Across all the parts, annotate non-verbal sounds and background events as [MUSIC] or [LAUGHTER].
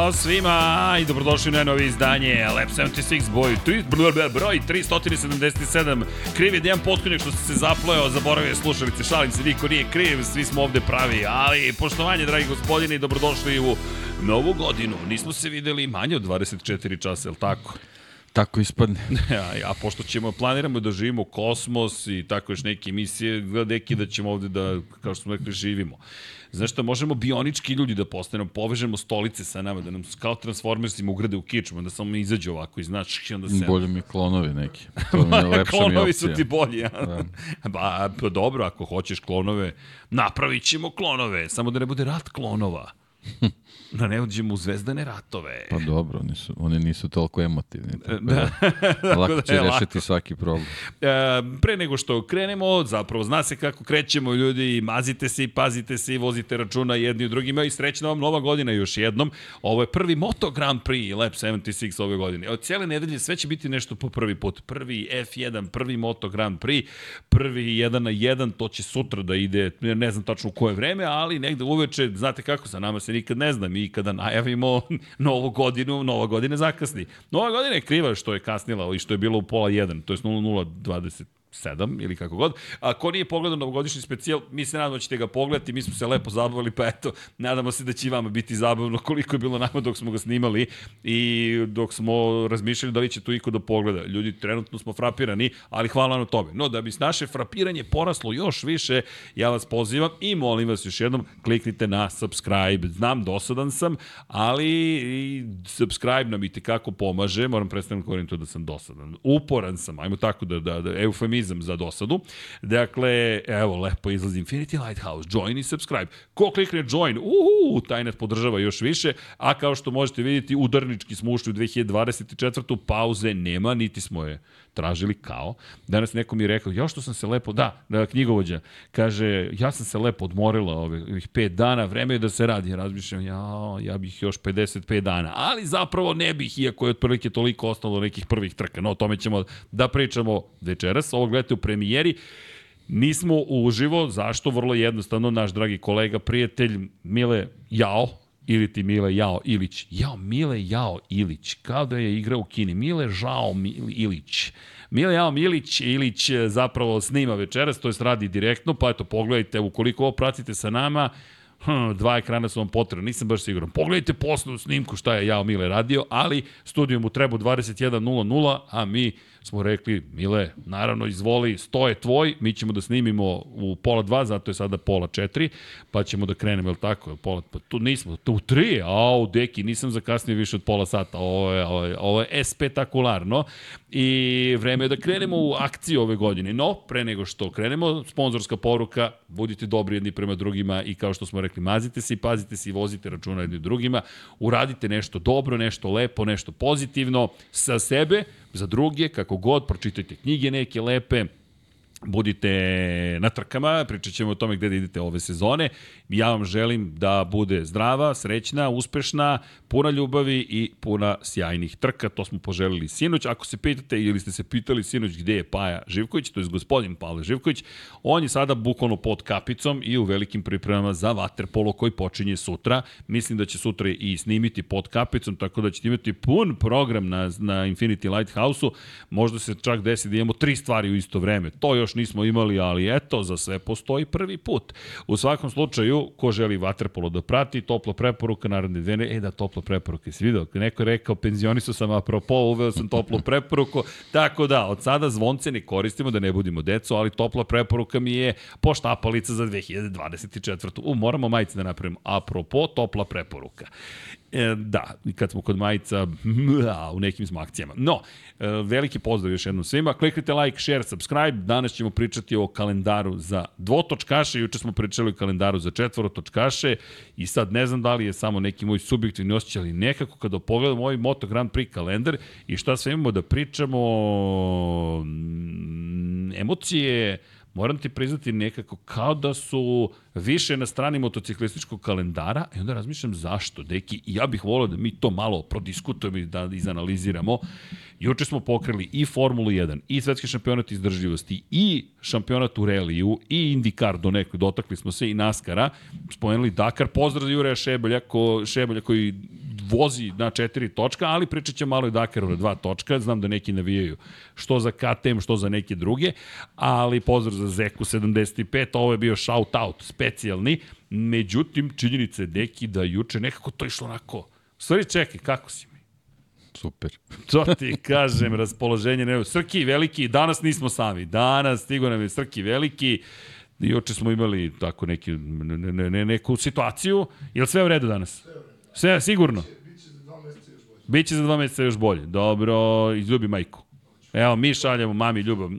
Ćao svima i dobrodošli na novi izdanje Lab 76 boj, tri, broj 377. Kriv je Dejan Potkonjak što se zaplojao, zaboravio slušalice, šalim se, niko nije kriv, svi smo ovde pravi, ali poštovanje, dragi gospodine, i dobrodošli u novu godinu. Nismo se videli manje od 24 časa, je li tako? Tako ispadne. [LAUGHS] a, a pošto ćemo, planiramo da živimo kosmos i tako još neke emisije, gleda neki da ćemo ovde da, kao što smo rekli, živimo. Znaš šta, možemo bionički ljudi da postanemo, povežemo stolice sa nama, da nam kao transformersima ugrade u kičmu, da samo izađe ovako i znaš, i onda se... Bolje mi klonovi neki. [LAUGHS] To mi je lepša klonovi mi su ti bolji, ja. Da. [LAUGHS] Ba, pa dobro, ako hoćeš klonove, napravit ćemo klonove, samo da ne bude rat klonova. [LAUGHS] da ne uđemo u zvezdane ratove. Pa dobro, oni, su, oni nisu toliko emotivni. Tako da, da [LAUGHS] lako da će da rešiti lako. svaki problem. E, pre nego što krenemo, zapravo zna se kako krećemo ljudi, mazite se i pazite se i vozite računa jedni u drugima i srećna vam nova godina još jednom. Ovo je prvi Moto Grand Prix Lab 76 ove godine. Od cijele nedelje sve će biti nešto po prvi put. Prvi F1, prvi Moto Grand Prix, prvi 1 na 1, to će sutra da ide, ne znam tačno u koje vreme, ali negde uveče, znate kako, sa nama se nikad ne zna, mi kada najavimo [LAUGHS] novu godinu, nova godina zakasni. Nova godina je kriva što je kasnila i što je bilo u pola 1, to je 0020 7 ili kako god. A ko nije pogledao novogodišnji specijal, mi se nadamo da ćete ga pogledati, mi smo se lepo zabavili, pa eto, nadamo se da će i vama biti zabavno [LAUGHS] koliko je bilo nama dok smo ga snimali i dok smo razmišljali da li će tu iko da pogleda. Ljudi, trenutno smo frapirani, ali hvala na tome. No, da bi naše frapiranje poraslo još više, ja vas pozivam i molim vas još jednom, kliknite na subscribe. Znam, dosadan sam, ali subscribe nam i tekako pomaže, moram predstaviti govorim da sam dosadan. Uporan sam, ajmo tako da, da, da eufemizam za dosadu. Dakle, evo, lepo izlazi Infinity Lighthouse, join i subscribe. Ko klikne join, uhu, taj nas podržava još više, a kao što možete vidjeti, udarnički smo ušli u 2024. pauze nema, niti smo je tražili kao. Danas neko mi je rekao, ja što sam se lepo, da, da knjigovođa, kaže, ja sam se lepo odmorila ovih 5 dana, vreme je da se radi. Razmišljam, ja, ja bih još 55 dana, ali zapravo ne bih, iako je otprilike toliko ostalo nekih prvih trka. No, o tome ćemo da pričamo večeras. Ovo gledate u premijeri. Nismo uživo, zašto? Vrlo jednostavno, naš dragi kolega, prijatelj Mile Jao, ili ti Mile Jao Ilić. Jao, Mile Jao Ilić, kao da je igrao u Kini. Mile Žao Ilić. Mile Jao Milić Ilić zapravo snima večeras, to je radi direktno, pa eto, pogledajte, ukoliko ovo pratite sa nama, hm, dva ekrana su vam potrebni, nisam baš siguran. Pogledajte poslu snimku šta je Jao Mile radio, ali studiju mu treba 21.00, a mi smo rekli, Mile, naravno izvoli, sto je tvoj, mi ćemo da snimimo u pola dva, zato je sada pola četiri, pa ćemo da krenemo, je li tako? Pola, pa tu nismo, tu tri, a u deki, nisam zakasnio više od pola sata, ovo je, ovo je, ovo je spektakularno i vreme je da krenemo u akciju ove godine. No, pre nego što krenemo, sponzorska poruka, budite dobri jedni prema drugima i kao što smo rekli, mazite se i pazite se i vozite računa jedni drugima, uradite nešto dobro, nešto lepo, nešto pozitivno sa sebe, za druge, kako god, pročitajte knjige neke lepe, budite na trkama, pričat ćemo o tome gde da idete ove sezone. Ja vam želim da bude zdrava, srećna, uspešna, puna ljubavi i puna sjajnih trka. To smo poželili sinoć. Ako se pitate ili ste se pitali sinoć gde je Paja Živković, to je gospodin Pavle Živković, on je sada bukvalno pod kapicom i u velikim pripremama za Waterpolo koji počinje sutra. Mislim da će sutra i snimiti pod kapicom, tako da ćete imati pun program na, na Infinity Lighthouse-u. Možda se čak desi da imamo tri stvari u isto vreme. To još nismo imali, ali eto, za sve postoji prvi put. U svakom slučaju, ko želi Waterpolo da prati, topla preporuka naredne dvene, e da, topla toplu preporuku. Jesi vidio? Neko je rekao, penzionisu sam, apropo, uveo sam toplu [LAUGHS] preporuku. Tako da, od sada zvonce ne koristimo da ne budimo deco, ali topla preporuka mi je poštapalica za 2024. U, moramo majice da napravimo. Apropo, topla preporuka. E, da, kad smo kod majica, mla, u nekim smo akcijama. No, e, veliki pozdrav još jednom svima. Kliknite like, share, subscribe. Danas ćemo pričati o kalendaru za dvotočkaše. Juče smo pričali o kalendaru za četvorotočkaše i sad ne znam da li je samo neki moj subjektivni osjećaj, ali nekako kada pogledamo ovaj Moto Grand Prix kalendar i šta sve imamo da pričamo, emocije, moram ti priznati nekako kao da su više na strani motociklističkog kalendara i onda razmišljam zašto, deki, ja bih volio da mi to malo prodiskutujemo i da izanaliziramo. Juče smo pokrili i Formulu 1, i svetski šampionat izdržljivosti, i šampionat u reliju, i IndyCar do nekoj, dotakli smo se i NASCAR-a, spomenuli Dakar, pozdrav za Jureja Šebelja, ko, Šebelja koji vozi na četiri točka, ali pričat će malo i Dakaru na dva točka, znam da neki navijaju što za KTM, što za neke druge, ali pozdrav za Zeku 75, ovo je bio shout out specijalni, međutim, činjenica je deki da juče nekako to išlo onako, stvari čekaj, kako si? Super. [LAUGHS] To ti kažem, raspoloženje ne... Srki veliki, danas nismo sami. Danas stigo nam je Srki veliki. Juče smo imali tako neki, ne, ne, neku situaciju. Je li sve u redu danas? Sve, sigurno? Biće za dva meseca još bolje. Dobro, izljubi majku. Evo, mi šaljamo mami ljubav.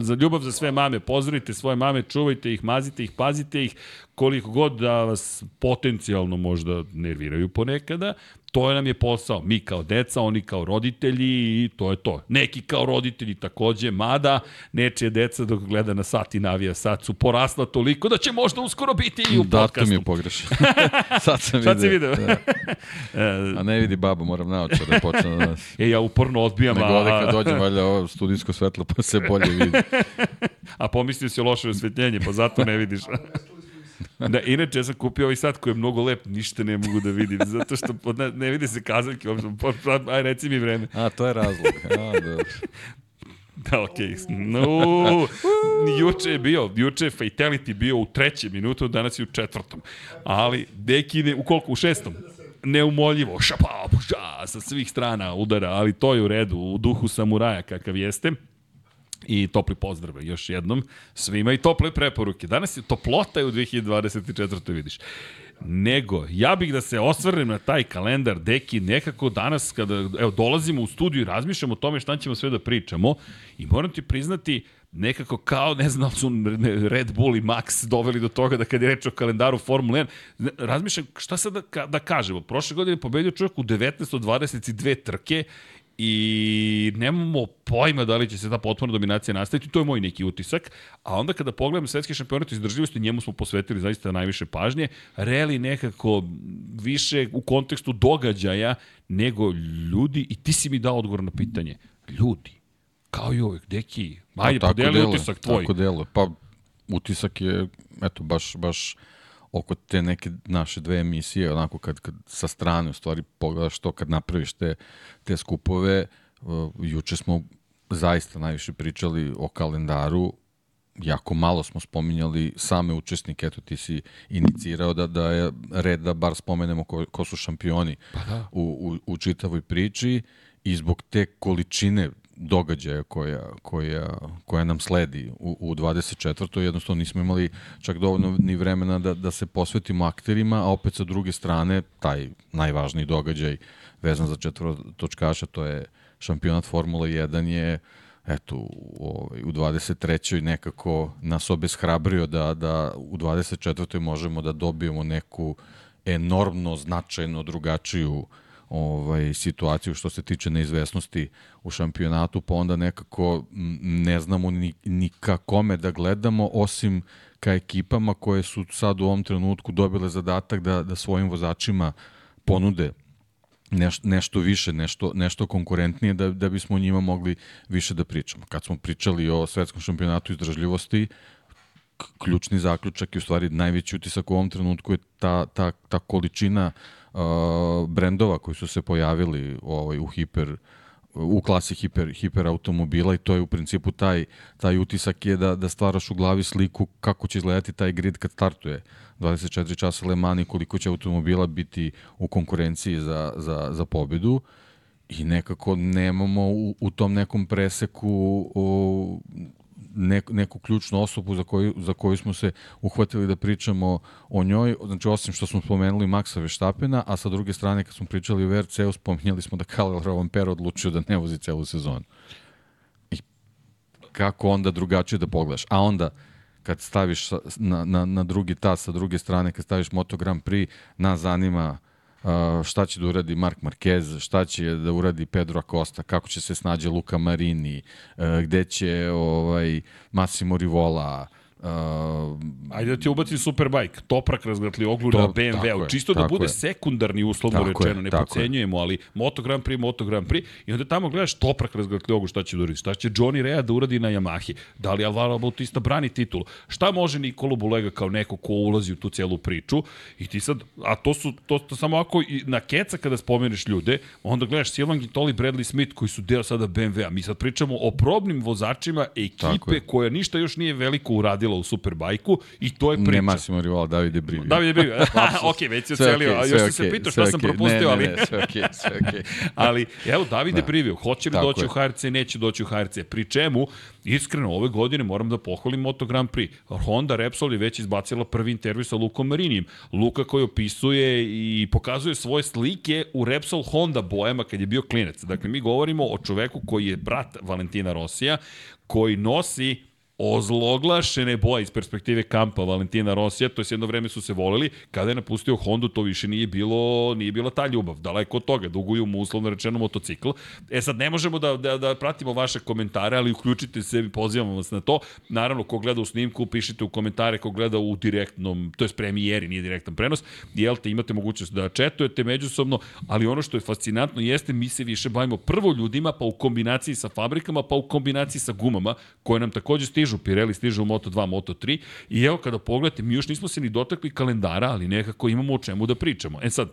Za ljubav za sve mame. Pozdravite svoje mame, čuvajte ih, mazite ih, pazite ih. Koliko god da vas potencijalno možda nerviraju ponekada, To nam je posao. Mi kao deca, oni kao roditelji i to je to. Neki kao roditelji takođe, mada nečije deca dok gleda na sat i navija sat su porasla toliko da će možda uskoro biti i u Datum podcastu. Datum je pogrešan. [LAUGHS] Sad sam video. [LAUGHS] Sad si video. Da. [LAUGHS] a ne vidi baba, moram naočar da počne da nas... E, ja uporno odbijam. Nego ovde kad dođe, valjda ovo studijsko svetlo pa se bolje vidi. a pomislio si loše osvetljenje, pa zato ne vidiš. Da, inače, ja sam kupio ovaj sat koji je mnogo lep, ništa ne mogu da vidim, zato što ne, ne vidi se kazaljke, uopšte, aj reci mi vreme. A, to je razlog. A, dobro. Da, okej. Okay. No, juče je bio, juče je Fatality bio u trećem minutu, danas je u četvrtom. Ali, deki u koliko? U šestom? Neumoljivo, šapa, puša, sa svih strana udara, ali to je u redu, u duhu samuraja kakav jeste i topli pozdrave još jednom svima i tople preporuke. Danas je toplota je u 2024. vidiš. Nego, ja bih da se osvrnem na taj kalendar, deki, nekako danas kada evo, dolazimo u studiju i razmišljamo o tome šta ćemo sve da pričamo i moram ti priznati, nekako kao, ne znam, su Red Bull i Max doveli do toga da kad je reč o kalendaru Formule 1, razmišljam šta sad da, da kažemo. Prošle godine pobedio čovjek u 19 od 22 trke i nemamo pojma da li će se ta potpuna dominacija nastaviti, to je moj neki utisak, a onda kada pogledam svetski šampionat izdržljivosti, njemu smo posvetili zaista najviše pažnje, Reli nekako više u kontekstu događaja nego ljudi, i ti si mi dao odgovor na pitanje, ljudi, kao i uvek, deki, ajde, podeli utisak tvoj. Tako delo, pa utisak je, eto, baš, baš oko te neke naše dve emisije, onako kad, kad sa strane u stvari pogledaš to kad napraviš te, te skupove, uh, juče smo zaista najviše pričali o kalendaru, jako malo smo spominjali same učesnike, eto ti si inicirao da, da je red da bar spomenemo ko, ko su šampioni pa da. u, u, u čitavoj priči i zbog te količine događaja koja, koja, koja nam sledi u, u 24. Jednostavno nismo imali čak dovoljno ni vremena da, da se posvetimo akterima, a opet sa druge strane taj najvažniji događaj vezan za četvrotočkaša, to je šampionat Formula 1 je eto, u, u 23. nekako nas obeshrabrio da, da u 24. možemo da dobijemo neku enormno značajno drugačiju uh, ovaj, situaciju što se tiče neizvesnosti u šampionatu, pa onda nekako ne znamo ni, ni ka kome da gledamo, osim ka ekipama koje su sad u ovom trenutku dobile zadatak da, da svojim vozačima ponude neš, nešto više, nešto, nešto konkurentnije da, da bismo o njima mogli više da pričamo. Kad smo pričali o svetskom šampionatu izdržljivosti, ključni zaključak i u stvari najveći utisak u ovom trenutku je ta, ta, ta količina uh, uh, brendova koji su se pojavili ovaj, u hiper u klasi hiper, hiper automobila i to je u principu taj, taj utisak je da, da stvaraš u glavi sliku kako će izgledati taj grid kad startuje 24 časa Le Mans i koliko će automobila biti u konkurenciji za, za, za pobedu. I nekako nemamo u, u tom nekom preseku o, ne, neku ključnu osobu za koju, za koju smo se uhvatili da pričamo o njoj, znači osim što smo spomenuli Maxa Veštapena, a sa druge strane kad smo pričali o VRC-u, spominjali smo da Karl Rovanper odlučio da ne vozi celu sezonu. I kako onda drugačije da pogledaš? A onda, kad staviš na, na, na drugi tas sa druge strane, kad staviš Moto Grand Prix, nas zanima šta će da uradi Mark Marquez, šta će da uradi Pedro Acosta, kako će se snađe Luka Marini, gde će ovaj, Massimo Rivola, Uh, Ajde da ti ubacim Superbike, toprak razgratli oglu na BMW-u, čisto da bude je. sekundarni uslovno rečeno, ne pocenjujemo, ali Moto Grand Prix, Moto Grand Prix, i onda tamo gledaš toprak razgratli oglu šta će da uradi, šta će Johnny Rea da uradi na Yamahi, da li Alvaro Bautista brani titul, šta može Nikolo Bulega kao neko ko ulazi u tu celu priču, i ti sad, a to su, to, to samo ako i na keca kada spomeneš ljude, onda gledaš Silvan Gintoli, Bradley Smith, koji su deo sada BMW-a, mi sad pričamo o probnim vozačima ekipe koja ništa još nije veliko uradila u Superbajku i to je priča. [LAUGHS] Ne Massimo Rivala, Davide Brivio. Davide Brivio, ok, već se ocelio, okay, još okay, se pitao šta okay. sam propustio, ali... Ne, ne, sve ok, sve ok. [LAUGHS] ali, evo, Davide da. Brivio, hoće li Tako doći je. u HRC, neće doći u HRC, pri čemu, iskreno, ove godine moram da pohvalim Moto Grand Prix. Honda Repsol je već izbacila prvi intervju sa Lukom Marinijem. Luka koji opisuje i pokazuje svoje slike u Repsol Honda bojama kad je bio klinac. Dakle, mi govorimo o čoveku koji je brat Valentina Rosija, koji nosi ozloglašene boje iz perspektive kampa Valentina Rosija, to je jedno vreme su se voleli, kada je napustio Hondu to više nije bilo, nije bila ta ljubav, daleko od toga, duguju mu uslovno rečeno motocikl. E sad ne možemo da, da, da pratimo vaše komentare, ali uključite se, pozivamo vas na to. Naravno, ko gleda u snimku, pišite u komentare, ko gleda u direktnom, to je premijeri, nije direktan prenos, jel te, imate mogućnost da četujete međusobno, ali ono što je fascinantno jeste, mi se više bavimo prvo ljudima, pa u kombinaciji sa fabrikama, pa u kombinaciji sa gumama, koje nam takođe stižu stižu, Pirelli stižu u Moto2, Moto3 i evo kada pogledate, mi još nismo se ni dotakli kalendara, ali nekako imamo o čemu da pričamo. E sad,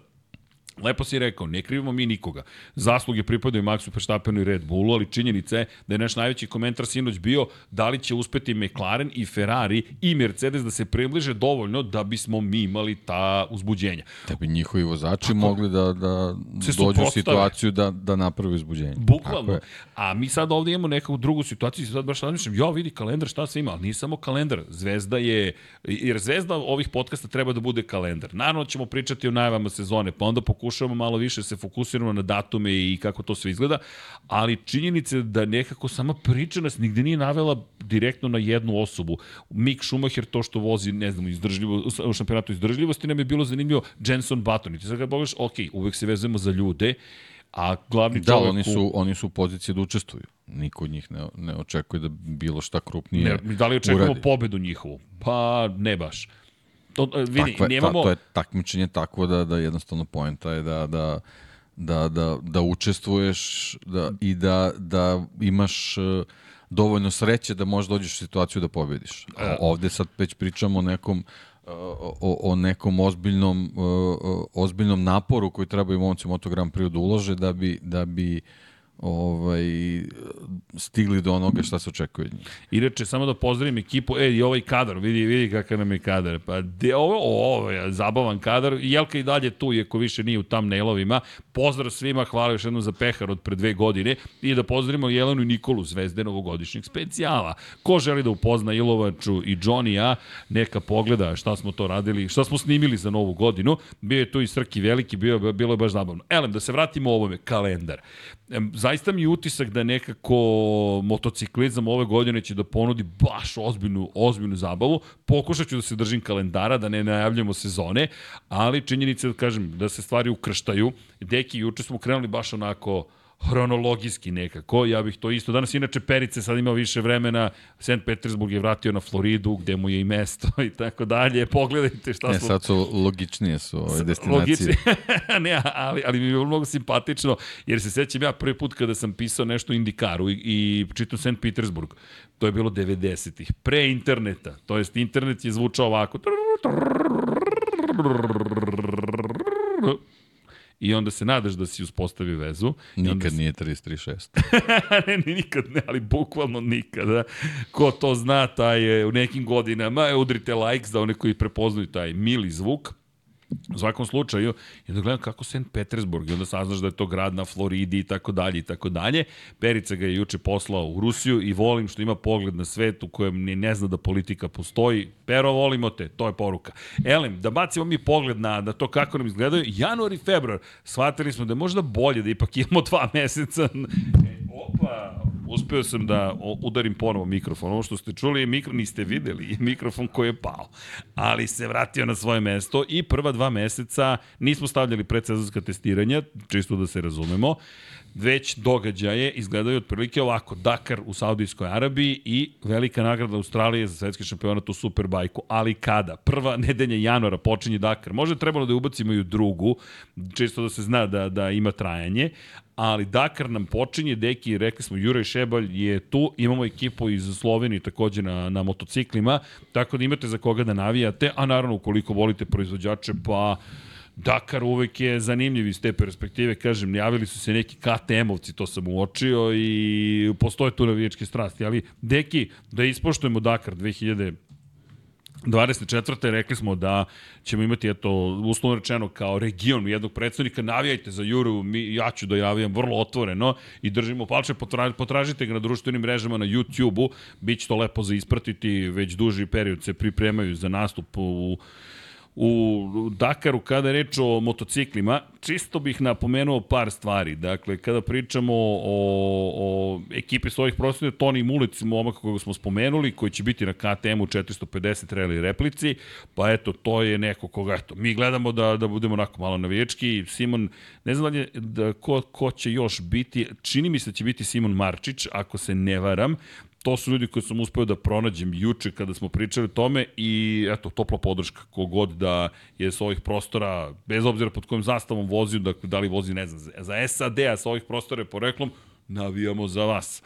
Lepo si rekao, ne krivimo mi nikoga. Zasluge pripadaju Maxu Verstappenu i Red Bullu, ali činjenica je da je naš najveći komentar sinoć bio da li će uspeti McLaren i Ferrari i Mercedes da se približe dovoljno da bismo mi imali ta uzbuđenja. Da bi njihovi vozači Tako, mogli da, da dođu u situaciju da, da naprave uzbuđenje. Bukvalno. A mi sad ovde imamo neku drugu situaciju i sad baš razmišljam, ja vidi kalendar šta se ima, ali nije samo kalendar. Zvezda je, jer Zvezda ovih podcasta treba da bude kalendar. Naravno ćemo pričati o najavama sezone, pa onda pokušati pokušavamo malo više se fokusiramo na datume i kako to sve izgleda, ali činjenice da nekako sama priča nas nigde nije navela direktno na jednu osobu. Mick Schumacher to što vozi, ne znam, izdržljivo, u šampionatu izdržljivosti nam je bilo zanimljivo Jenson Button. I ti sad kada pogledaš, ok, uvek se vezujemo za ljude, a glavni da, čovjek... Oni su, oni su u poziciji da učestvuju. Niko od njih ne, ne očekuje da bilo šta krupnije ne, Da li očekujemo uradi. pobedu njihovu? Pa ne baš. To, e, vidi, Takve, nemamo... ta, to je takmičenje tako da, da jednostavno poenta je da, da, da, da, da učestvuješ da, i da, da imaš e, dovoljno sreće da možeš dođeš u situaciju da pobediš. A e. ovde sad već pričamo o nekom o, o nekom ozbiljnom, ozbiljnom naporu koji trebaju momci Moto Grand Prix da ulože da bi, da bi uh, ovaj, stigli do onoga šta se očekuje. Inače, samo da pozdravim ekipu, e, i ovaj kadar, vidi, vidi kakav nam je kadar. Pa, de, ovo, ovo je zabavan kadar. Jelka i dalje tu, iako više nije u thumbnailovima. Pozdrav svima, hvala još jednom za pehar od pre dve godine. I da pozdravimo Jelenu i Nikolu, zvezde novogodišnjeg specijala. Ko želi da upozna Ilovaču i Johnny-a, neka pogleda šta smo to radili, šta smo snimili za novu godinu. Bio je tu i Srki Veliki, bio, bilo je baš zabavno. Elem, da se vratimo ovome, kalendar zaista mi je utisak da nekako motociklizam ove godine će da ponudi baš ozbiljnu, ozbiljnu zabavu. Pokušat ću da se držim kalendara, da ne najavljamo sezone, ali činjenica da kažem da se stvari ukrštaju. Deki, juče smo krenuli baš onako hronologijski nekako, ja bih to isto. Danas inače Perice sad imao više vremena, St. Petersburg je vratio na Floridu, gde mu je i mesto [LAUGHS] i tako dalje. Pogledajte šta ne, smo... sad su logičnije su ove destinacije. Logičnije, [LAUGHS] ne, ali, ali mi je mnogo simpatično, jer se sećam ja prvi put kada sam pisao nešto Indikaru i, i čitam St. Petersburg. To je bilo 90-ih, pre interneta. To jest, internet je zvučao ovako i onda se nadaš da si uspostavi vezu. Nikad si... nije [LAUGHS] 336. ne, ne, nikad ne, ali bukvalno nikada. Ko to zna, taj je u nekim godinama, udrite likes za one koji prepoznaju taj mili zvuk. U svakom slučaju, i da gledam kako St. Petersburg, i onda saznaš da je to grad na Floridi i tako dalje i tako dalje. Perica ga je juče poslao u Rusiju i volim što ima pogled na svet u kojem ne, ne zna da politika postoji. Pero, volimo te, to je poruka. Elem, da bacimo mi pogled na, na to kako nam izgledaju. Januar i februar, shvatili smo da je možda bolje da ipak imamo dva meseca. Opa, uspeo sam da udarim ponovo mikrofon. Ovo što ste čuli, mikro, niste videli, [LAUGHS] mikrofon koji je pao. Ali se vratio na svoje mesto i prva dva meseca nismo stavljali predsezonska testiranja, čisto da se razumemo. Već događaje izgledaju otprilike ovako. Dakar u Saudijskoj Arabiji i velika nagrada Australije za svetski šampionat u Superbajku. Ali kada? Prva nedelja januara počinje Dakar. Možda je trebalo da ubacimo i u drugu, čisto da se zna da, da ima trajanje, ali Dakar nam počinje, deki, rekli smo, Juraj Šebalj je tu, imamo ekipu iz Slovenije takođe na, na motociklima, tako da imate za koga da navijate, a naravno ukoliko volite proizvođače, pa Dakar uvek je zanimljiv iz te perspektive, kažem, javili su se neki KTM-ovci, to sam uočio i postoje tu navijačke strasti, ali deki, da ispoštujemo Dakar 2000 24. rekli smo da ćemo imati, eto, uslovno rečeno, kao region jednog predstavnika, navijajte za Juru, mi, ja ću da javijam vrlo otvoreno i držimo palče, potražite ga na društvenim mrežama na YouTube-u, bit će to lepo za ispratiti, već duži period se pripremaju za nastup u u Dakaru kada je reč o motociklima, čisto bih napomenuo par stvari. Dakle, kada pričamo o, o ekipi svojih prostora, Toni Mulic, momaka kojeg smo spomenuli, koji će biti na KTM-u 450 rally replici, pa eto, to je neko koga, eto, mi gledamo da, da budemo onako malo navijački. Simon, ne znam da, je, da ko, ko će još biti, čini mi se da će biti Simon Marčić, ako se ne varam, to su ljudi koji sam uspeo da pronađem juče kada smo pričali o tome i eto, topla podrška kogod da je sa ovih prostora, bez obzira pod kojim zastavom vozio, da, da li vozi, ne znam, za SAD, a sa ovih prostora je poreklom, navijamo za vas.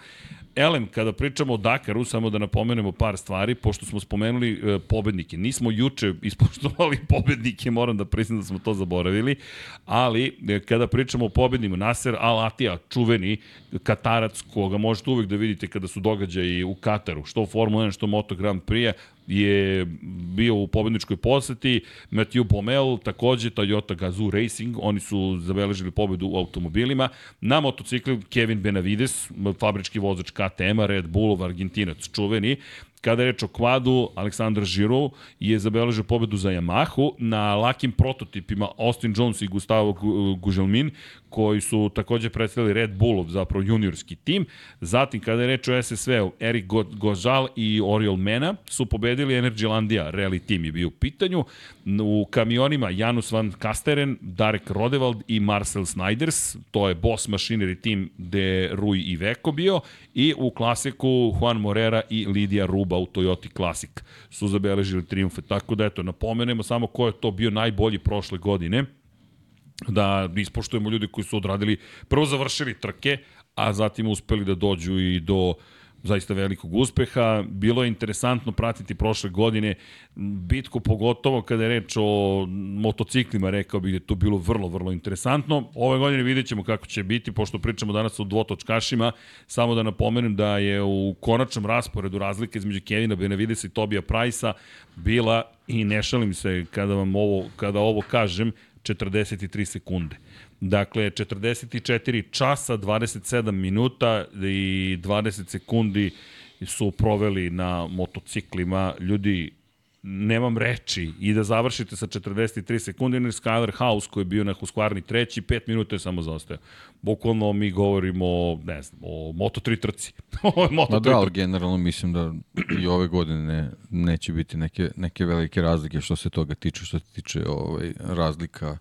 Elem, kada pričamo o Dakaru, samo da napomenemo par stvari, pošto smo spomenuli e, pobednike. Nismo juče ispoštovali [LAUGHS] pobednike, moram da priznam da smo to zaboravili, ali e, kada pričamo o pobednima, Nasser Al-Atija, čuveni katarac, koga možete uvek da vidite kada su događaji u Kataru, što Formula 1, što Moto Grand Prix, je bio u pobedničkoj poseti, Matthew Pomel, takođe Toyota Gazoo Racing, oni su zabeležili pobedu u automobilima. Na motociklu Kevin Benavides, fabrički vozač KTM-a, Red Bullov, Argentinac, čuveni, Kada je reč o kvadu, Aleksandar Žirov je zabeležio pobedu za Yamahu na lakim prototipima Austin Jones i Gustavo Guželmin, koji su takođe predstavili Red Bullov, zapravo juniorski tim. Zatim, kada je reč o SSV-u, Erik Gozal i Oriol Mena su pobedili Energylandia, rally tim je bio u pitanju. U kamionima Janus van Kasteren, Darek Rodevald i Marcel Snyders, to je boss machinery tim gde Rui i Veko bio. I u klasiku Juan Morera i Lidija Ruba u Toyota Classic su zabeležili triumfe. Tako da, eto, napomenemo samo ko je to bio najbolji prošle godine da ispoštujemo ljudi koji su odradili, prvo završili trke, a zatim uspeli da dođu i do zaista velikog uspeha. Bilo je interesantno pratiti prošle godine bitku, pogotovo kada je reč o motociklima, rekao bih da je to bilo vrlo, vrlo interesantno. Ove godine vidjet ćemo kako će biti, pošto pričamo danas o dvotočkašima, samo da napomenem da je u konačnom rasporedu razlike između Kevina Benavidesa i Tobija Prajsa bila, i ne šalim se kada vam ovo, kada ovo kažem, 43 sekunde. Dakle, 44 časa, 27 minuta i 20 sekundi su proveli na motociklima. Ljudi, nemam reči i da završite sa 43 sekunde, ili Skyler House koji je bio na Husqvarni treći, 5 minuta je samo zaostao. Bukvalno mi govorimo, ne znam, o Moto3 trci. [LAUGHS] o Moto3 da, ali generalno mislim da i ove godine ne, neće biti neke, neke velike razlike što se toga tiče, što se tiče ovaj, razlika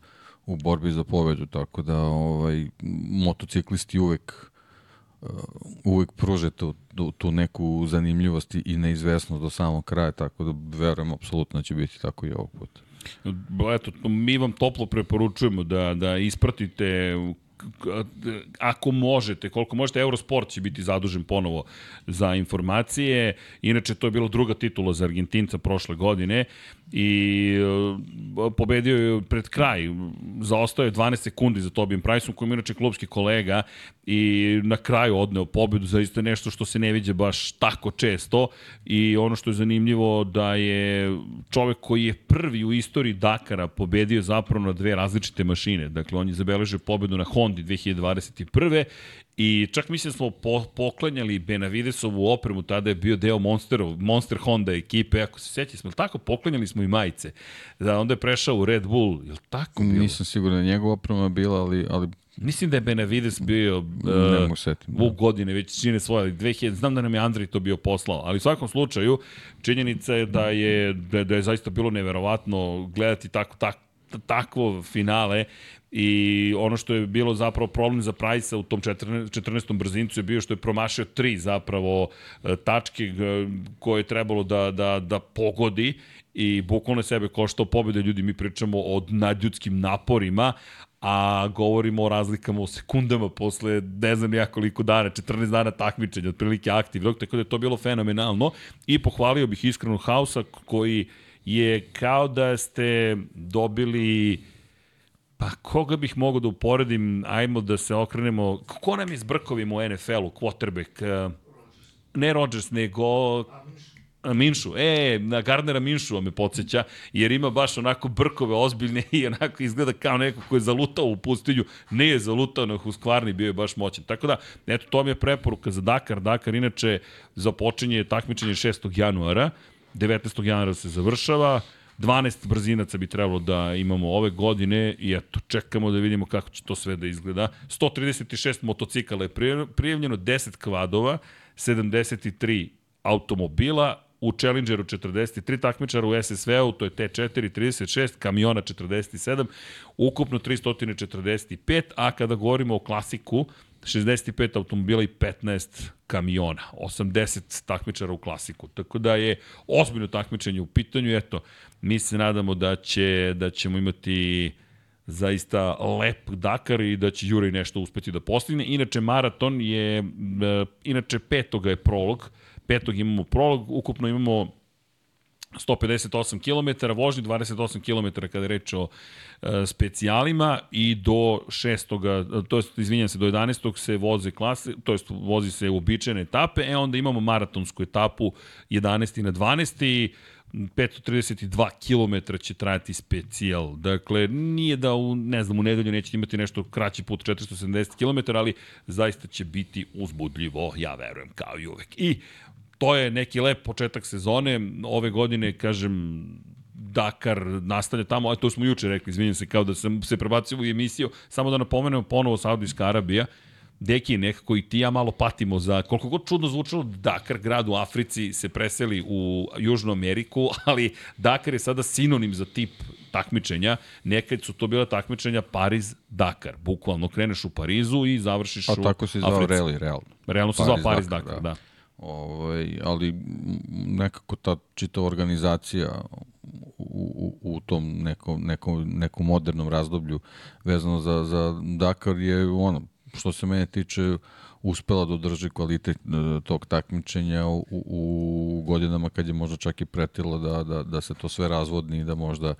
u borbi za pobedu, tako da ovaj, motociklisti uvek uh, uvek pruže tu, tu neku zanimljivost i neizvesnost do samog kraja, tako da verujem apsolutno da će biti tako i ovog puta. Eto, mi vam toplo preporučujemo da, da ispratite ako možete, koliko možete, Eurosport će biti zadužen ponovo za informacije. Inače, to je bilo druga titula za Argentinca prošle godine i uh, pobedio je pred kraj, zaostao je 12 sekundi za Tobijem Priceom, koji je inače klubski kolega i na kraju odneo pobedu, zaista nešto što se ne viđe baš tako često. I ono što je zanimljivo da je čovek koji je prvi u istoriji Dakara pobedio zapravo na dve različite mašine, dakle on je zabeležio pobedu na Hondi 2021. I čak mislim da smo po, poklanjali Benavidesovu opremu, tada je bio deo Monsterov, Monster Honda ekipe, ako se sećate, smo tako poklanjali smo i majice. Da onda je prešao u Red Bull, je li tako bilo? Nisam siguran da njegova oprema bila, ali, ali Mislim da je Benavides bio uh, ne setim, da. godine već čine svoje, 2000, znam da nam je Andrej to bio poslao, ali u svakom slučaju činjenica je da je, da, da je zaista bilo neverovatno gledati tako, tako takvo finale i ono što je bilo zapravo problem za Price u tom 14. 14. brzincu je bio što je promašio tri zapravo e, tačke koje je trebalo da, da, da pogodi i bukvalno sebe koštao pobjede ljudi, mi pričamo o nadljudskim naporima, a govorimo o razlikama u sekundama posle ne znam ja koliko dana, 14 dana takmičenja, otprilike aktivnog, tako da je to bilo fenomenalno i pohvalio bih iskreno Hausa koji je kao da ste dobili Pa koga bih mogao da uporedim, ajmo da se okrenemo, ko nam je s brkovima u NFL-u, quarterback, ne Rodgers, nego Minšu, e, na Gardnera Minšu me podsjeća, jer ima baš onako brkove ozbiljne [LAUGHS] i onako izgleda kao neko ko je zalutao u pustinju, ne je zalutao na Huskvarni, bio je baš moćan. Tako da, eto, to mi je preporuka za Dakar. Dakar inače započinje takmičenje 6. januara, 19. januara se završava, 12 brzinaca bi trebalo da imamo ove godine i eto, čekamo da vidimo kako će to sve da izgleda. 136 motocikala je prijavljeno, 10 kvadova, 73 automobila, u Challengeru 43 takmičara, u SSV-u to je T4 36, kamiona 47, ukupno 345, a kada govorimo o klasiku, 65 automobila i 15 kamiona, 80 takmičara u klasiku. Tako da je ozbiljno takmičenje u pitanju. Eto, mi se nadamo da, će, da ćemo imati zaista lep Dakar i da će Juraj nešto uspeti da postigne. Inače, maraton je, e, inače petoga je prolog, petog imamo prolog, ukupno imamo 158 km, vožnji 28 km kada je reč o e, specijalima i do 6. to jest izvinjam se do 11. se voze klase, to jest vozi se uobičajene etape, e onda imamo maratonsku etapu 11. na 12. 532 km će trajati specijal. Dakle, nije da u, ne znam, u nedelju nećete imati nešto kraći put 470 km, ali zaista će biti uzbudljivo, ja verujem, kao i uvek. I to je neki lep početak sezone. Ove godine, kažem, Dakar nastavlja tamo, a to smo juče rekli, izvinjam se, kao da sam se prebacio u emisiju, samo da napomenemo ponovo Saudijska Arabija, Deki, nekako i ti ja malo patimo za, koliko god čudno zvučalo, Dakar, grad u Africi, se preseli u Južnu Ameriku, [LAUGHS] ali Dakar je sada sinonim za tip takmičenja. Nekad su to bila takmičenja Pariz-Dakar. Bukvalno kreneš u Parizu i završiš u Africi. A tako se zvao Reli, realno. Realno se zvao Pariz-Dakar, da. da. Ovaj, ali nekako ta čita organizacija u, u, u tom nekom, nekom, nekom modernom razdoblju vezano za, za Dakar je ono, što se mene tiče, uspela da održi kvalitet e, tog takmičenja u, u godinama kad je možda čak i pretila da, da, da se to sve razvodni i da možda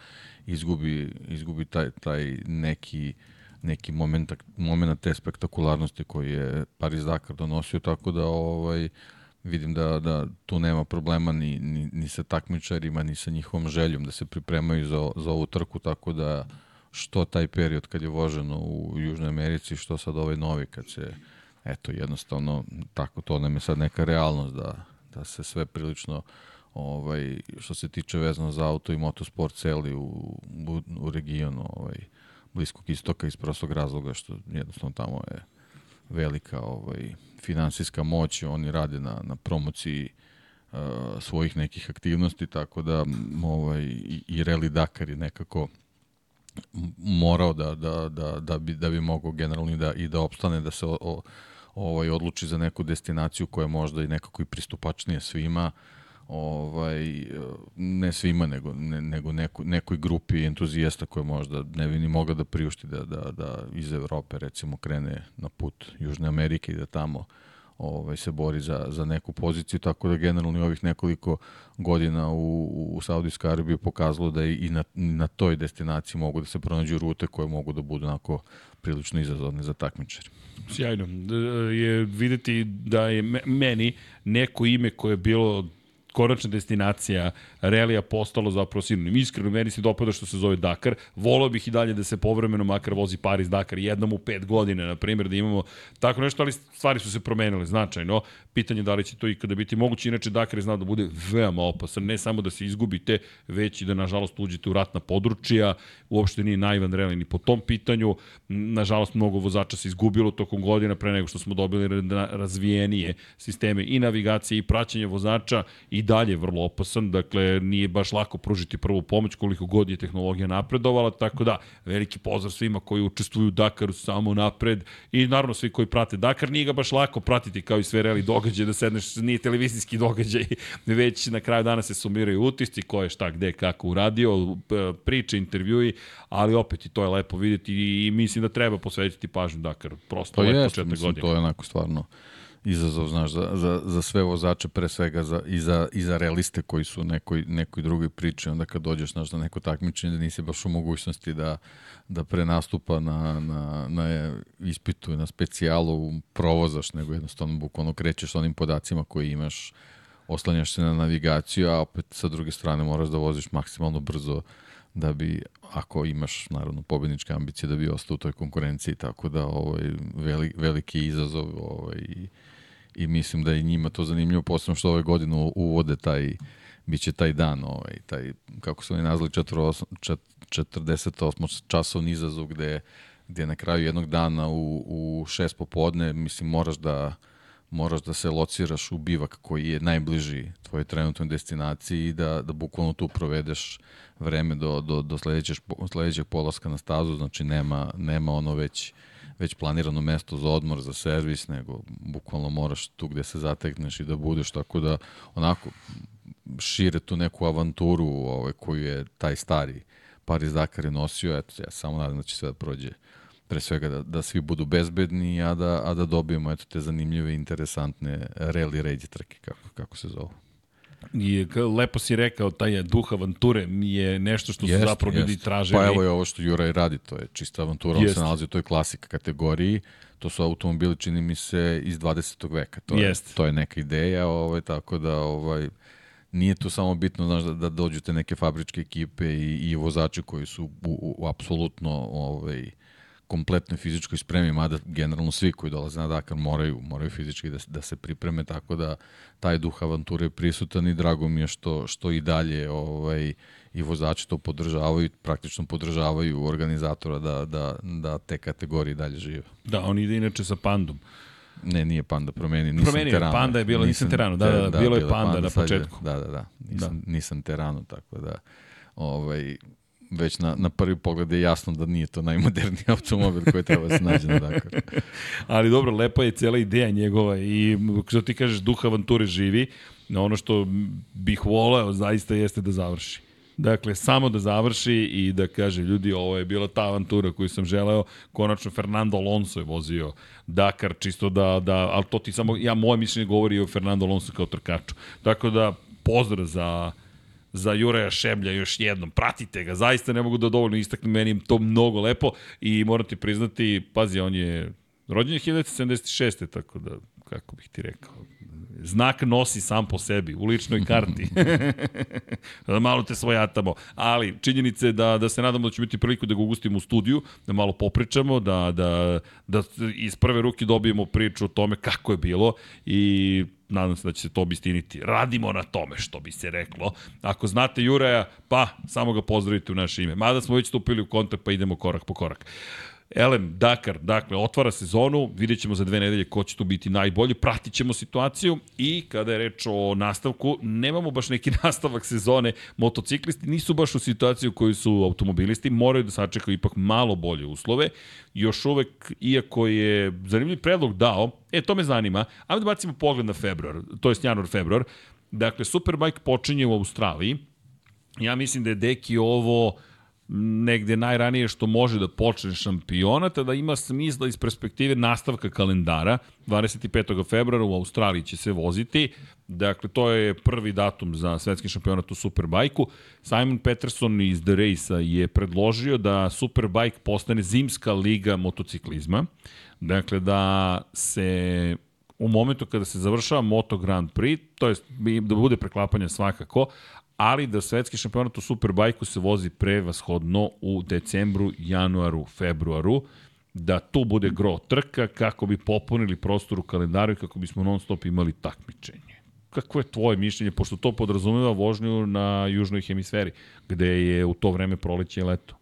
izgubi, izgubi taj, taj neki neki moment, moment te spektakularnosti koji je Paris Dakar donosio, tako da ovaj, vidim da, da tu nema problema ni, ni, ni sa takmičarima, ni sa njihovom željom da se pripremaju za, za ovu trku, tako da što taj period kad je voženo u Južnoj Americi, što sad ovaj novi kad se, eto, jednostavno, tako to nam je sad neka realnost da, da se sve prilično ovaj, što se tiče vezano za auto i motosport celi u, u, u regionu ovaj, Bliskog istoka iz prostog razloga što jednostavno tamo je velika ovaj, finansijska moć, oni rade na, na promociji uh, svojih nekih aktivnosti, tako da ovaj, i, i Rally Dakar je nekako morao da, da, da, da, bi, da bi mogao generalno i da, i da opstane, da se o, o, ovaj, odluči za neku destinaciju koja je možda i nekako i pristupačnije svima, ovaj, ne svima, nego, ne, nego neku, nekoj grupi entuzijasta koja možda ne bi ni mogla da priušti da, da, da iz Evrope recimo krene na put Južne Amerike i da tamo ovaj, se bori za, za neku poziciju, tako da generalno ovih nekoliko godina u, u Saudijskoj Arabiji pokazalo da i na, na toj destinaciji mogu da se pronađu rute koje mogu da budu onako prilično izazovne za takmičare. Sjajno. Je videti da je meni neko ime koje je bilo konačna destinacija relija postalo zapravo sinonim. Iskreno, meni se dopada što se zove Dakar. Volao bih i dalje da se povremeno makar vozi Paris Dakar jednom u pet godine, na primjer, da imamo tako nešto, ali stvari su se promenile značajno. Pitanje da li će to ikada biti moguće, inače Dakar je znao da bude veoma opasan, ne samo da se izgubite, već i da nažalost uđete u ratna područja, uopšte nije naivan reli ni po tom pitanju. Nažalost, mnogo vozača se izgubilo tokom godina pre nego što smo dobili razvijenije sisteme i navigacije i praćenje vozača i dalje vrlo opasan, dakle nije baš lako pružiti prvu pomoć koliko god je tehnologija napredovala, tako da veliki pozdrav svima koji učestvuju u Dakaru samo napred i naravno svi koji prate Dakar, nije ga baš lako pratiti kao i sve reali događaje, da sedneš, nije televizijski događaj, [LAUGHS] već na kraju dana se sumiraju utisci, ko je šta, gde, kako uradio, priče, intervjui, ali opet i to je lepo videti i mislim da treba posvetiti pažnju Dakar, prosto to lep početak godine. To je onako stvarno izazov, znaš, za, za, za sve vozače, pre svega za, i, za, i za realiste koji su nekoj, nekoj drugoj priči, onda kad dođeš znaš, na neko takmičenje, nisi baš u mogućnosti da, da pre nastupa na, na, na ispitu, na specijalu provozaš, nego jednostavno bukvalno krećeš onim podacima koji imaš, oslanjaš se na navigaciju, a opet sa druge strane moraš da voziš maksimalno brzo da bi, ako imaš naravno pobedničke ambicije, da bi ostao u toj konkurenciji, tako da ovaj, veli, veliki izazov ovaj, i, i mislim da je njima to zanimljivo, posebno što ove godine uvode taj, bit će taj dan, ovaj, taj, kako su oni nazvali, 48 časovni izazov gde, gde na kraju jednog dana u, u šest popodne, mislim, moraš da moraš da se lociraš u bivak koji je najbliži tvojoj trenutnoj destinaciji i da, da bukvalno tu provedeš vreme do, do, do sledećeg, sledećeg polaska na stazu, znači nema, nema ono već već planirano mesto za odmor, za servis, nego bukvalno moraš tu gde se zatekneš i da budeš, tako da onako šire tu neku avanturu ovaj, koju je taj stari Paris Dakar je nosio, eto, ja samo nadam da će sve da prođe pre svega da, da svi budu bezbedni, a da, a da dobijemo eto, te zanimljive, interesantne rally raid trke, kako, kako se zovu. I lepo si rekao, taj duh avanture je nešto što jest, su zapravo ljudi tražili. Pa evo je ovo što Juraj radi, to je čista avantura, jest. on se nalazi u toj klasik kategoriji, to su automobili, čini mi se, iz 20. veka. To, jest. je, to je neka ideja, ovaj, tako da ovaj, nije to samo bitno znaš, da, da dođu te neke fabričke ekipe i, i vozači koji su u, u, u apsolutno ovaj, kompletnoj fizičkoj spremi, mada generalno svi koji dolaze na Dakar moraju, moraju fizički da, da se pripreme, tako da taj duh avanture je prisutan i drago mi je što, što i dalje ovaj, i vozači to podržavaju, praktično podržavaju organizatora da, da, da te kategorije dalje žive. Da, on ide inače sa pandom. Ne, nije Panda, promeni, nisam Promenio, Terano. Panda je bilo, nisam, nisam Terano, da, da, da, da bilo je Panda, panda na početku. Je, da, da, da, nisam, da. nisam Terano, tako da, ovaj, već na, na prvi pogled je jasno da nije to najmoderniji [LAUGHS] automobil koji treba da se nađe na Dakar. [LAUGHS] Ali dobro, lepa je cijela ideja njegova i što ti kažeš, duh avanture živi. Ono što bih voleo zaista jeste da završi. Dakle, samo da završi i da kaže, ljudi, ovo je bila ta avantura koju sam želeo. Konačno, Fernando Alonso je vozio Dakar, čisto da, da ali to ti samo, ja, moje mišljenje govori o Fernando Alonso kao trkaču. Tako da, pozdrav za za Juraja Šemlja još jednom. Pratite ga, zaista ne mogu da dovoljno istaknem, meni to mnogo lepo i moram ti priznati, pazi, on je rođen je 1976. tako da, kako bih ti rekao, znak nosi sam po sebi, u ličnoj karti. [LAUGHS] da malo te svojatamo. Ali činjenice da, da se nadamo da će biti priliku da ga ugustimo u studiju, da malo popričamo, da, da, da iz prve ruke dobijemo priču o tome kako je bilo i nadam se da će se to obistiniti. Radimo na tome, što bi se reklo. Ako znate Juraja, pa samo ga pozdravite u naše ime. Mada smo već stupili u kontakt, pa idemo korak po korak. Elem, Dakar, dakle, otvara sezonu, vidjet ćemo za dve nedelje ko će tu biti najbolji, pratit ćemo situaciju i kada je reč o nastavku, nemamo baš neki [LAUGHS] nastavak sezone, motociklisti nisu baš u situaciji u su automobilisti, moraju da sačekaju ipak malo bolje uslove, još uvek, iako je zanimljiv predlog dao, e, to me zanima, ajmo da bacimo pogled na februar, to je januar, februar, dakle, Superbike počinje u Australiji, ja mislim da je Deki ovo negde najranije što može da počne šampionat, da ima smisla iz perspektive nastavka kalendara. 25. februara u Australiji će se voziti. Dakle, to je prvi datum za svetski šampionat u Superbajku. Simon Peterson iz The Race-a je predložio da Superbike postane zimska liga motociklizma. Dakle, da se u momentu kada se završava Moto Grand Prix, to jest da bude preklapanje svakako, ali da svetski šampionat u Superbajku se vozi prevashodno u decembru, januaru, februaru, da tu bude gro trka kako bi popunili prostor u kalendaru i kako bismo non stop imali takmičenje. Kako je tvoje mišljenje, pošto to podrazumeva vožnju na južnoj hemisferi, gde je u to vreme proleće i leto?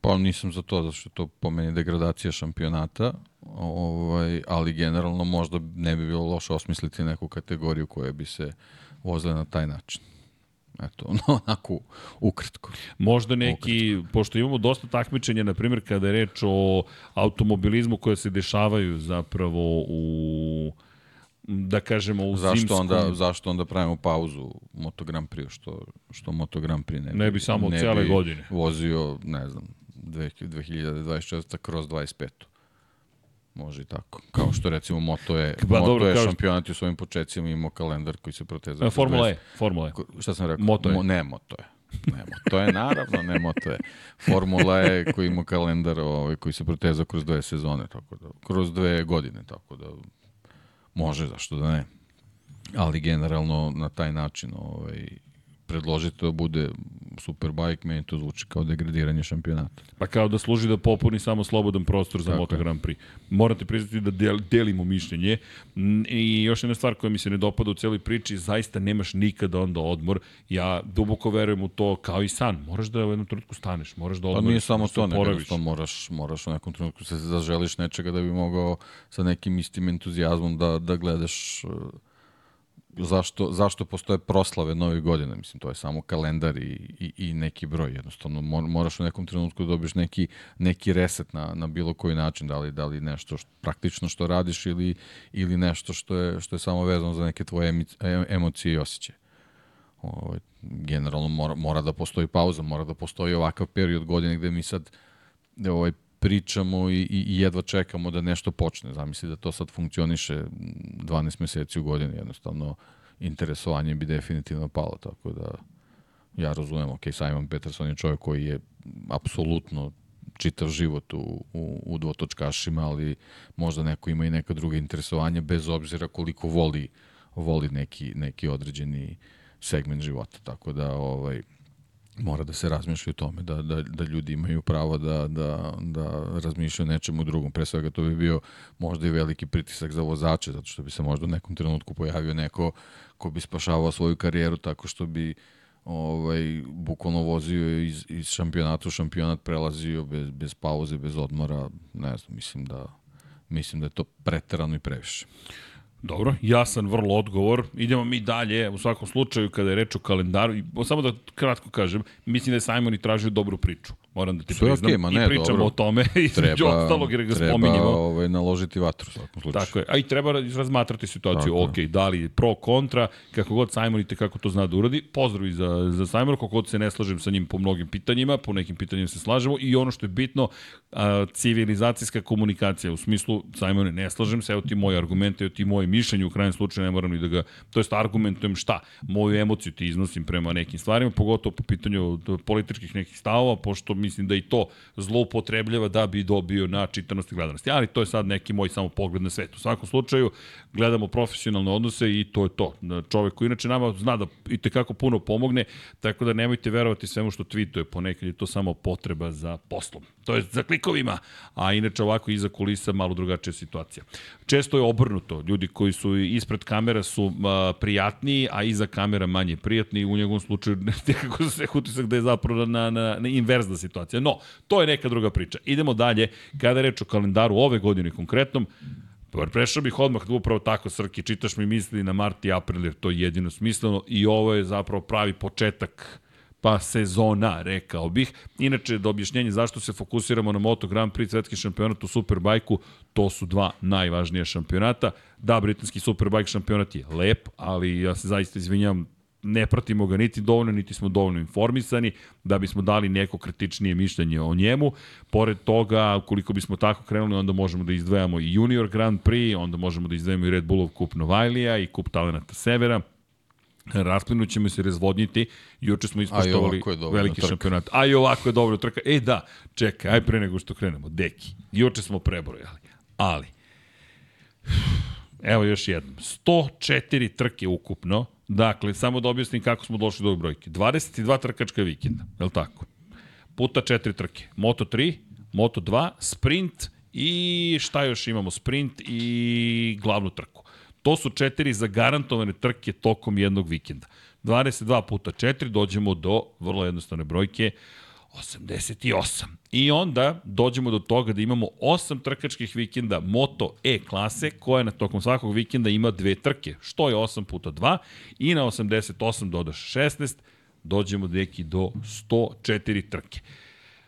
Pa nisam za to, zato što to po meni degradacija šampionata, ovaj, ali generalno možda ne bi bilo loše osmisliti neku kategoriju koja bi se vozile na taj način. Eto, no, [LAUGHS] onako ukratko. Možda neki, ukratko. pošto imamo dosta takmičenja, na primjer, kada je reč o automobilizmu koje se dešavaju zapravo u da kažemo u zašto zimskom... Onda, zašto onda pravimo pauzu Moto Grand Prix, što, što Moto Grand Prix ne bi, ne bi samo ne cijele bi godine. vozio, ne znam, 2024. kroz 25. Može i tako. Kao što recimo Moto je, ba, Moto dobro, je šampionat u svojim početcima imao kalendar koji se proteza. Formula E, Formula E. Šta sam rekao? Moto je. Mo, ne, Moto je. Ne, Moto je naravno, ne Moto je. Formula E koji ima kalendar ovaj, koji se proteza kroz dve sezone, tako da, kroz dve godine, tako da može, zašto da ne. Ali generalno na taj način ovaj, predložite da bude Superbike, meni to zvuči kao degradiranje šampionata. Pa kao da služi da popuni samo slobodan prostor za Tako Moto Grand Prix. Morate priznati da del, delimo mišljenje. I još jedna stvar koja mi se ne dopada u celoj priči, zaista nemaš nikada onda odmor. Ja duboko verujem u to kao i san. Moraš da u jednom trenutku staneš, moraš da odmoriš. Pa nije samo to, nego to moraš, moraš u nekom trenutku se zaželiš nečega da bi mogao sa nekim istim entuzijazmom da, da gledaš zašto, zašto postoje proslave nove godine, mislim, to je samo kalendar i, i, i neki broj, jednostavno moraš u nekom trenutku da dobiješ neki, neki reset na, na bilo koji način, da li, da li nešto što, praktično što radiš ili, ili nešto što je, što je samo vezano za neke tvoje emocije i osjećaje. Ovo, ovaj, generalno mora, mora da postoji pauza, mora da postoji ovakav period godine gde mi sad ovaj, pričamo i, i jedva čekamo da nešto počne. Zamisli da to sad funkcioniše 12 meseci u godini, jednostavno interesovanje bi definitivno palo, tako da ja razumem, ok, Simon Peterson je čovjek koji je apsolutno čitav život u, u, u dvotočkašima, ali možda neko ima i neka druga interesovanja, bez obzira koliko voli, voli neki, neki određeni segment života. Tako da, ovaj, mora da se razmišlja o tome, da, da, da ljudi imaju pravo da, da, da razmišljaju o nečemu drugom. Pre svega to bi bio možda i veliki pritisak za vozače, zato što bi se možda u nekom trenutku pojavio neko ko bi spašavao svoju karijeru tako što bi ovaj, bukvalno vozio iz, iz šampionata u šampionat, prelazio bez, bez pauze, bez odmora. Ne znam, mislim da, mislim da je to preterano i previše. Dobro, jasan vrlo odgovor. Idemo mi dalje, u svakom slučaju, kada je reč o kalendaru, samo da kratko kažem, mislim da je Simon i tražio dobru priču moram da ti Sve priznam. Okay, ma ne, I pričamo dobro. o tome, [LAUGHS] između treba, ostalog jer ga treba spominjemo. Treba ovaj, naložiti vatru, svakom slučaju. Tako je, a i treba razmatrati situaciju, Tako. ok, da li pro, kontra, kako god Simon i kako to zna da uradi. Pozdrav i za, za Simon, kako god se ne slažem sa njim po mnogim pitanjima, po nekim pitanjima se slažemo i ono što je bitno, a, civilizacijska komunikacija, u smislu, Simone, ne slažem se, evo ti moje argumente, evo ti moje mišljenje, u krajem slučaju ne moram ni da ga, to jest argumentujem šta, moju emociju ti iznosim prema nekim stvarima, pogotovo po pitanju političkih nekih stavova, pošto mi mislim da i to zloupotrebljava da bi dobio na čitanosti gledanosti. Ali to je sad neki moj samo pogled na svet. U svakom slučaju, gledamo profesionalne odnose i to je to. Čovek koji inače nama zna da i tekako puno pomogne, tako da nemojte verovati svemu što tweetuje, ponekad je to samo potreba za poslom. To je za klikovima, a inače ovako iza kulisa malo drugačija situacija. Često je obrnuto. Ljudi koji su ispred kamera su a, prijatniji, a iza kamera manje prijatni. U njegovom slučaju [LAUGHS] nekako se utisak da je zapravo na, na, na inverzna situacija. No, to je neka druga priča. Idemo dalje. Kada je reč o kalendaru ove godine konkretnom, Prešao bih odmah da upravo tako, Srki, čitaš mi misli na mart i april, jer to je jedino smisleno i ovo je zapravo pravi početak pa sezona, rekao bih. Inače, da objašnjenje zašto se fokusiramo na Moto Grand Prix, svetski šampionat u Superbajku, to su dva najvažnija šampionata. Da, britanski Superbike šampionat je lep, ali ja se zaista izvinjam, ne pratimo ga niti dovoljno, niti smo dovoljno informisani da bismo dali neko kritičnije mišljenje o njemu. Pored toga, ukoliko bismo tako krenuli, onda možemo da izdvajamo i Junior Grand Prix, onda možemo da izdvajamo i Red Bullov kup Novajlija i kup Talenata Severa. Rasplinut ćemo se razvodniti. Juče smo ispoštovali veliki trka. šampionat. A i ovako je dobro trka. E da, čekaj, aj pre nego što krenemo. Deki, juče smo prebrojali. Ali, [SIGHS] evo još jednom. 104 trke ukupno. Dakle, samo da objasnim kako smo došli do ove brojke. 22 trkačka vikenda, je li tako? Puta 4 trke. Moto 3, Moto 2, sprint i šta još imamo? Sprint i glavnu trku. To su četiri zagarantovane trke tokom jednog vikenda. 22 puta 4 dođemo do vrlo jednostavne brojke 88. I onda dođemo do toga da imamo 8 trkačkih vikenda Moto E klase, koja na tokom svakog vikenda ima dve trke, što je 8 puta 2, i na 88 dodaš 16, dođemo deki do 104 trke.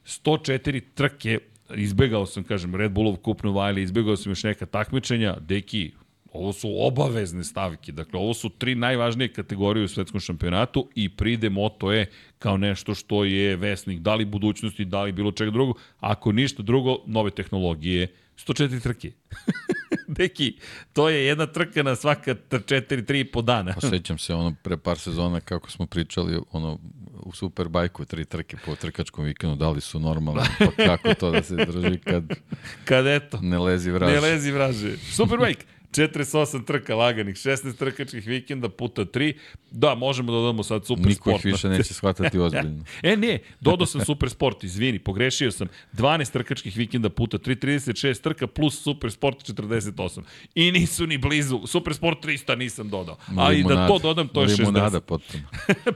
104 trke, izbegao sam, kažem, Red Bullov kup Novajli, izbegao sam još neka takmičenja, deki, Ovo su obavezne stavke, dakle ovo su tri najvažnije kategorije u svetskom šampionatu i pride Moto E kao nešto što je vesnik da li budućnosti, da li bilo čega drugog, ako ništa drugo, nove tehnologije, 104 trke. [LAUGHS] Deki, to je jedna trka na svaka 4, 3 po dana. Osjećam se ono pre par sezona kako smo pričali ono u Superbajku tri trke po trkačkom vikendu, da li su normalne, [LAUGHS] pa kako to da se drži kad, kad eto, ne lezi vraže. Ne lezi vraže. Superbike, 48 trka laganih, 16 trkačkih vikenda puta 3. Da, možemo da dodamo sad super Niko sport. Niko ih više neće shvatati ozbiljno. e, ne, dodao sam super sport, izvini, pogrešio sam. 12 trkačkih vikenda puta 3, 36 trka plus super sport 48. I nisu ni blizu. Super sport 300 nisam dodao. Ali limunada. da to dodam, to je 60. Limunada potpuno.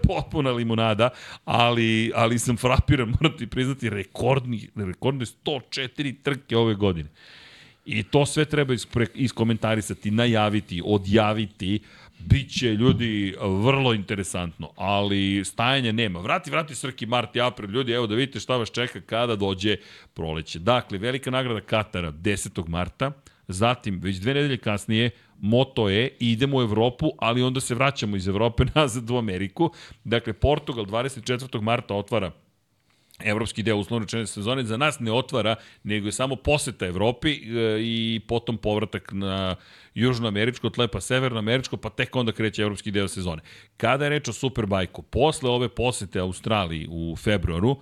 Potpuna limunada, ali, ali sam frapiran, moram ti priznati, rekordni, rekordni 104 trke ove godine. I to sve treba iskomentarisati, najaviti, odjaviti. Biće ljudi vrlo interesantno, ali stajanja nema. Vrati, vrati Srki, Marti, April, ljudi, evo da vidite šta vas čeka kada dođe proleće. Dakle, velika nagrada Katara 10. marta, zatim već dve nedelje kasnije Moto E, idemo u Evropu, ali onda se vraćamo iz Evrope [LAUGHS] nazad u Ameriku. Dakle, Portugal 24. marta otvara evropski deo uslovno rečene sezone za nas ne otvara, nego je samo poseta Evropi e, i potom povratak na južnoameričko tle, pa severnoameričko, pa tek onda kreće evropski deo sezone. Kada je reč o Superbajku, posle ove posete Australiji u februaru,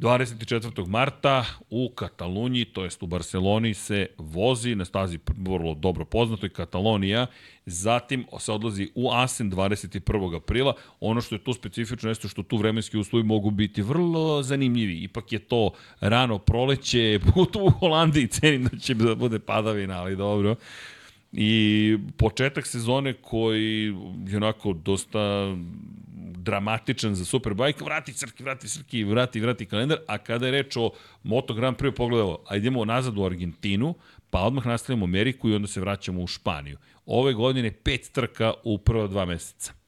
24. marta u Kataluniji, to jest u Barceloni, se vozi na stazi vrlo dobro poznatoj Katalonija, zatim se odlazi u Asen 21. aprila. Ono što je tu specifično jeste što tu vremenski uslovi mogu biti vrlo zanimljivi. Ipak je to rano proleće, [LAUGHS] put u Holandiji cenim da će da bude padavina, ali dobro. I početak sezone koji je onako dosta dramatičan za Superbike, vrati Srki, vrati Srki, vrati, vrati kalendar, a kada je reč o Moto Grand Prix, pogledamo, a idemo nazad u Argentinu, pa odmah nastavljamo Ameriku i onda se vraćamo u Španiju. Ove godine pet trka u prva dva meseca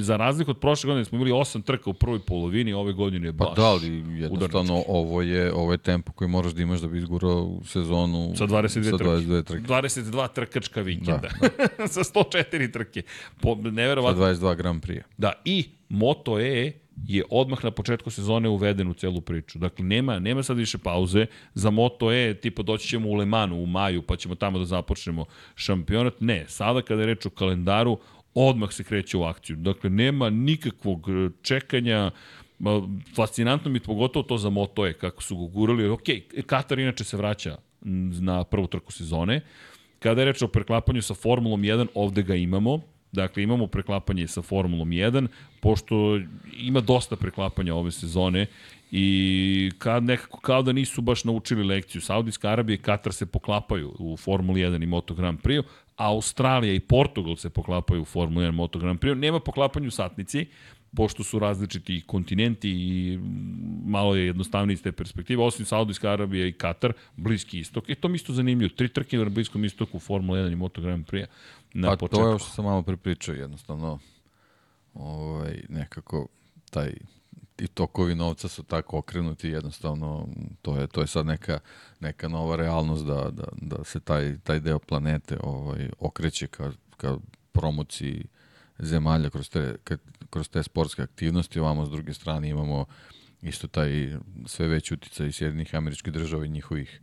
za razliku od prošle godine smo imali osam trka u prvoj polovini, ove godine je baš Pa da, ali jednostavno udarnički. ovo je, ovo je tempo koji moraš da imaš da bi izgurao sezonu sa 22, sa 22 trke. 22 trkačka vikenda. Da, [LAUGHS] da. sa 104 trke. Po, neverovatno. Sa 22 Grand Prix. Da, i Moto E je odmah na početku sezone uveden u celu priču. Dakle, nema, nema sad više pauze. Za Moto E, tipa, doći ćemo u Lemanu u maju, pa ćemo tamo da započnemo šampionat. Ne, sada kada je reč o kalendaru, odmah se kreće u akciju. Dakle, nema nikakvog e, čekanja, fascinantno mi pogotovo to za Moto E, kako su go gurali. Ok, Katar inače se vraća na prvu trku sezone. Kada je reč o preklapanju sa Formulom 1, ovde ga imamo. Dakle, imamo preklapanje sa Formulom 1, pošto ima dosta preklapanja ove sezone i kad nekako kao da nisu baš naučili lekciju. Saudijska Arabija i Katar se poklapaju u Formuli 1 i Moto Grand Prix, Australija i Portugal se poklapaju u Formula 1 Moto Grand Prix. Nema poklapanja u satnici, pošto su različiti kontinenti i malo je jednostavnije iz te perspektive, osim Saudijska Arabija i Katar, Bliski istok. I to mi isto zanimljivo. Tri trke na Bliskom istoku Formula 1 i Moto Grand Prix na pa, početku. to je što sam malo prepričao jednostavno. Ovaj, nekako taj i tokovi novca su tako okrenuti jednostavno to je to je sad neka neka nova realnost da, da, da se taj taj deo planete ovaj okreće ka ka promociji zemalja kroz te kroz te sportske aktivnosti. Ovamo s druge strane imamo isto taj sve veći uticaj Sjedinjenih američkih država i njihovih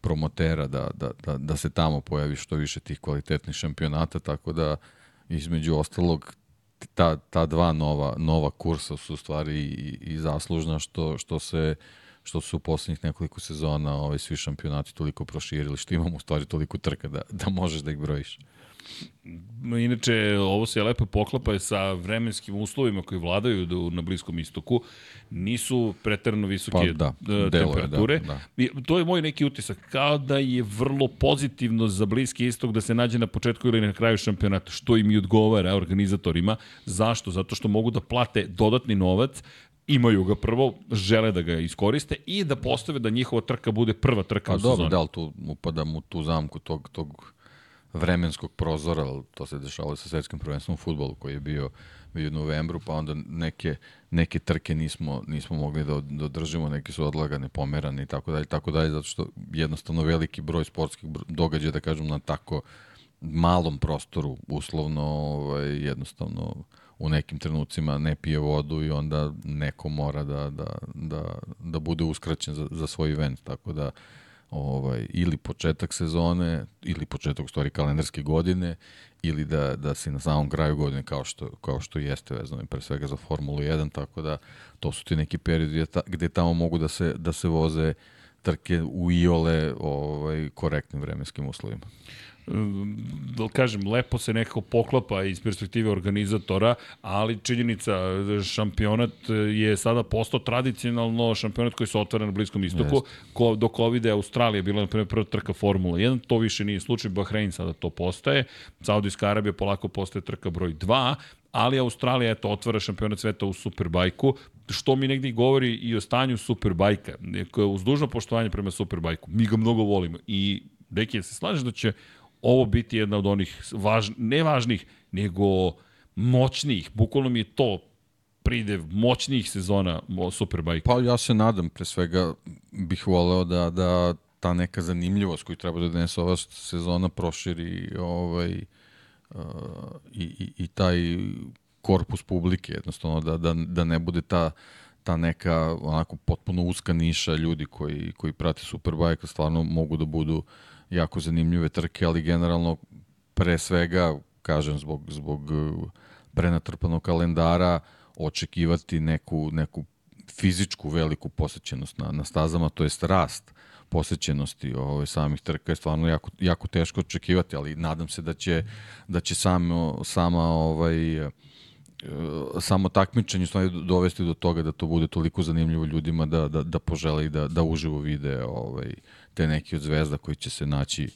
promotera da, da, da, da se tamo pojavi što više tih kvalitetnih šampionata tako da između ostalog ta, ta dva nova, nova kursa su u stvari i, i zaslužna što, što se što su u poslednjih nekoliko sezona ovaj, svi šampionati toliko proširili, što imamo u stvari toliko trka da, da možeš da ih brojiš. Inače, ovo se lepo poklapa sa vremenskim uslovima koji vladaju na Bliskom istoku. Nisu preterano visoke pa, da, e, temperature. Je, da, da. To je moj neki utisak. Kao da je vrlo pozitivno za Bliski istok da se nađe na početku ili na kraju šampionata, što im i odgovara organizatorima. Zašto? Zato što mogu da plate dodatni novac imaju ga prvo, žele da ga iskoriste i da postave da njihova trka bude prva trka pa, u dobro, sezoni. da li tu upadam u tu zamku tog, tog vremenskog prozora, ali to se dešavalo sa svetskim prvenstvom u futbolu koji je bio, bio u novembru, pa onda neke, neke trke nismo, nismo mogli da, da održimo, neke su odlagane, pomerane i tako dalje, tako dalje, zato što jednostavno veliki broj sportskih događaja, da kažem, na tako malom prostoru, uslovno, ovaj, jednostavno u nekim trenucima ne pije vodu i onda neko mora da, da, da, da bude uskraćen za, za svoj event, tako da ovaj, ili početak sezone, ili početak stvari kalendarske godine, ili da, da si na samom kraju godine kao što, kao što jeste vezano i pre svega za Formulu 1, tako da to su ti neki periodi gde, ta, gde tamo mogu da se, da se voze trke u iole ovaj, korektnim vremenskim uslovima da kažem, lepo se nekako poklapa iz perspektive organizatora, ali činjenica, šampionat je sada postao tradicionalno šampionat koji se otvara na Bliskom istoku. Ko, do COVID je Australija bila na prva trka Formula 1, to više nije slučaj, Bahrein sada to postaje, Saudijska Arabija polako postaje trka broj 2, ali Australija eto otvara šampionat sveta u Superbajku, što mi negdje govori i o stanju Superbajka. Uz dužno poštovanje prema Superbajku, mi ga mnogo volimo i Deki, se slažeš da će ovo biti jedna od onih važ, ne važnih, nego moćnijih, bukvalno mi je to pridev moćnijih sezona Superbike. Pa ja se nadam, pre svega bih voleo da, da ta neka zanimljivost koju treba da donese ova sezona proširi ovaj, uh, i, i, i taj korpus publike, jednostavno da, da, da ne bude ta ta neka onako potpuno uska niša ljudi koji, koji prate Superbike, stvarno mogu da budu uh, jako zanimljive trke, ali generalno pre svega, kažem, zbog, zbog uh, prenatrpanog kalendara, očekivati neku, neku fizičku veliku posećenost na, na stazama, to jest rast posećenosti ovaj, samih trka je stvarno jako, jako teško očekivati, ali nadam se da će, da će samo, sama ovaj, uh, samo takmičenje stvari dovesti do toga da to bude toliko zanimljivo ljudima da, da, da požele i da, da uživo vide ovaj, te neki od zvezda koji će se naći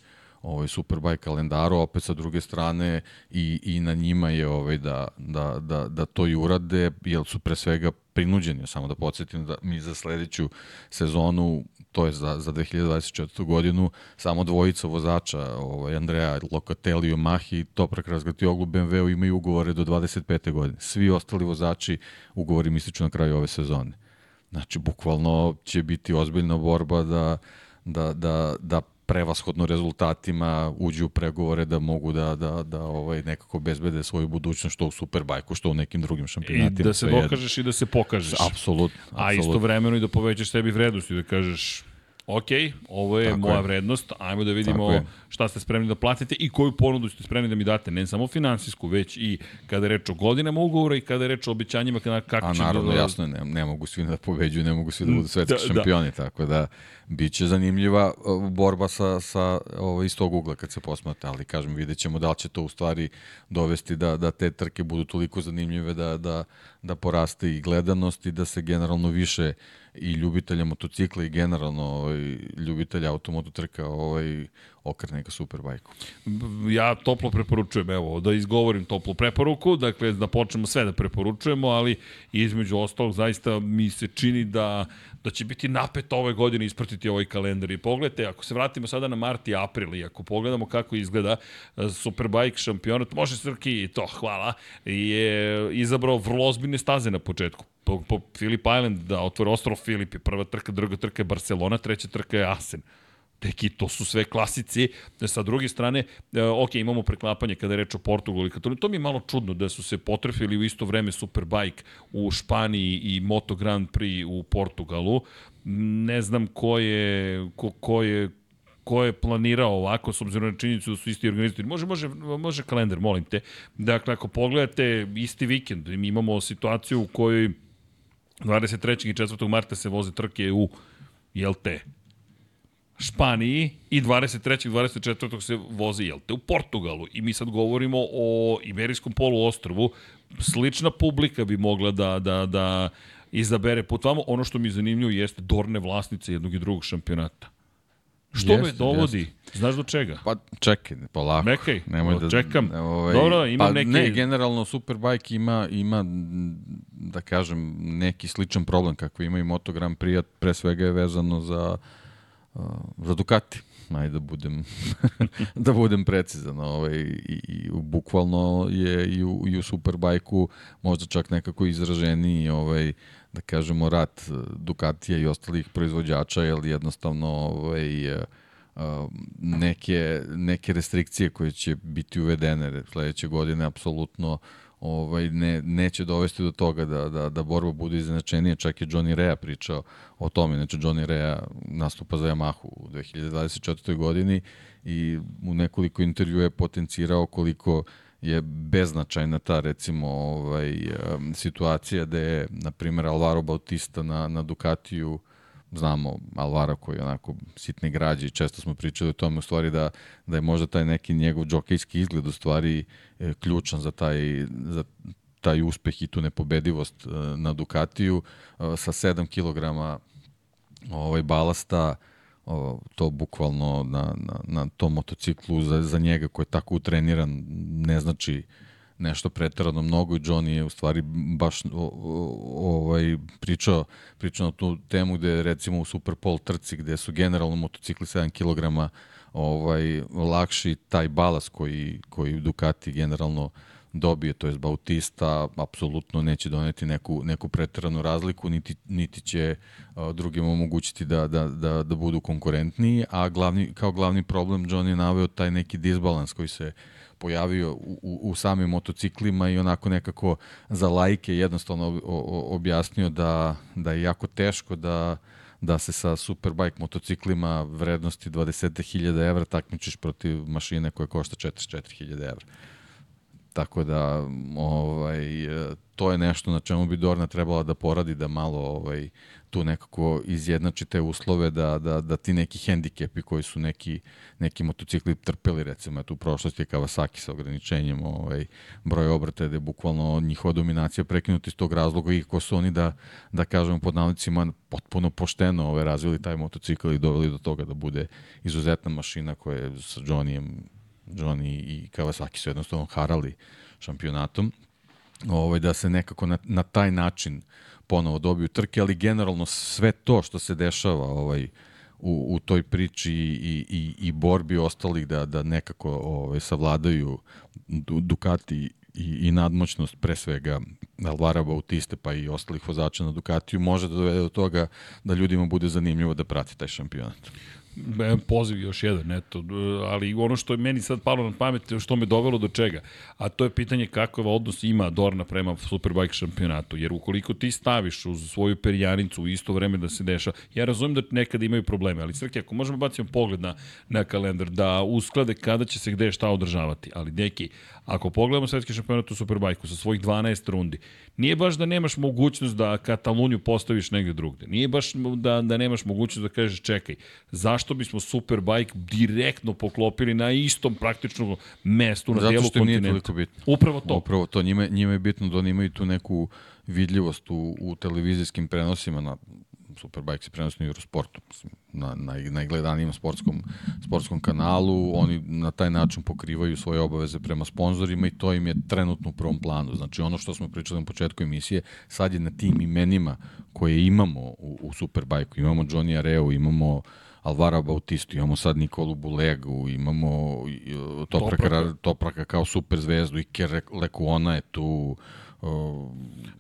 ovaj Superbike kalendaru, opet sa druge strane i, i na njima je ovaj da, da, da, da to i urade, jer su pre svega prinuđeni, samo da podsjetim da mi za sledeću sezonu, to je za, za 2024. godinu, samo dvojica vozača, ovaj, Andrea Locatelli i Mahi, Toprak Razgatioglu, BMW-u imaju ugovore do 25. godine. Svi ostali vozači ugovori misliču na kraju ove sezone. Znači, bukvalno će biti ozbiljna borba da da, da, da prevashodno rezultatima uđu u pregovore da mogu da, da, da ovaj, nekako bezbede svoju budućnost što u Superbajku, što u nekim drugim šampionatima. I da se dokažeš i da se pokažeš. Apsolutno. A istovremeno i da povećaš sebi vrednost i da kažeš ok, ovo je Tako moja je. vrednost, ajmo da vidimo šta ste spremni da platite i koju ponudu ste spremni da mi date, ne samo finansijsku, već i kada je reč o godinama ugovora i kada je reč o obećanjima kada, kako A naravno, da... jasno, ne, ne mogu svi da pobeđuju, ne mogu svi da budu svetski da, da. šampioni, da. tako da biće zanimljiva borba sa, sa ovo, iz tog ugla kad se posmata, ali kažem, vidjet ćemo da li će to u stvari dovesti da, da te trke budu toliko zanimljive da, da, da poraste i gledanost i da se generalno više i ljubitelja motocikla i generalno ovaj, ljubitelja automototrka ovaj, okrene ka superbajku. Ja toplo preporučujem, evo, da izgovorim toplu preporuku, dakle da počnemo sve da preporučujemo, ali između ostalog zaista mi se čini da da će biti napet ove godine ispratiti ovaj kalendar. I pogledajte, ako se vratimo sada na mart i april i ako pogledamo kako izgleda e, Superbike šampionat, može Srki i to, hvala, je izabrao vrlo ozbiljne staze na početku. Po, po Philip Island da otvore ostrov Filip je prva trka, druga trka je Barcelona, treća trka je Asen. Teki, to su sve klasici. Sa druge strane, e, ok, imamo preklapanje kada je reč o Portugalu i Kataloniji. To mi je malo čudno da su se potrefili u isto vreme Superbike u Španiji i Moto Grand Prix u Portugalu. Ne znam ko je, ko, ko je, ko je planirao ovako, s obzirom na činjenicu da su isti organizatori. Može, može, može kalendar, molim te. Dakle, ako pogledate isti vikend, mi imamo situaciju u kojoj 23. i 4. marta se voze trke u, jel te, Španiji i 23. i 24. se vozi, jel te, u Portugalu. I mi sad govorimo o Iberijskom poluostrovu. Slična publika bi mogla da, da, da izabere put vamo. Ono što mi je zanimljivo jeste dorne vlasnice jednog i drugog šampionata. Što Jeste, me dovodi? Znaš do čega? Pa čekaj, polako. Mekaj, Nemoj da, čekam. Ovaj, Dobro, imam pa, neki- Ne, generalno Superbike ima, ima, da kažem, neki sličan problem kako ima i Moto Grand Prix, pre svega je vezano za, uh, za Ducati. Ajde da budem, [LAUGHS] da budem precizan. Ovaj, i, i, bukvalno je i u, i u Superbajku možda čak nekako izraženiji ovaj, da kažemo rat eh, Ducatija i ostalih proizvođača, jer jednostavno ovaj, uh, neke, neke restrikcije koje će biti uvedene sledeće godine apsolutno ovaj, ne, neće dovesti do toga da, da, da borba bude iznenačenija. Čak je Johnny Rea pričao o tome. Znači, Johnny Rea nastupa za Yamahu u 2024. godini i u nekoliko intervjua je potencirao koliko je beznačajna ta recimo ovaj situacija da je na primjer Alvaro Bautista na na Ducatiju znamo Alvara koji je onako sitni građi i često smo pričali o tome u stvari da, da je možda taj neki njegov džokejski izgled u stvari e, ključan za taj, za taj uspeh i tu nepobedivost e, na Ducatiju. E, sa 7 kg ovaj balasta o, to bukvalno na, na, na tom motociklu za, za njega koji je tako utreniran ne znači nešto pretarano mnogo i Johnny je u stvari baš o, o, ovaj pričao pričao na tu temu gde recimo u Superpol trci gde su generalno motocikli 7 kg ovaj lakši taj balas koji koji Ducati generalno dobije, to je Bautista, apsolutno neće doneti neku, neku preteranu razliku, niti, niti će uh, drugim omogućiti da, da, da, da budu konkurentniji, a glavni, kao glavni problem John je naveo taj neki disbalans koji se pojavio u, u, u samim motociklima i onako nekako za lajke jednostavno objasnio da, da je jako teško da da se sa Superbike motociklima vrednosti 20.000 evra takmičiš protiv mašine koja košta 44.000 evra. Tako da ovaj to je nešto na čemu bi Dorna trebala da poradi da malo ovaj tu nekako izjednači te uslove da, da, da ti neki hendikepi koji su neki, neki motocikli trpeli recimo eto u prošlosti Kawasaki sa ograničenjem ovaj, broj obrata da je bukvalno njihova dominacija prekinuta iz tog razloga i ko su oni da, da kažemo pod navodnicima potpuno pošteno ovaj, razvili taj motocikl i doveli do toga da bude izuzetna mašina koja je sa Johnnyjem Johnny i Kawasaki su jednostavno harali šampionatom, ovaj, da se nekako na, na taj način ponovo dobiju trke, ali generalno sve to što se dešava ovaj, u, u toj priči i, i, i borbi ostalih da, da nekako ovaj, savladaju Ducati i, i nadmoćnost pre svega Alvara Bautiste pa i ostalih vozača na Ducatiju može da dovede do toga da ljudima bude zanimljivo da prati taj šampionat. E, poziv još jedan, eto, ali ono što je meni sad palo na pamet, što me dovelo do čega, a to je pitanje kakav odnos ima Dorna prema Superbike šampionatu, jer ukoliko ti staviš uz svoju perjanicu u isto vreme da se dešava, ja razumem da nekada imaju probleme, ali Srke, ako možemo bacimo pogled na, na kalendar, da usklade kada će se gde šta održavati, ali neki, ako pogledamo svetski šampionat u Superbajku sa svojih 12 rundi, nije baš da nemaš mogućnost da Kataluniju postaviš negde drugde. Nije baš da, da nemaš mogućnost da kažeš čekaj, zašto bismo Superbike direktno poklopili na istom praktično mestu na Zato delu što nije kontinenta? toliko bitno. Upravo to. Upravo to. Njima, njima je bitno da oni imaju tu neku vidljivost u, u televizijskim prenosima na Superbike se prenosi na Eurosportu, na, na, najgledanijem sportskom, sportskom kanalu, oni na taj način pokrivaju svoje obaveze prema sponzorima i to im je trenutno u prvom planu. Znači ono što smo pričali na početku emisije, sad je na tim imenima koje imamo u, u Superbike-u, imamo Johnny Areo, imamo Alvara Bautistu, imamo sad Nikolu Bulegu, imamo uh, Topraka, Topraka. Topraka kao super zvezdu, Iker Lekuona je tu, uh,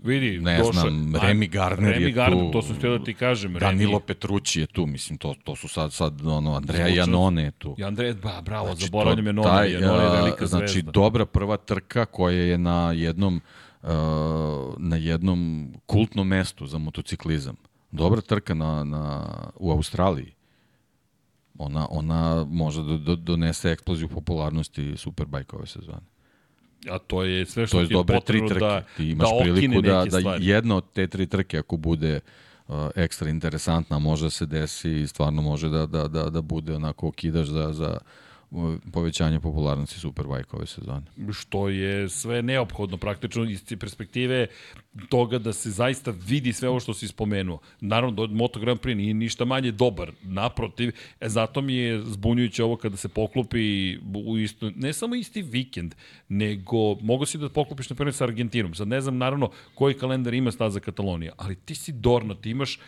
Vidi, ne došao- znam, Remy Gardner Remy je Gardner, tu. to sam htio da ti kažem. Danilo Remy, Petrući je tu, mislim, to, to su sad, sad ono, Andreja Zvuči- Janone je tu. I Andrej, ba, bravo, znači, Znači, zaboravljam je Nona, taj, je a, velika Znači, zvezda. dobra prva trka koja je na jednom uh, na jednom kultnom mestu za motociklizam. Dobra trka na, na, u Australiji. Ona, ona može da do, donese eksploziju popularnosti Superbike ove sezone. A to je sve što To je ti je dobre tri potrebno trke. da, Ti imaš da priliku da, da stvari. jedna od te tri trke ako bude uh, ekstra interesantna, može da se desi i stvarno može da, da, da, da bude onako okidaš za, za povećanje popularnosti Superbike ove sezone. Što je sve neophodno praktično iz perspektive toga da se zaista vidi sve ovo što si spomenuo. Naravno, Moto Grand Prix nije ništa manje dobar, naprotiv, e, zato mi je zbunjujuće ovo kada se poklopi u isto, ne samo isti vikend, nego mogu si da poklopiš na primjer sa Argentinom. Sad ne znam naravno koji kalendar ima staza Katalonija, ali ti si Dorna, ti imaš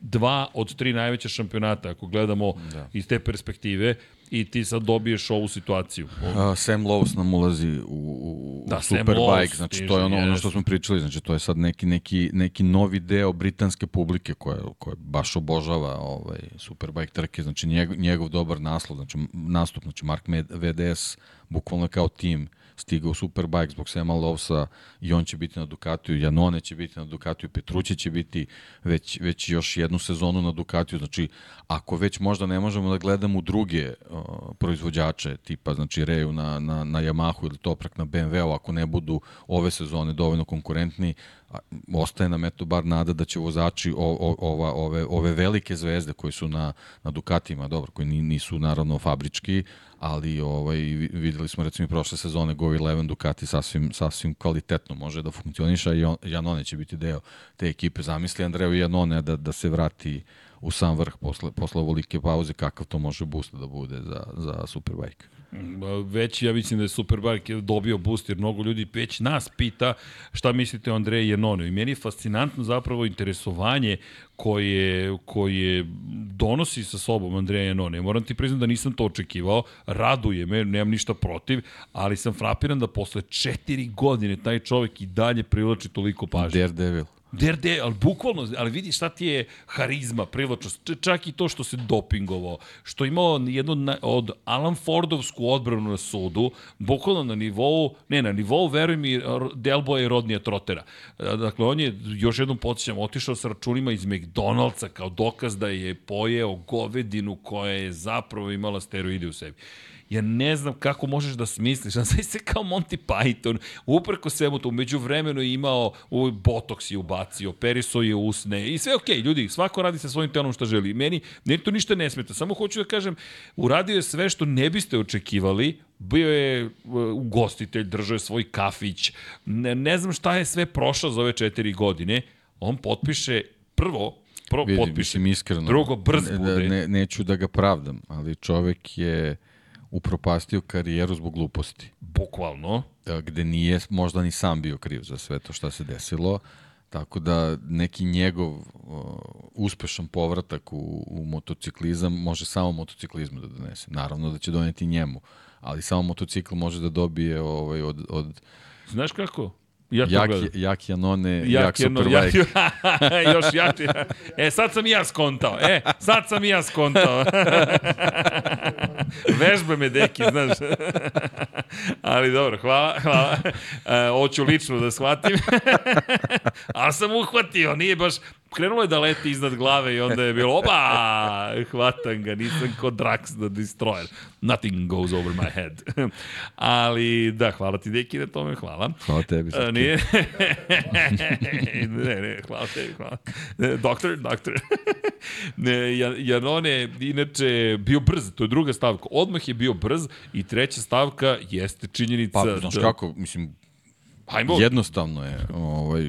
dva od tri najveća šampionata, ako gledamo da. iz te perspektive, i ti sad dobiješ ovu situaciju. Uh, Sam Lowe's nam ulazi u, u da, Superbike, znači to je ono, ono što smo pričali, znači to je sad neki, neki, neki novi deo britanske publike koja, koja baš obožava ovaj, Superbike trke, znači njegov, njegov dobar naslov, znači nastup, znači Mark VDS bukvalno kao tim stigao Superbike zbog Sema Lovsa i on će biti na Ducatiju, Janone će biti na Ducatiju, Petrući će biti već, već još jednu sezonu na Ducatiju, znači ako već možda ne možemo da gledamo druge uh, proizvođače tipa znači Reju na, na, na Yamahu ili Toprak na BMW-u, ako ne budu ove sezone dovoljno konkurentni, ostaje nam eto bar nada da će vozači o, o, ova, ove, ove velike zvezde koji su na, na Dukatima, dobro, koji nisu naravno fabrički, ali ovaj, videli smo recimo i prošle sezone Go 11 Ducati sasvim, sasvim kvalitetno može da funkcioniša i on, Janone će biti deo te ekipe. Zamisli Andreju Janone da, da se vrati u sam vrh posle, posle ovolike pauze, kakav to može boost da bude za, za Superbike. Već ja mislim da je Superbike dobio boost, jer mnogo ljudi već nas pita šta mislite o Andreji Jenonu. I meni je fascinantno zapravo interesovanje koje, koje donosi sa sobom Andreja Janone. Moram ti priznati da nisam to očekivao, raduje me, nemam ništa protiv, ali sam frapiran da posle četiri godine taj čovek i dalje privlači toliko pažnje. Daredevil. Derde, ali bukvalno, ali vidi šta ti je harizma, privlačnost, čak i to što se dopingovao, što imao jednu na, od Alan Fordovsku odbranu na sudu, bukvalno na nivou, ne, na nivou, veruj mi, Delboja i Rodnija Trotera. Dakle, on je, još jednom podsjećam, otišao sa računima iz McDonald'sa kao dokaz da je pojeo govedinu koja je zapravo imala steroide u sebi ja ne znam kako možeš da smisliš, [LAUGHS] a sve se kao Monty Python, uprko svemu to, umeđu vremenu je imao, u botoks je ubacio, periso je usne i sve okej, okay, ljudi, svako radi sa svojim telom što želi. Meni, ne to ništa ne smeta, samo hoću da kažem, uradio je sve što ne biste očekivali, bio je ugostitelj, držao je svoj kafić, ne, ne znam šta je sve prošao za ove četiri godine, on potpiše prvo, prvo Vidim, potpiše, mislim, iskreno, drugo brz bude. Ne, neću da ga pravdam, ali čovek je upropastio karijeru zbog gluposti. Bukvalno. E, gde nije možda ni sam bio kriv za sve to što se desilo. Tako da neki njegov uh, uspešan povratak u, u motociklizam može samo motociklizmu da donese. Naravno da će doneti njemu, ali samo motocikl može da dobije ovaj, od, od... Znaš kako? Ja jak, jak Janone, jak, jak Superbike. Jak, još jak. E, sad sam i ja skontao. E, sad sam i ja skontao. [LAUGHS] Vežba me, deki, znaš. [LAUGHS] Ali dobro, hvala, hvala. E, hoću lično da shvatim. [LAUGHS] Ali sam uhvatio, nije baš krenulo je da leti iznad glave i onda je bilo, oba, hvatam ga, nisam kod Drax the Destroyer. Nothing goes over my head. [LAUGHS] Ali, da, hvala ti, Deki, na tome, hvala. Hvala tebi. A, nije? [LAUGHS] ne, ne, hvala tebi, hvala. Doktor, doktor. [LAUGHS] ne, Jan, on je, inače, bio brz, to je druga stavka. Odmah je bio brz i treća stavka jeste činjenica... Pa, znaš da... kako, mislim, Hajmo. jednostavno je, ovaj,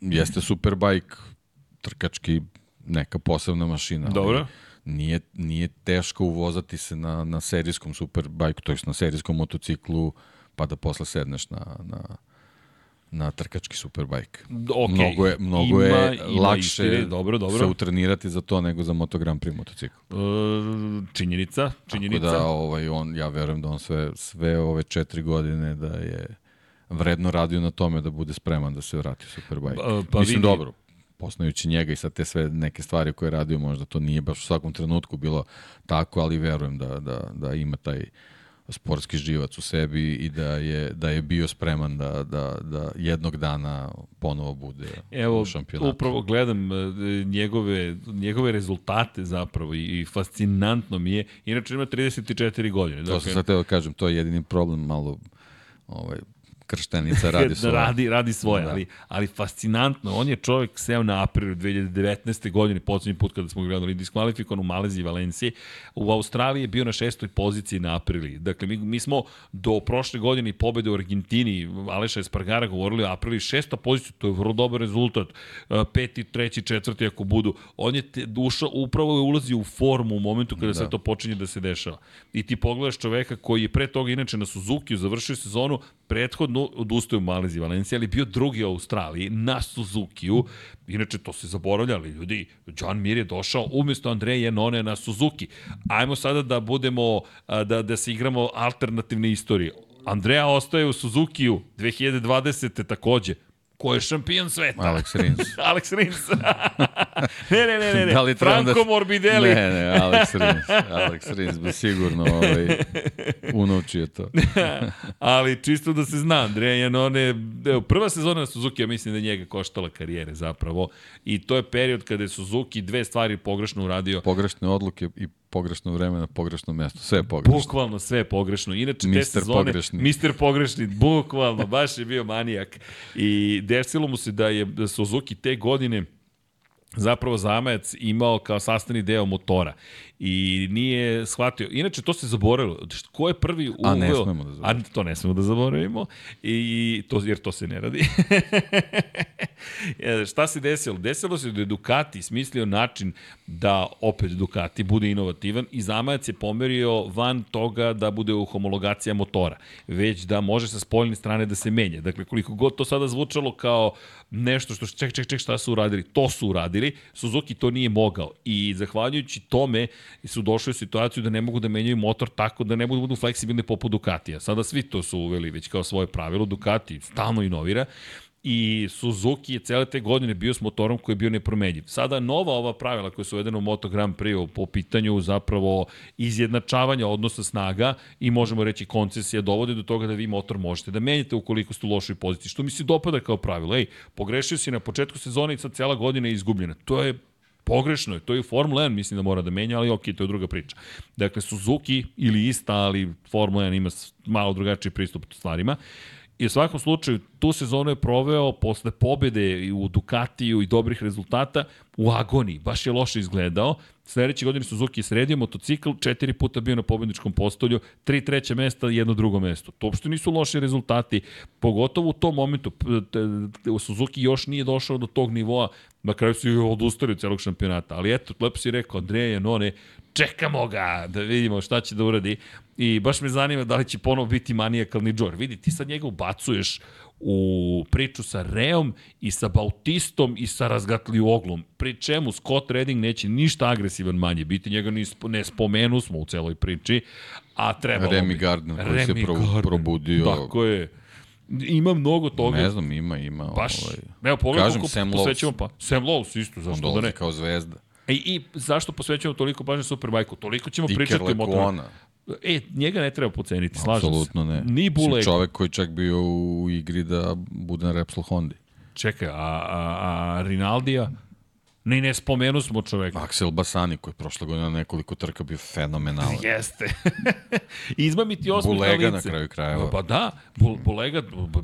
jeste Superbike trkački neka posebna mašina. Dobro. Nije, nije teško uvozati se na, na serijskom Superbike, to je na serijskom motociklu, pa da posle sedneš na, na, na trkački superbike. Okay. Mnogo je, mnogo ima, je ima lakše istine, dobro, dobro. se utrenirati za to nego za Moto Grand Prix motocikl. E, činjenica, činjenica. Tako da, ovaj, on, ja verujem da on sve, sve ove četiri godine da je vredno radio na tome da bude spreman da se vrati Superbike. Pa, pa Mislim, vidi... dobro, poznajući njega i sad te sve neke stvari koje je radio, možda to nije baš u svakom trenutku bilo tako, ali verujem da, da, da ima taj sportski živac u sebi i da je, da je bio spreman da, da, da jednog dana ponovo bude Evo, u šampionatu. Upravo gledam e, njegove, njegove rezultate zapravo i, i fascinantno mi je. Inače ima 34 godine. To dakle, sam sad teo da kažem, to je jedini problem malo ovaj, krštenica radi [LAUGHS] svoje. radi, radi svoje, da. ali, ali fascinantno, on je čovjek seo na aprilu 2019. godine, poslednji put kada smo ga gledali diskvalifikovan u Maleziji i Valenciji, u Australiji je bio na šestoj poziciji na aprili. Dakle, mi, mi smo do prošle godine pobede u Argentini, Aleša Espargara govorili o aprili, šesta pozicija, to je vrlo dobar rezultat, peti, treći, četvrti ako budu. On je te, ušao, upravo je ulazi u formu u momentu kada da. sve to počinje da se dešava. I ti pogledaš čoveka koji je pre toga inače na Suzuki završio sezonu, prethodno odustao u Maleziji Valencija, ali bio drugi u Australiji na Suzukiju. Inače, to se zaboravljali, ljudi. John Mir je došao umjesto Andreja Janone na Suzuki. Ajmo sada da budemo, da, da se igramo alternativne istorije. Andreja ostaje u Suzukiju 2020. takođe. Ko je šampion sveta? Alex Rins. [LAUGHS] Alex Rins. [LAUGHS] ne, ne, ne, ne, ne. Da li Franco da... Morbidelli. Ne, ne, Alex [LAUGHS] Rins. Alex Rins bi sigurno ovaj, unovčio to. Ali čisto da se zna, Andreja Janone, evo, prva sezona na Suzuki, ja mislim da njega koštala karijere zapravo. I to je period kada je Suzuki dve stvari pogrešno uradio. Pogrešne odluke i pogrešno vreme na pogrešno mesto. Sve je pogrešno. Bukvalno sve je pogrešno. Inače, Mister te sezone, pogrešni. Mister pogrešni, bukvalno, baš je bio manijak. I desilo mu se da je da Suzuki te godine zapravo zamajac imao kao sastavni deo motora i nije shvatio. Inače, to se zaboravilo. Ko je prvi uveo... A ne smemo da zaboravimo. A to ne smemo da zaboravimo, i to, jer to se ne radi. [LAUGHS] E, šta se desilo? Desilo se da je Ducati smislio način da opet Ducati bude inovativan i zamajac je pomerio van toga da bude u homologacija motora, već da može sa spoljne strane da se menja. Dakle, koliko god to sada zvučalo kao nešto što ček, ček, ček, šta su uradili, to su uradili, Suzuki to nije mogao i zahvaljujući tome su došli u situaciju da ne mogu da menjaju motor tako da ne budu, budu fleksibilni poput Ducatija. Sada svi to su uveli već kao svoje pravilo, Ducati stalno inovira i Suzuki je cele te godine bio s motorom koji je bio nepromenjiv. Sada nova ova pravila koja su uvedena u Moto Grand Prix po pitanju zapravo izjednačavanja odnosa snaga i možemo reći koncesija dovode do toga da vi motor možete da menjate ukoliko ste u lošoj poziciji. Što mi se dopada kao pravilo. Ej, pogrešio si na početku sezone i sad cijela godina je izgubljena. To je Pogrešno je, to je Formula 1, mislim da mora da menja, ali ok, to je druga priča. Dakle, Suzuki ili ista, ali Formula 1 ima malo drugačiji pristup stvarima. I u svakom slučaju, tu sezonu je proveo posle pobede u Ducatiju i dobrih rezultata u agoniji. Baš je loše izgledao. Sledeće godine Suzuki sredio motocikl, četiri puta bio na pobedničkom postolju, tri treće mesta, jedno drugo mesto. To uopšte nisu loši rezultati, pogotovo u tom momentu. Suzuki još nije došao do tog nivoa, na kraju su odustali od celog šampionata. Ali eto, lepo si rekao, Andreja Janone, čekamo ga da vidimo šta će da uradi. I baš me zanima da li će ponovo biti manijakalni Džor. Vidi, ti sad njega ubacuješ u priču sa Reom i sa Bautistom i sa oglom. Pri čemu Scott Redding neće ništa agresivan manje biti, njega ne spomenu smo u celoj priči, a treba... Remy Gardner koji Remy se pro, Gardner. probudio. Tako je. Ima mnogo toga. Ne znam, ima, ima. Baš, ovaj... evo, pogledaj koliko Sam posvećamo pa. Sam Lowe's isto, zašto da ne? kao zvezda. I, e, I zašto posvećujemo toliko pažnje Superbajku? Toliko ćemo Iker pričati o motoru. E, njega ne treba poceniti, slažem se. Apsolutno ne. Ni Buleg. Čovek koji čak bio u igri da bude na Repsol Hondi. Čekaj, a, a, a Rinaldija? Ne, ne spomenu smo čoveka. Axel Basani koji je prošle godine na nekoliko trka bio fenomenalan. [LAUGHS] Jeste. [LAUGHS] Izma ti osmih Bulega na kraju krajeva. Pa da, Bul, Bulega...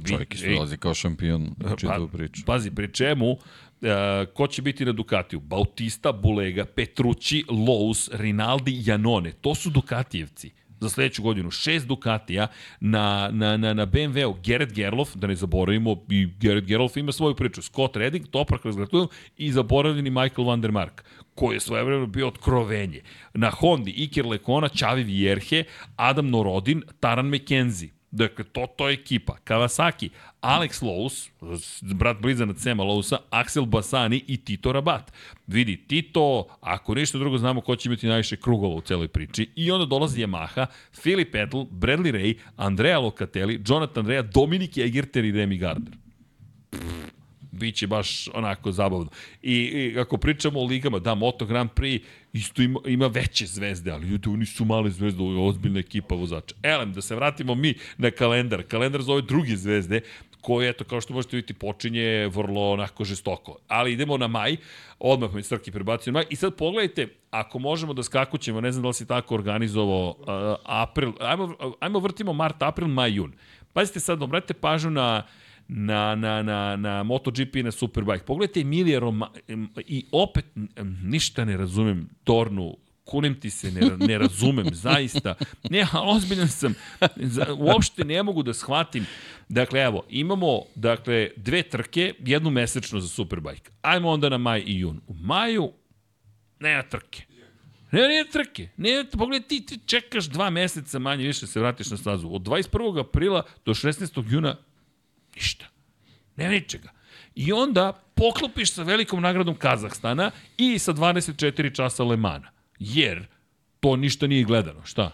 Čovjek izlazi kao šampion u čitavu pa, priču. Pazi, pri čemu Uh, ko će biti na Ducatiju? Bautista, Bulega, Petrucci, Lous, Rinaldi, Janone. To su Ducatijevci za sledeću godinu. Šest Ducatija na, na, na, na BMW-u. Gerrit Gerlof, da ne zaboravimo, i Gerrit Gerlof ima svoju priču. Scott Redding, Toprak razgratujem i zaboravljeni Michael van der Mark koji je svojevremeno bio otkrovenje. Na Hondi Iker Lekona, Čavi Vjerhe, Adam Norodin, Taran McKenzie. Dakle, to, to je ekipa. Kawasaki, Alex Lowe's, brat blizanac Sema Lowesa, Axel Basani i Tito Rabat. Vidi, Tito, ako ništa drugo znamo ko će imati najviše krugova u celoj priči. I onda dolazi Yamaha, Filip Edl, Bradley Ray, Andrea Locatelli, Jonathan Rea, Dominik Egerter i Remy Gardner. Pff biće baš onako zabavno. I, I ako pričamo o ligama, da, Moto Grand Prix isto ima, ima veće zvezde, ali ljudi, oni su male zvezde, ovo je ozbiljna ekipa vozača. Elem, da se vratimo mi na kalendar. Kalendar za ove druge zvezde, koje, eto, kao što možete vidjeti, počinje vrlo onako žestoko. Ali idemo na maj, odmah me Srki prebacio na maj. I sad pogledajte, ako možemo da skakućemo, ne znam da li si tako organizovao, uh, april, ajmo, ajmo vrtimo mart, april, maj, jun. Pazite sad, obratite pažnju na na, na, na, na MotoGP i na Superbike. Pogledajte Emilija Roma i opet ništa ne razumem Tornu, kunem ti se, ne, ne razumem, [LAUGHS] zaista. Ne, ozbiljan sam. Uopšte ne mogu da shvatim. Dakle, evo, imamo dakle, dve trke, jednu mesečno za Superbike. Ajmo onda na maj i jun. U maju nema trke. Ne, ne trke. Ne, pogledaj, ti, ti čekaš dva meseca manje više se vratiš na stazu. Od 21. aprila do 16. juna ništa. Ne ničega. I onda poklopiš sa velikom nagradom Kazahstana i sa 24 časa Lemana. Jer to ništa nije gledano. Šta?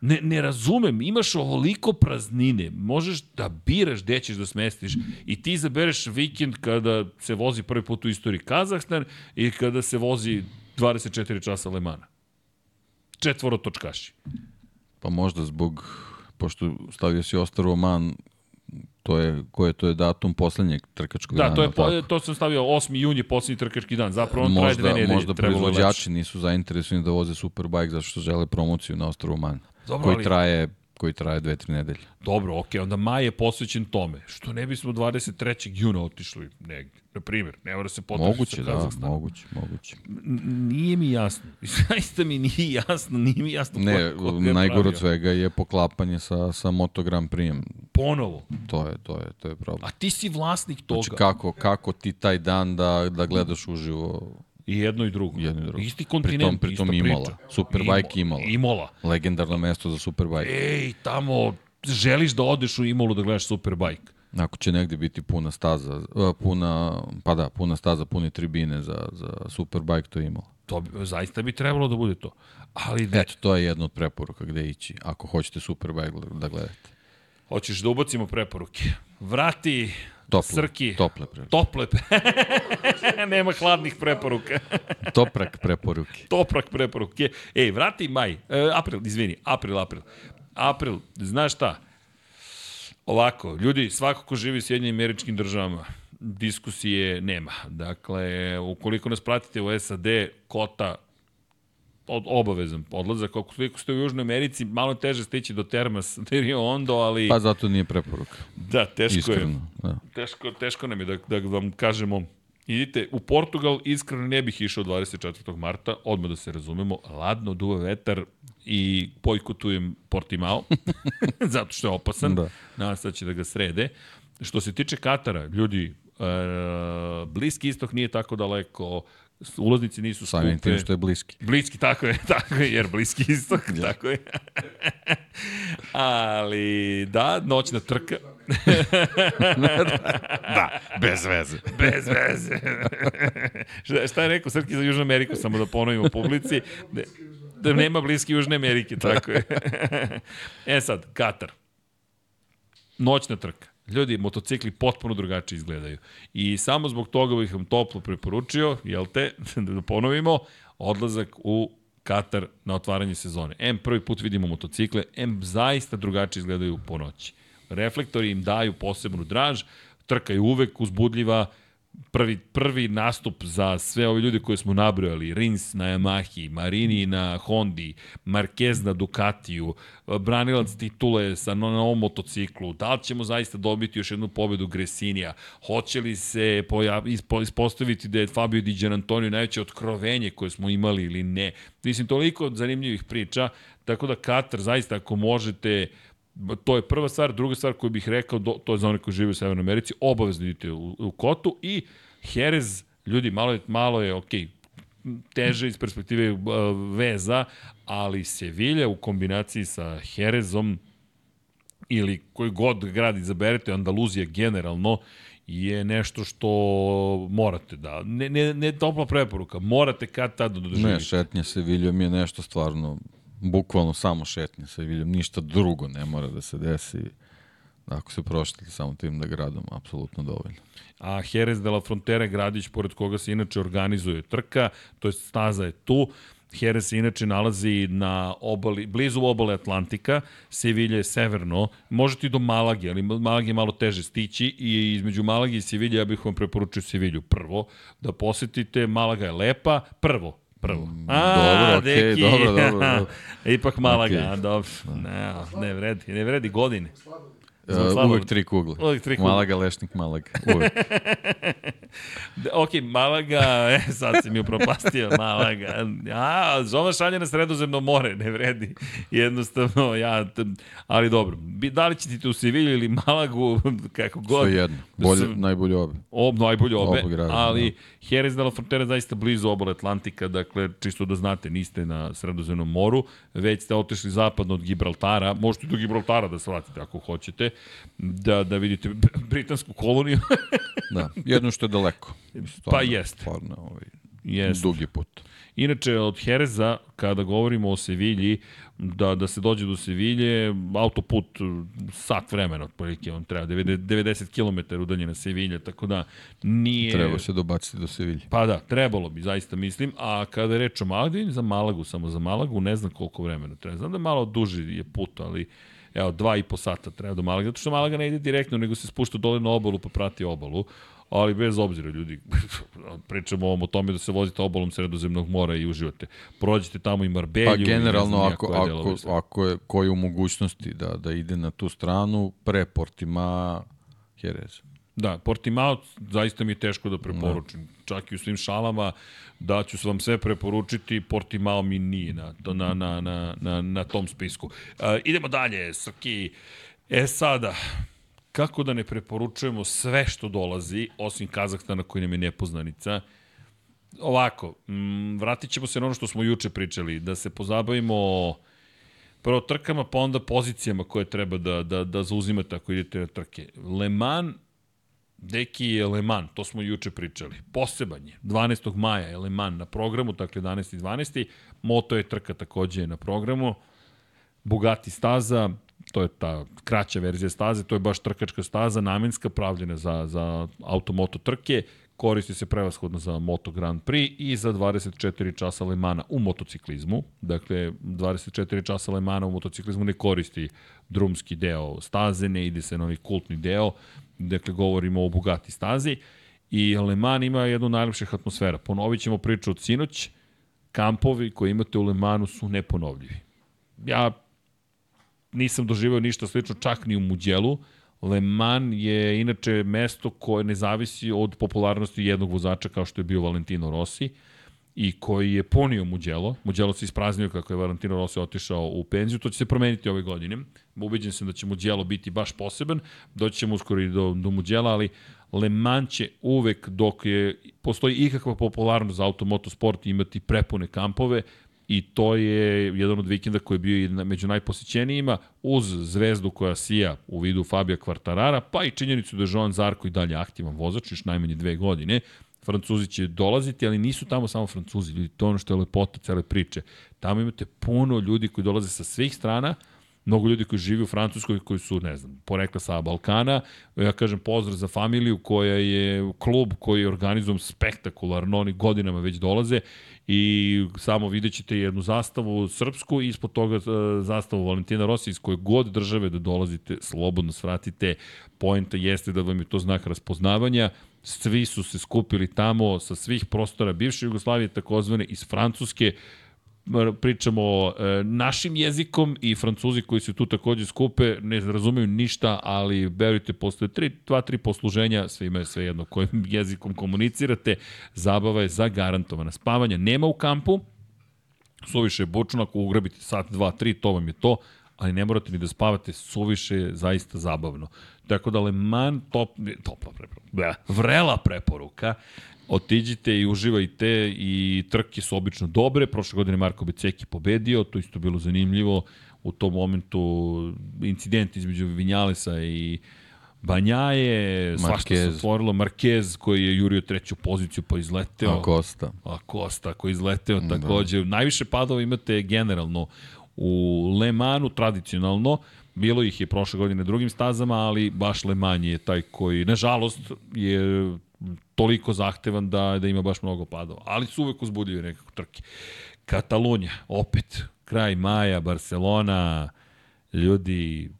Ne, ne razumem, imaš ovoliko praznine, možeš da biraš gde ćeš da smestiš i ti izabereš vikend kada se vozi prvi put u istoriji Kazahstan i kada se vozi 24 časa Lemana. Četvoro točkaši. Pa možda zbog, pošto stavio si Ostaru Oman to je, ko je, to je datum poslednjeg trkačkog da, dana. Da, to, je, po, to sam stavio 8. juni, poslednji trkački dan. Zapravo on možda, traje dve nedelje. Možda proizvođači nisu zainteresovani da voze Superbike zato što žele promociju na Ostrovu Man. Dobro, koji ali... traje koji traje dve, tri nedelje. Dobro, okej, okay, onda maj je posvećen tome. Što ne bismo 23. juna otišli negdje? Na primjer, ne mora se potražiti moguće, sa Moguće, da, moguće, moguće. Nije mi jasno. [LAUGHS] Zaista mi nije jasno, nije mi jasno. Ne, ko, ko najgore od svega je poklapanje sa, sa Moto Grand Prix. Ponovo. To je, to je, to je problem. A ti si vlasnik toga. Znači, kako, kako ti taj dan da, da gledaš uživo I jedno i drugo. Jedno i drugo. Isti kontinent, pritom, pritom ista Imola. priča. Superbike Imola. Imola. Legendarno mesto za Superbike. Ej, tamo želiš da odeš u Imolu da gledaš Superbike. Ako će negde biti puna staza, puna, pa da, puna staza, pune tribine za, za Superbike, to je Imola. To bi, zaista bi trebalo da bude to. Ali da... Eto, to je jedna od preporuka gde ići, ako hoćete Superbike da gledate. Hoćeš da ubacimo preporuke. Vrati Tople, Srki. Tople preporuke. Tople. [LAUGHS] Nema hladnih preporuka. [LAUGHS] Toprak preporuke. Toprak preporuke. Ej, vrati maj. E, april, izvini. April, april. April, znaš šta? Ovako, ljudi, svako ko živi u Sjedinjim američkim državama, diskusije nema. Dakle, ukoliko nas pratite u SAD, kota od, obavezan odlazak. Ako koliko ste u Južnoj Americi, malo teže stići do Termas [LAUGHS] Rio Ondo, ali... Pa zato nije preporuka. Da, teško Iskreno, je. Da. Teško, teško nam je da, da vam kažemo Idite, u Portugal iskreno ne bih išao 24. marta, odmah da se razumemo, ladno duva vetar i pojkutujem Portimao, [LAUGHS] zato što je opasan, da. nadam se da će da ga srede. Što se tiče Katara, ljudi, e, Bliski istok nije tako daleko, ulaznici nisu skupe. Samim tim što je bliski. Bliski, tako je, [LAUGHS] tako je, jer bliski istok, ja. tako je. [LAUGHS] Ali, da, noćna trka. [LAUGHS] da, bez veze. bez veze. šta, šta je rekao Srki za Južnu Ameriku, samo da ponovimo publici. Da, da nema bliski Južne Amerike, tako je. e sad, Katar. Noćna trka. Ljudi, motocikli potpuno drugačije izgledaju. I samo zbog toga bih vam toplo preporučio, jel te, [LAUGHS] da ponovimo, odlazak u Katar na otvaranje sezone. M prvi put vidimo motocikle, M zaista drugačije izgledaju po noći. Reflektori im daju posebnu draž, trka je uvek uzbudljiva, prvi, prvi nastup za sve ove ljude koje smo nabrojali, Rins na Yamahi, Marini na Hondi, Marquez na Ducatiju, branilac titule sa novom motociklu, da li ćemo zaista dobiti još jednu pobedu Gresinija, hoće li se ispostaviti da je Fabio Di Antonio najveće otkrovenje koje smo imali ili ne. Mislim, toliko zanimljivih priča, tako da Katar zaista ako možete to je prva stvar, druga stvar koju bih rekao, do, to je za one koji žive u Severnoj Americi, obavezno idite u, u Kotu i Jerez, ljudi, malo je, malo je, ok, teže iz perspektive uh, veza, ali Sevilla u kombinaciji sa Jerezom ili koji god grad izaberete, Andaluzija generalno, je nešto što morate da, ne, ne, ne topla preporuka, morate kad tad da doživite. Ne, šetnja Seviljom je nešto stvarno bukvalno samo šetnje sa Viljom, ništa drugo ne mora da se desi. Ako se prošli samo tim da gradom, apsolutno dovoljno. A Jerez de la Frontera gradić pored koga se inače organizuje trka, to je staza je tu. Jerez se inače nalazi na obali, blizu obale Atlantika, Sevilja je severno, možete i do Malage, ali Malage je malo teže stići i između Malage i Sevilja ja bih vam preporučio Sevilju. Prvo, da posetite, Malaga je lepa, prvo, prvo. Mm, a, dobro, okej, okay, dobro, dobro, [LAUGHS] dobro. Ipak Malaga, okay. dobro. Ne, ne vredi, ne vredi godine. Uh, uvek tri kugle. Uvek tri kugle. Malaga, Lešnik, Malaga. Uvek. [LAUGHS] ok, Malaga, e, sad si mi upropastio, Malaga. A, zova šalje na sredozemno more, ne vredi. Jednostavno, ja, ali dobro. Da li će ti tu Sevilju ili Malagu, [LAUGHS] kako god. Sve jedno. Bolje, najbolje obe. Ob, najbolje obe, obe ali da. Jerez de la Frontera zaista blizu obale Atlantika, dakle, čisto da znate, niste na sredozemnom moru, već ste otešli zapadno od Gibraltara, možete do Gibraltara da se vratite ako hoćete, da, da vidite britansku koloniju. [LAUGHS] da, jedno što je daleko. Stvarno, pa jeste. Stvarno, ovaj, jeste. dugi put. Inače, od Hereza, kada govorimo o Sevilji, da, da se dođe do Sevilje, autoput sat vremena, otprilike, on treba 90 km udaljena Sevilja, tako da nije... Treba se dobaciti do Sevilje. Pa da, trebalo bi, zaista mislim. A kada je reč o Malagu, za Malagu, samo za Malagu, ne znam koliko vremena treba. Znam da malo duži je put, ali evo, dva i po sata treba do Malaga, zato što Malaga ne ide direktno, nego se spušta dole na obalu pa prati obalu ali bez obzira ljudi, [LAUGHS] pričamo o tome da se vozite obalom sredozemnog mora i uživate. Prođete tamo i Marbelju. Pa generalno, ako, ako, ako je koji u mogućnosti da, da ide na tu stranu, pre Portima Jerez. Da, Portimao zaista mi je teško da preporučim. Da. Čak i u svim šalama da ću vam sve preporučiti, Portimao mi nije na, na, na, na, na, na tom spisku. Uh, idemo dalje, Srki. E sada, kako da ne preporučujemo sve što dolazi, osim Kazahstana koji nam je nepoznanica. Ovako, m, vratit ćemo se na ono što smo juče pričali, da se pozabavimo prvo trkama, pa onda pozicijama koje treba da, da, da zauzimate ako idete na trke. Le Mans, Deki je Le Mans, to smo juče pričali. Poseban je. 12. maja je Le Mans na programu, dakle 11. i 12. Moto je trka takođe na programu. Bugatti staza, to je ta kraća verzija staze, to je baš trkačka staza, namenska, pravljena za, za automoto trke, koristi se prevashodno za Moto Grand Prix i za 24 časa Lemana u motociklizmu. Dakle, 24 časa Lemana u motociklizmu ne koristi drumski deo staze, ne ide se na ovaj kultni deo. Dakle, govorimo o Bugatti stazi. I Le Mans ima jednu najlepših atmosfera. Ponovit ćemo priču od sinoć. Kampovi koji imate u Le Mansu su neponovljivi. Ja nisam doživeo ništa slično, čak ni u Muđelu. Le Mans je inače mesto koje ne zavisi od popularnosti jednog vozača kao što je bio Valentino Rossi i koji je ponio Muđelo. Muđelo se ispraznio kako je Valentino Rossi otišao u penziju. To će se promeniti ove godine. Ubeđen sam da će Muđelo biti baš poseban. Doći ćemo uskoro i do, do Muđela, ali Le Mans će uvek dok je, postoji ikakva popularnost za automotosport imati prepune kampove, i to je jedan od vikenda koji je bio među najposećenijima uz zvezdu koja sija u vidu Fabija Kvartarara, pa i činjenicu da je Joan Zarko i dalje aktivan vozač, još najmanje dve godine. Francuzi će dolaziti, ali nisu tamo samo Francuzi, ljudi, to je ono što je lepota cele priče. Tamo imate puno ljudi koji dolaze sa svih strana, mnogo ljudi koji žive u Francuskoj koji su, ne znam, porekla sa Balkana. Ja kažem pozdrav za familiju koja je klub koji je organizovan spektakularno, oni godinama već dolaze i samo vidjet ćete jednu zastavu srpsku i ispod toga e, zastavu Valentina Rossi iz koje god države da dolazite, slobodno svratite. Poenta jeste da vam je to znak raspoznavanja. Svi su se skupili tamo sa svih prostora bivše Jugoslavije, takozvane iz Francuske, pričamo e, našim jezikom i francuzi koji se tu takođe skupe ne razumeju ništa, ali verujte, posle 3, 2-3 posluženja, sve ima sve jedno kojim [LAUGHS] jezikom komunicirate, zabava je zagarantovana. Spavanja nema u kampu, suviše je bučno, ako ugrabite sat, 2, 3, to vam je to, ali ne morate ni da spavate, suviše je zaista zabavno. Tako da Le Mans top, topla preporuka, vrela preporuka, otiđite i uživajte i trke su obično dobre. Prošle godine Marko Beceki pobedio, to isto bilo zanimljivo. U tom momentu incident između Vinjalesa i Banjaje, svašta se otvorilo, Marquez koji je jurio treću poziciju pa izleteo. A Costa. A Costa koji izleteo da. takođe. Najviše padova imate generalno u Le Mansu tradicionalno, bilo ih je prošle godine drugim stazama, ali baš Le Mans je taj koji, nažalost, je toliko zahtevan da, da ima baš mnogo padova. Ali su uvek uzbudljive nekako trke. Katalunja, opet, kraj maja, Barcelona, ljudi,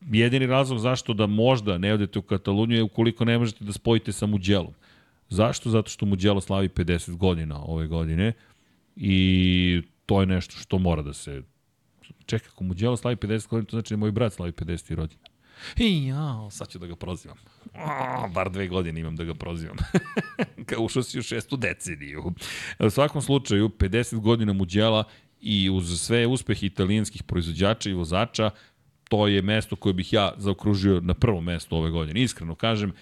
jedini razlog zašto da možda ne odete u Kataluniju je ukoliko ne možete da spojite sa Muđelom. Zašto? Zato što Muđelo slavi 50 godina ove godine i to je nešto što mora da se... Čekaj, ako Muđelo slavi 50 godina, to znači da moj brat slavi 50. rođendan. I ja, sad ću da ga prozivam. O, bar dve godine imam da ga prozivam. [LAUGHS] Kao ušao si u šestu deceniju. U svakom slučaju, 50 godina muđela i uz sve uspehe italijanskih proizvođača i vozača, to je mesto koje bih ja zaokružio na prvo mesto ove godine. Iskreno kažem,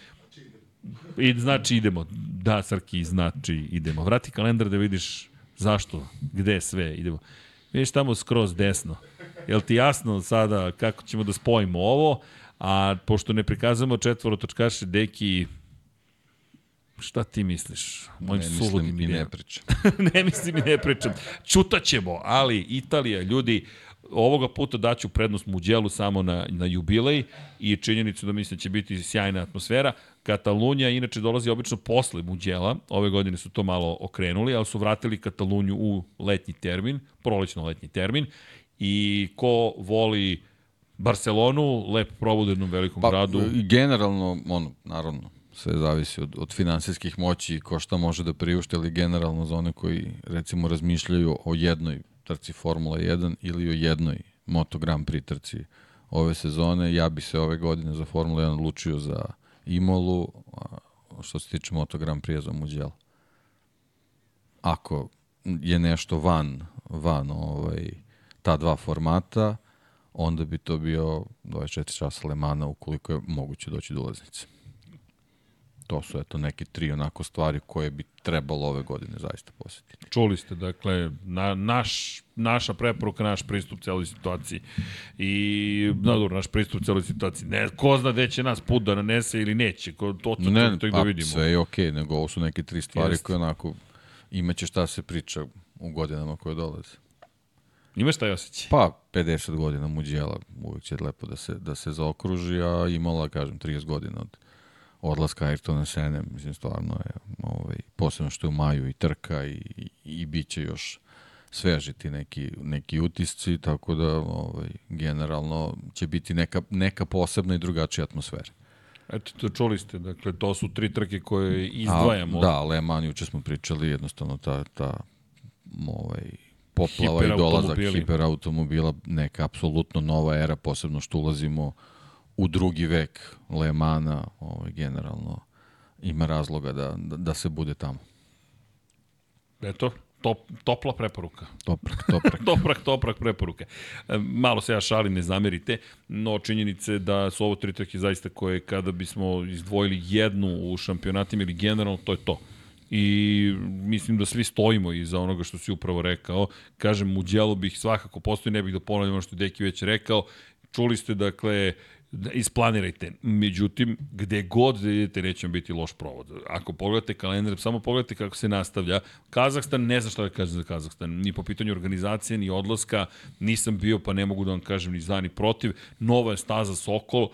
I znači idemo. Da, Srki, znači idemo. Vrati kalendar da vidiš zašto, gde sve idemo. Vidiš tamo skroz desno. Jel ti jasno sada kako ćemo da spojimo ovo? A pošto ne prikazujemo četvoro točkaše, deki, šta ti misliš? Mojim ne mislim i ne pričam. [LAUGHS] ne mislim i ne pričam. Čutaćemo, ali Italija, ljudi, ovoga puta daću prednost Muđelu samo na, na jubilej i činjenicu da mislim da će biti sjajna atmosfera. Katalunija inače dolazi obično posle Muđela, ove godine su to malo okrenuli, ali su vratili Kataluniju u letnji termin, prolećno letnji termin i ko voli Barcelonu, lep provod u jednom velikom pa, gradu. I generalno, ono, naravno, sve zavisi od, od finansijskih moći i ko šta može da priušte, ali generalno za one koji recimo razmišljaju o jednoj trci Formula 1 ili o jednoj Moto Grand Prix trci ove sezone, ja bi se ove godine za Formula 1 odlučio za Imolu, što se tiče Moto Grand Prix za Muđela. Ako je nešto van, van ovaj, ta dva formata, onda bi to bio 24 časa Lemana ukoliko je moguće doći do ulaznice. To su eto neke tri onako stvari koje bi trebalo ove godine zaista posetiti. Čuli ste, dakle, na, naš, naša preporuka, naš pristup celoj situaciji i, na dobro, naš pristup celoj situaciji. Ne, ko zna gde će nas put da nanese ili neće, ko, to, to, ne, to, to da vidimo. Sve je okej, okay, nego ovo su neke tri stvari Jest. koje onako imaće šta se priča u godinama koje dolaze. Imaš taj osjećaj? Pa, 50 godina muđela, uvijek će lepo da se, da se zaokruži, a imala, kažem, 30 godina od odlaska Ayrtona Sene, mislim, stvarno je, ovaj, posebno što je u maju i trka i, i, i bit će još svežiti neki, neki utisci, tako da ovaj, generalno će biti neka, neka posebna i drugačija atmosfera. Eto, to čuli ste, dakle, to su tri trke koje izdvajamo. A, da, Le Mans, juče smo pričali, jednostavno ta, ta ovaj, poplava i dolazak hiperautomobila, neka apsolutno nova era, posebno što ulazimo u drugi vek Le Mana, ovaj, generalno ima razloga da, da, da se bude tamo. Eto, top, topla preporuka. Toprak, [LAUGHS] toprak. toprak, toprak preporuke. Malo se ja šalim, ne zamerite, no činjenice da su ovo tri trke zaista koje kada bismo izdvojili jednu u šampionatima ili generalno, to je to i mislim da svi stojimo iza onoga što si upravo rekao. Kažem, djelu bih svakako postoji, ne bih da ponavljam ono što je Deki već rekao. Čuli ste, dakle, da isplanirajte. Međutim, gde god da idete, neće biti loš provod. Ako pogledate kalendar, samo pogledajte kako se nastavlja. Kazahstan, ne znam šta da kažem za Kazahstan. Ni po pitanju organizacije, ni odlaska. Nisam bio, pa ne mogu da vam kažem ni za, ni protiv. Nova je staza Sokol.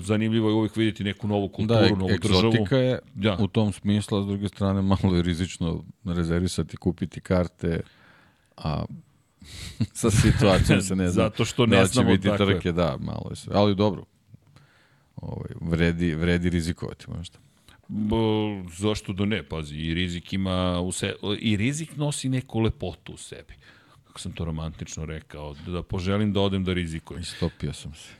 Zanimljivo je uvijek vidjeti neku novu da, kulturu, da, novu državu. Da, egzotika je ja. u tom smislu, a s druge strane malo je rizično rezervisati, kupiti karte, a [LAUGHS] sa situacijom se ne zna. Zato što ne da znamo biti dakle. trke, da, malo je sve. Ali dobro, ovaj, vredi, vredi rizikovati možda. B, zašto da ne? Pazi, i rizik ima u se, i rizik nosi neku lepotu u sebi kako sam to romantično rekao, da poželim da odem da rizikujem. Istopio sam se.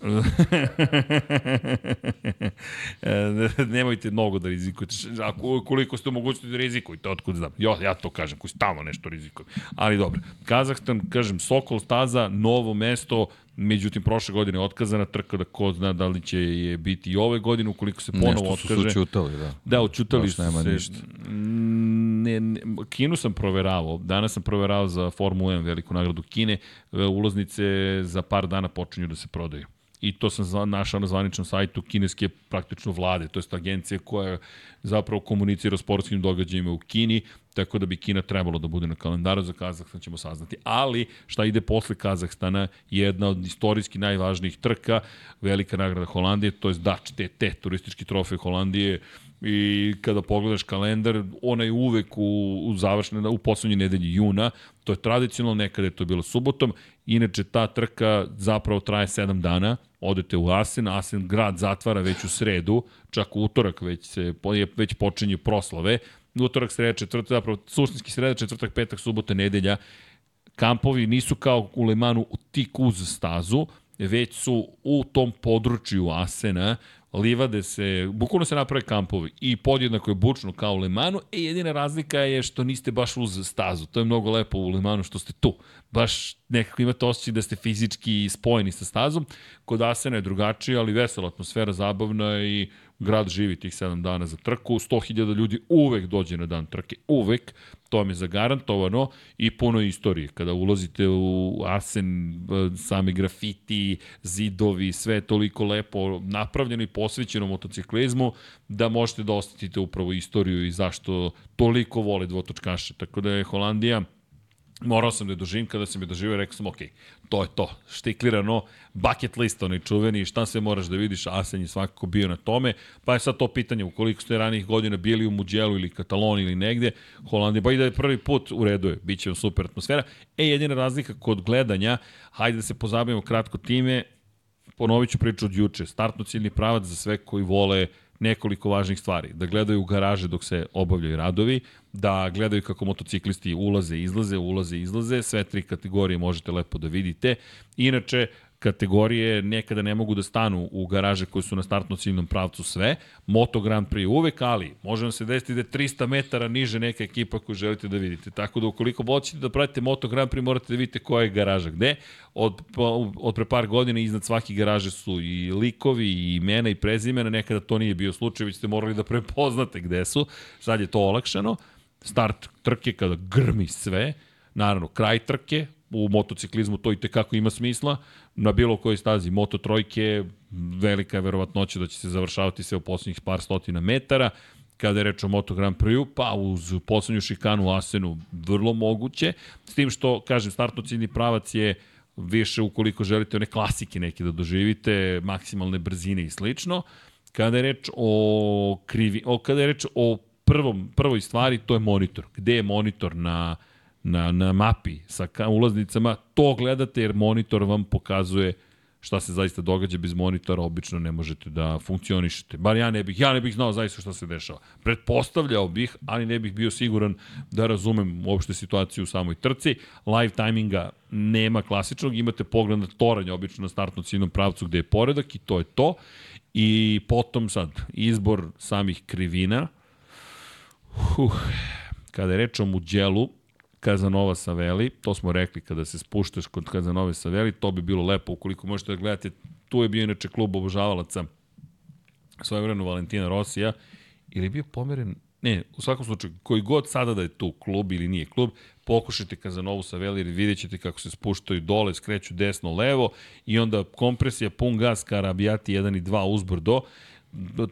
[LAUGHS] Nemojte mnogo da rizikujete. Ako, koliko ste mogućnosti da rizikujete, otkud znam. Jo, ja to kažem, koji stalno nešto rizikujem. Ali dobro, Kazahstan, kažem, Sokol staza, novo mesto, Međutim, prošle godine je otkazana trka da ko zna da li će je biti i ove godine ukoliko se ponovo otkaže. Nešto su učutali, da. Da, učutali su nema se. Ništa. Ne, ne, Kinu sam proveravao, danas sam proveravao za Formula 1, veliku nagradu Kine, e, ulaznice za par dana počinju da se prodaju i to sam našao na zvaničnom sajtu kineske praktično vlade, to je agencija koja zapravo komunicira o sportskim događajima u Kini, tako da bi Kina trebalo da bude na kalendaru za Kazahstan ćemo saznati. Ali šta ide posle Kazahstana jedna od istorijski najvažnijih trka, velika nagrada Holandije, to je Dutch TT, turistički trofej Holandije, i kada pogledaš kalendar, ona je uvek u, u završne, u poslednjoj nedelji juna, to je tradicionalno, nekada je to bilo subotom, inače ta trka zapravo traje 7 dana, odete u Asen, Asen grad zatvara već u sredu, čak u utorak već, se, već počinje proslave, utorak, sreda, četvrtak, zapravo suštinski sreda, četvrtak, petak, subota, nedelja, kampovi nisu kao u Lemanu tik uz stazu, već su u tom području Asena, livade se, bukvalno se naprave kampovi i podjednako je bučno kao u Lemanu, e jedina razlika je što niste baš uz stazu. To je mnogo lepo u Lemanu što ste tu. Baš nekako imate osjećaj da ste fizički spojeni sa stazom. Kod Asena je drugačije, ali vesela atmosfera, zabavna i grad živi tih 7 dana za trku, 100.000 ljudi uvek dođe na dan trke, uvek, to vam je zagarantovano i puno istorije. Kada ulazite u Asen, sami grafiti, zidovi, sve je toliko lepo napravljeno i posvećeno motociklizmu da možete da ostatite upravo istoriju i zašto toliko vole dvotočkaše. Tako da je Holandija morao sam da je doživim, kada sam je doživio, rekao sam, ok, to je to, štiklirano, bucket list, onaj čuveni, šta sve moraš da vidiš, Asen je svakako bio na tome, pa je sad to pitanje, ukoliko ste ranih godina bili u Muđelu ili Kataloniji ili negde, Holandija, ba i da je prvi put, u redu je, bit će super atmosfera. E, jedina razlika kod gledanja, hajde da se pozabavimo kratko time, ponovit ću priču od juče, startno ciljni pravac za sve koji vole nekoliko važnih stvari. Da gledaju u garaže dok se obavljaju radovi, da gledaju kako motociklisti ulaze, izlaze, ulaze, izlaze, sve tri kategorije možete lepo da vidite. Inače, kategorije nekada ne mogu da stanu u garaže koje su na startno ciljnom pravcu sve. Moto Grand Prix uvek, ali može vam se desiti da je 300 metara niže neka ekipa koju želite da vidite. Tako da ukoliko hoćete da pratite Moto Grand Prix morate da vidite koja je garaža gde. Od, od pre par godina iznad svake garaže su i likovi i imena i prezimena, nekada to nije bio slučaj, već ste morali da prepoznate gde su. Sad je to olakšano. Start trke kada grmi sve, naravno kraj trke, u motociklizmu to i tekako ima smisla, na bilo kojoj stazi Moto trojke, velika je verovatnoća da će se završavati sve u poslednjih par stotina metara, kada je reč o Moto Grand Prix, pa uz poslednju šikanu u Asenu vrlo moguće, s tim što, kažem, startno ciljni pravac je više ukoliko želite one klasike neke da doživite, maksimalne brzine i slično. Kada je reč o krivi, o, kada je reč o prvom, prvoj stvari, to je monitor. Gde je monitor na na, na mapi sa ulaznicama, to gledate jer monitor vam pokazuje šta se zaista događa bez monitora, obično ne možete da funkcionišete. Bar ja ne bih, ja ne bih znao zaista šta se dešava. Pretpostavljao bih, ali ne bih bio siguran da razumem uopšte situaciju u samoj trci. Live timinga nema klasičnog, imate pogled na toranje obično na startnom ciljnom pravcu gde je poredak i to je to. I potom sad, izbor samih krivina. Huh. Kada je reč o Muđelu, Kazanova Saveli, to smo rekli kada se spuštaš kod Kazanove Saveli, to bi bilo lepo. Ukoliko možete da gledate, tu je bio inače klub obožavalaca svoje vremenu Valentina Rosija, ili je bio pomeren, ne, u svakom slučaju, koji god sada da je tu klub ili nije klub, pokušajte Kazanovu Saveli jer vidjet ćete kako se spuštaju dole, skreću desno, levo i onda kompresija, pun gas ka Arabijati 1 i 2 uzbor do,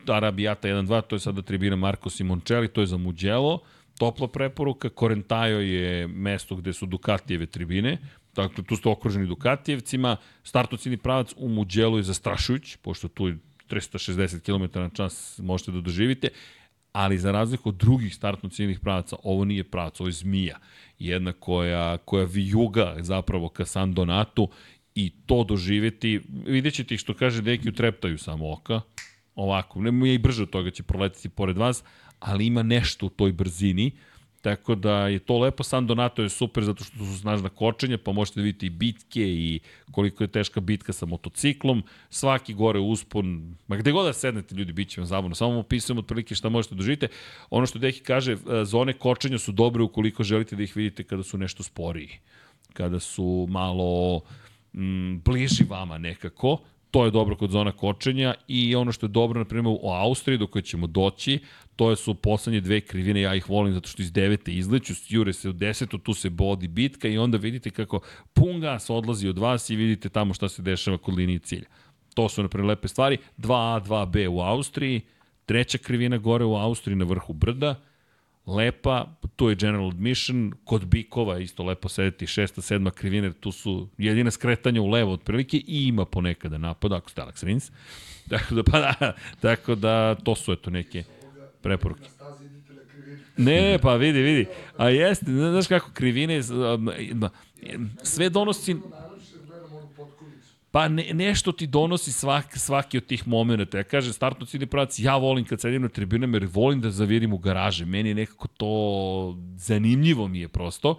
Arabijata 1-2, to je sada tribina Marko Simoncelli, to je za Mugello, topla preporuka, Korentajo je mesto gde su Dukatijeve tribine, dakle tu ste okruženi Dukatijevcima, startocini pravac u Muđelu je zastrašujuć, pošto tu je 360 km na čas možete da doživite, ali za razliku od drugih startno ciljnih pravaca, ovo nije pravac, ovo je zmija. Jedna koja, koja vijuga zapravo ka San Donatu i to doživeti, vidjet ćete što kaže neki utreptaju samo oka, ovako, ne i brže od toga će proletiti pored vas, ali ima nešto u toj brzini, Tako da je to lepo, San Donato je super zato što su snažna kočenja, pa možete da vidite i bitke i koliko je teška bitka sa motociklom. Svaki gore uspon, ma gde god da sednete ljudi, bit će vam zabavno. Samo vam opisujem otprilike šta možete da doživite. Ono što Deki kaže, e, zone kočenja su dobre ukoliko želite da ih vidite kada su nešto sporiji. Kada su malo mm, bliži vama nekako, to je dobro kod zona kočenja i ono što je dobro, na primjer, u Austriji do koje ćemo doći, to su poslednje dve krivine, ja ih volim zato što iz devete izleću, jure se u desetu, tu se bodi bitka i onda vidite kako pun gas odlazi od vas i vidite tamo šta se dešava kod linije cilja. To su, na primjer, lepe stvari. 2A, 2B u Austriji, treća krivina gore u Austriji na vrhu brda, lepa, tu je General Admission, kod Bikova isto lepo sedeti, šesta, sedma krivina, tu su jedina skretanja u levo otprilike i ima ponekada napada, ako ste Alex Rins. [LAUGHS] Tako da, pa da, tako da, to su eto neke preporuke. Ne, pa vidi, vidi. A jeste, znaš kako krivine, sve donosi Pa ne, nešto ti donosi svaki, svaki od tih momenta. Ja kažem, startno ciljni pravac, ja volim kad sedim na tribunama jer volim da zavirim u garaže. Meni je nekako to zanimljivo mi je prosto.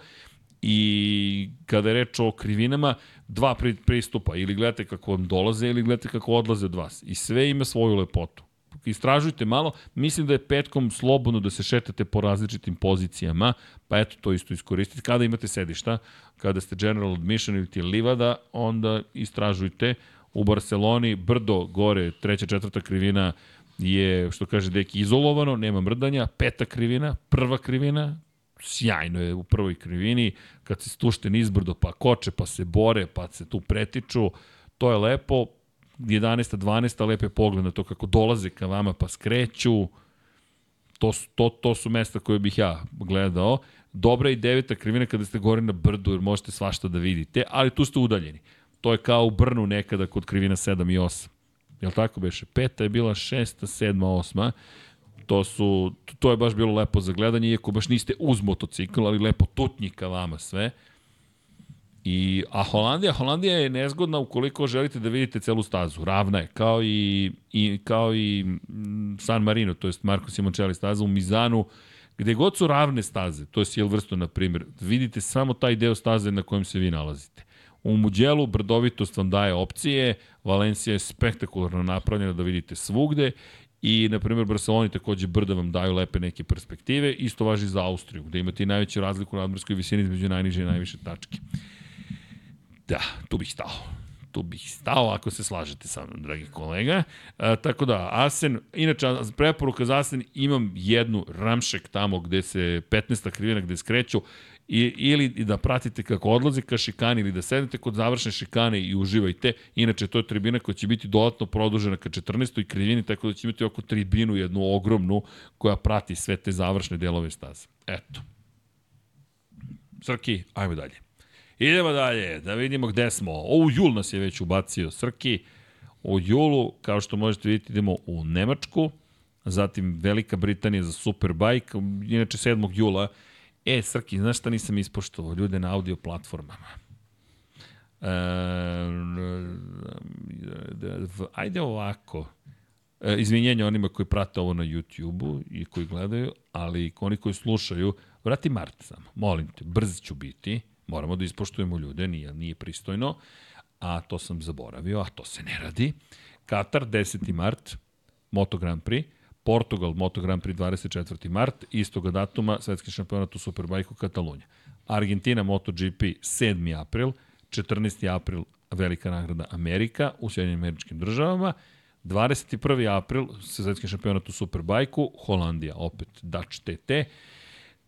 I kada je reč o krivinama, dva pristupa, ili gledate kako vam dolaze, ili gledate kako odlaze od vas. I sve ima svoju lepotu. Istražujte malo, mislim da je petkom slobodno da se šetate po različitim pozicijama, pa eto to isto iskoristite. Kada imate sedišta, kada ste general admission ili ti livada, onda istražujte. U Barceloni, brdo gore, treća, četvrta krivina je, što kaže deki, izolovano, nema mrdanja, peta krivina, prva krivina, sjajno je u prvoj krivini, kad se stušte nizbrdo, pa koče, pa se bore, pa se tu pretiču, to je lepo, 11. 12. lepe pogled na to kako dolaze ka vama pa skreću, to, to, to su mesta koje bih ja gledao. Dobra i deveta krivina kada ste gore na brdu, jer možete svašta da vidite, ali tu ste udaljeni. To je kao u Brnu nekada kod krivina 7 i 8. Jel tako beše? Peta je bila šesta, sedma, osma to su, to je baš bilo lepo za gledanje, iako baš niste uz motocikl, ali lepo tutnji ka vama sve. I, a Holandija, Holandija je nezgodna ukoliko želite da vidite celu stazu. Ravna je, kao i, i, kao i San Marino, to je Marko Simoncelli staza u Mizanu, gde god su ravne staze, to je Silverstone, na primjer, vidite samo taj deo staze na kojem se vi nalazite. U Muđelu brdovitost vam daje opcije, Valencija je spektakularno napravljena da vidite svugde I, na primjer, Barceloni takođe brda vam daju lepe neke perspektive. Isto važi za Austriju, gde imate i najveću razliku na nadmorskoj visini između najniže i najviše tačke. Da, tu bih stao. Tu bih stao ako se slažete sa mnom, dragi kolega. E, tako da, Asen, inače, preporuka za Asen, imam jednu ramšek tamo gde se 15. krivina gde skreću i, ili da pratite kako odlazi ka šikani ili da sedete kod završne šikane i uživajte. Inače, to je tribina koja će biti dodatno produžena ka 14. krivini, tako da će imati oko tribinu, jednu ogromnu, koja prati sve te završne delove staze. Eto. Srki, ajmo dalje. Idemo dalje, da vidimo gde smo. O, u jul nas je već ubacio Srki. U julu, kao što možete vidjeti, idemo u Nemačku, zatim Velika Britanija za Superbike, inače 7. jula E, Srki, znaš šta nisam ispoštovao? Ljude na audio platformama. E, ajde ovako. E, izvinjenje onima koji prate ovo na YouTube-u i koji gledaju, ali oni koji slušaju, vrati Mart samo, molim te, brz ću biti, moramo da ispoštujemo ljude, nije, nije pristojno, a to sam zaboravio, a to se ne radi. Katar, 10. mart, Moto Grand Prix, Portugal, Moto Grand Prix 24. mart, istoga datuma, svetski šampionat u Superbajku Katalunja. Argentina, MotoGP 7. april, 14. april, velika nagrada Amerika u Sjedinim američkim državama, 21. april, svetski šampionat u Superbajku, Holandija, opet Dutch TT,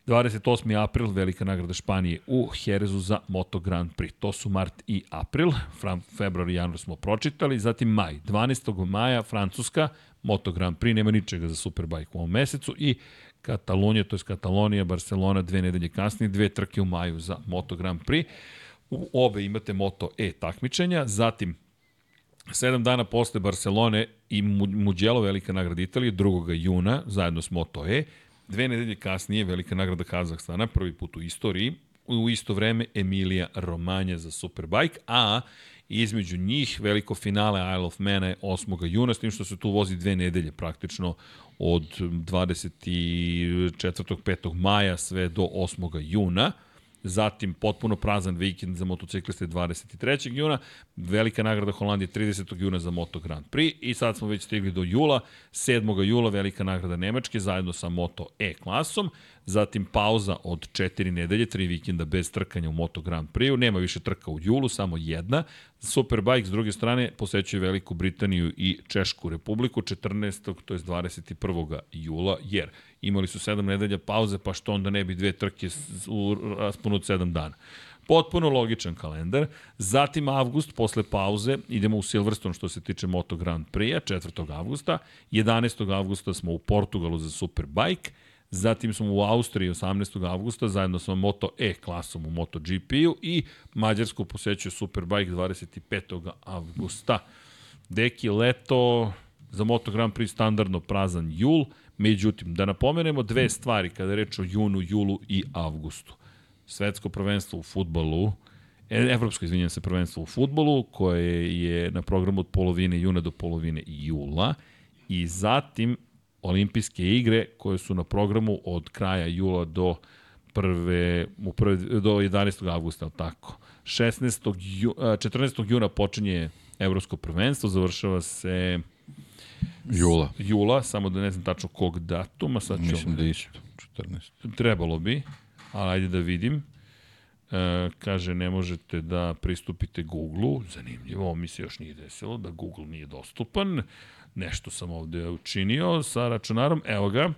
28. april, velika nagrada Španije u Jerezu za Moto Grand Prix. To su mart i april, februar i januar smo pročitali, zatim maj. 12. maja Francuska, Moto Grand Prix, nema ničega za Superbike u ovom mesecu i Katalonija, to je Katalonija, Barcelona, dve nedelje kasnije, dve trke u maju za Moto Grand Prix. U obe imate Moto E takmičenja, zatim Sedam dana posle Barcelone i Mugello velika nagrada Italije, 2. juna, zajedno s Moto E. Dve nedelje kasnije velika nagrada Kazahstana, prvi put u istoriji. U isto vreme Emilija Romanja za Superbike, a između njih veliko finale Isle of Mana je 8. juna, s tim što se tu vozi dve nedelje praktično od 24. 5. maja sve do 8. juna. Zatim potpuno prazan vikend za motocikliste 23. juna, velika nagrada Holandije 30. juna za Moto Grand Prix i sad smo već stigli do jula, 7. jula velika nagrada Nemačke zajedno sa Moto E klasom, zatim pauza od 4 nedelje, 3 vikenda bez trkanja u Moto Grand Prix, nema više trka u julu, samo jedna. Superbike s druge strane posećuje Veliku Britaniju i Češku republiku 14. to je 21. jula, jer imali su 7 nedelja pauze, pa što onda ne bi dve trke u rasponu od 7 dana. Potpuno logičan kalendar. Zatim avgust, posle pauze, idemo u Silverstone što se tiče Moto Grand Prix-a, 4. avgusta. 11. avgusta smo u Portugalu za Superbike. Zatim smo u Austriji 18. avgusta zajedno sa Moto E klasom u MotoGP-u i Mađarsku posećuje Superbike 25. avgusta. Deki, leto za Moto Grand Prix standardno prazan jul, međutim, da napomenemo dve stvari kada reč o junu, julu i avgustu. Svetsko prvenstvo u futbolu, e, Evropsko, izvinjam se, prvenstvo u futbolu, koje je na programu od polovine juna do polovine jula, i zatim olimpijske igre koje su na programu od kraja jula do prve, u prve, do 11. avgusta, tako. 16. Ju, 14. juna počinje evropsko prvenstvo, završava se Jula. jula, samo da ne znam tačno kog datuma. Sad ću, Mislim da isto, 14. Trebalo bi, ali ajde da vidim. E, kaže, ne možete da pristupite Google-u. Zanimljivo, ovo mi se još nije desilo, da Google nije dostupan. Nešto sam ovde učinio sa računarom. Evo ga.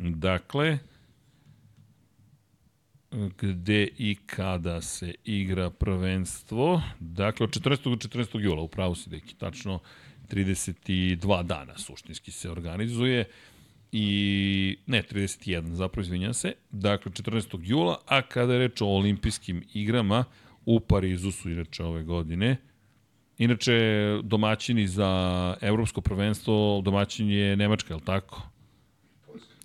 Dakle, gde i kada se igra prvenstvo. Dakle, od 14. do 14. jula, upravo si deki, tačno 32 dana suštinski se organizuje i ne 31 zapravo izvinjam se dakle 14. jula a kada je reč o olimpijskim igrama u Parizu su inače ove godine inače domaćini za evropsko prvenstvo domaćin je Nemačka, je li tako?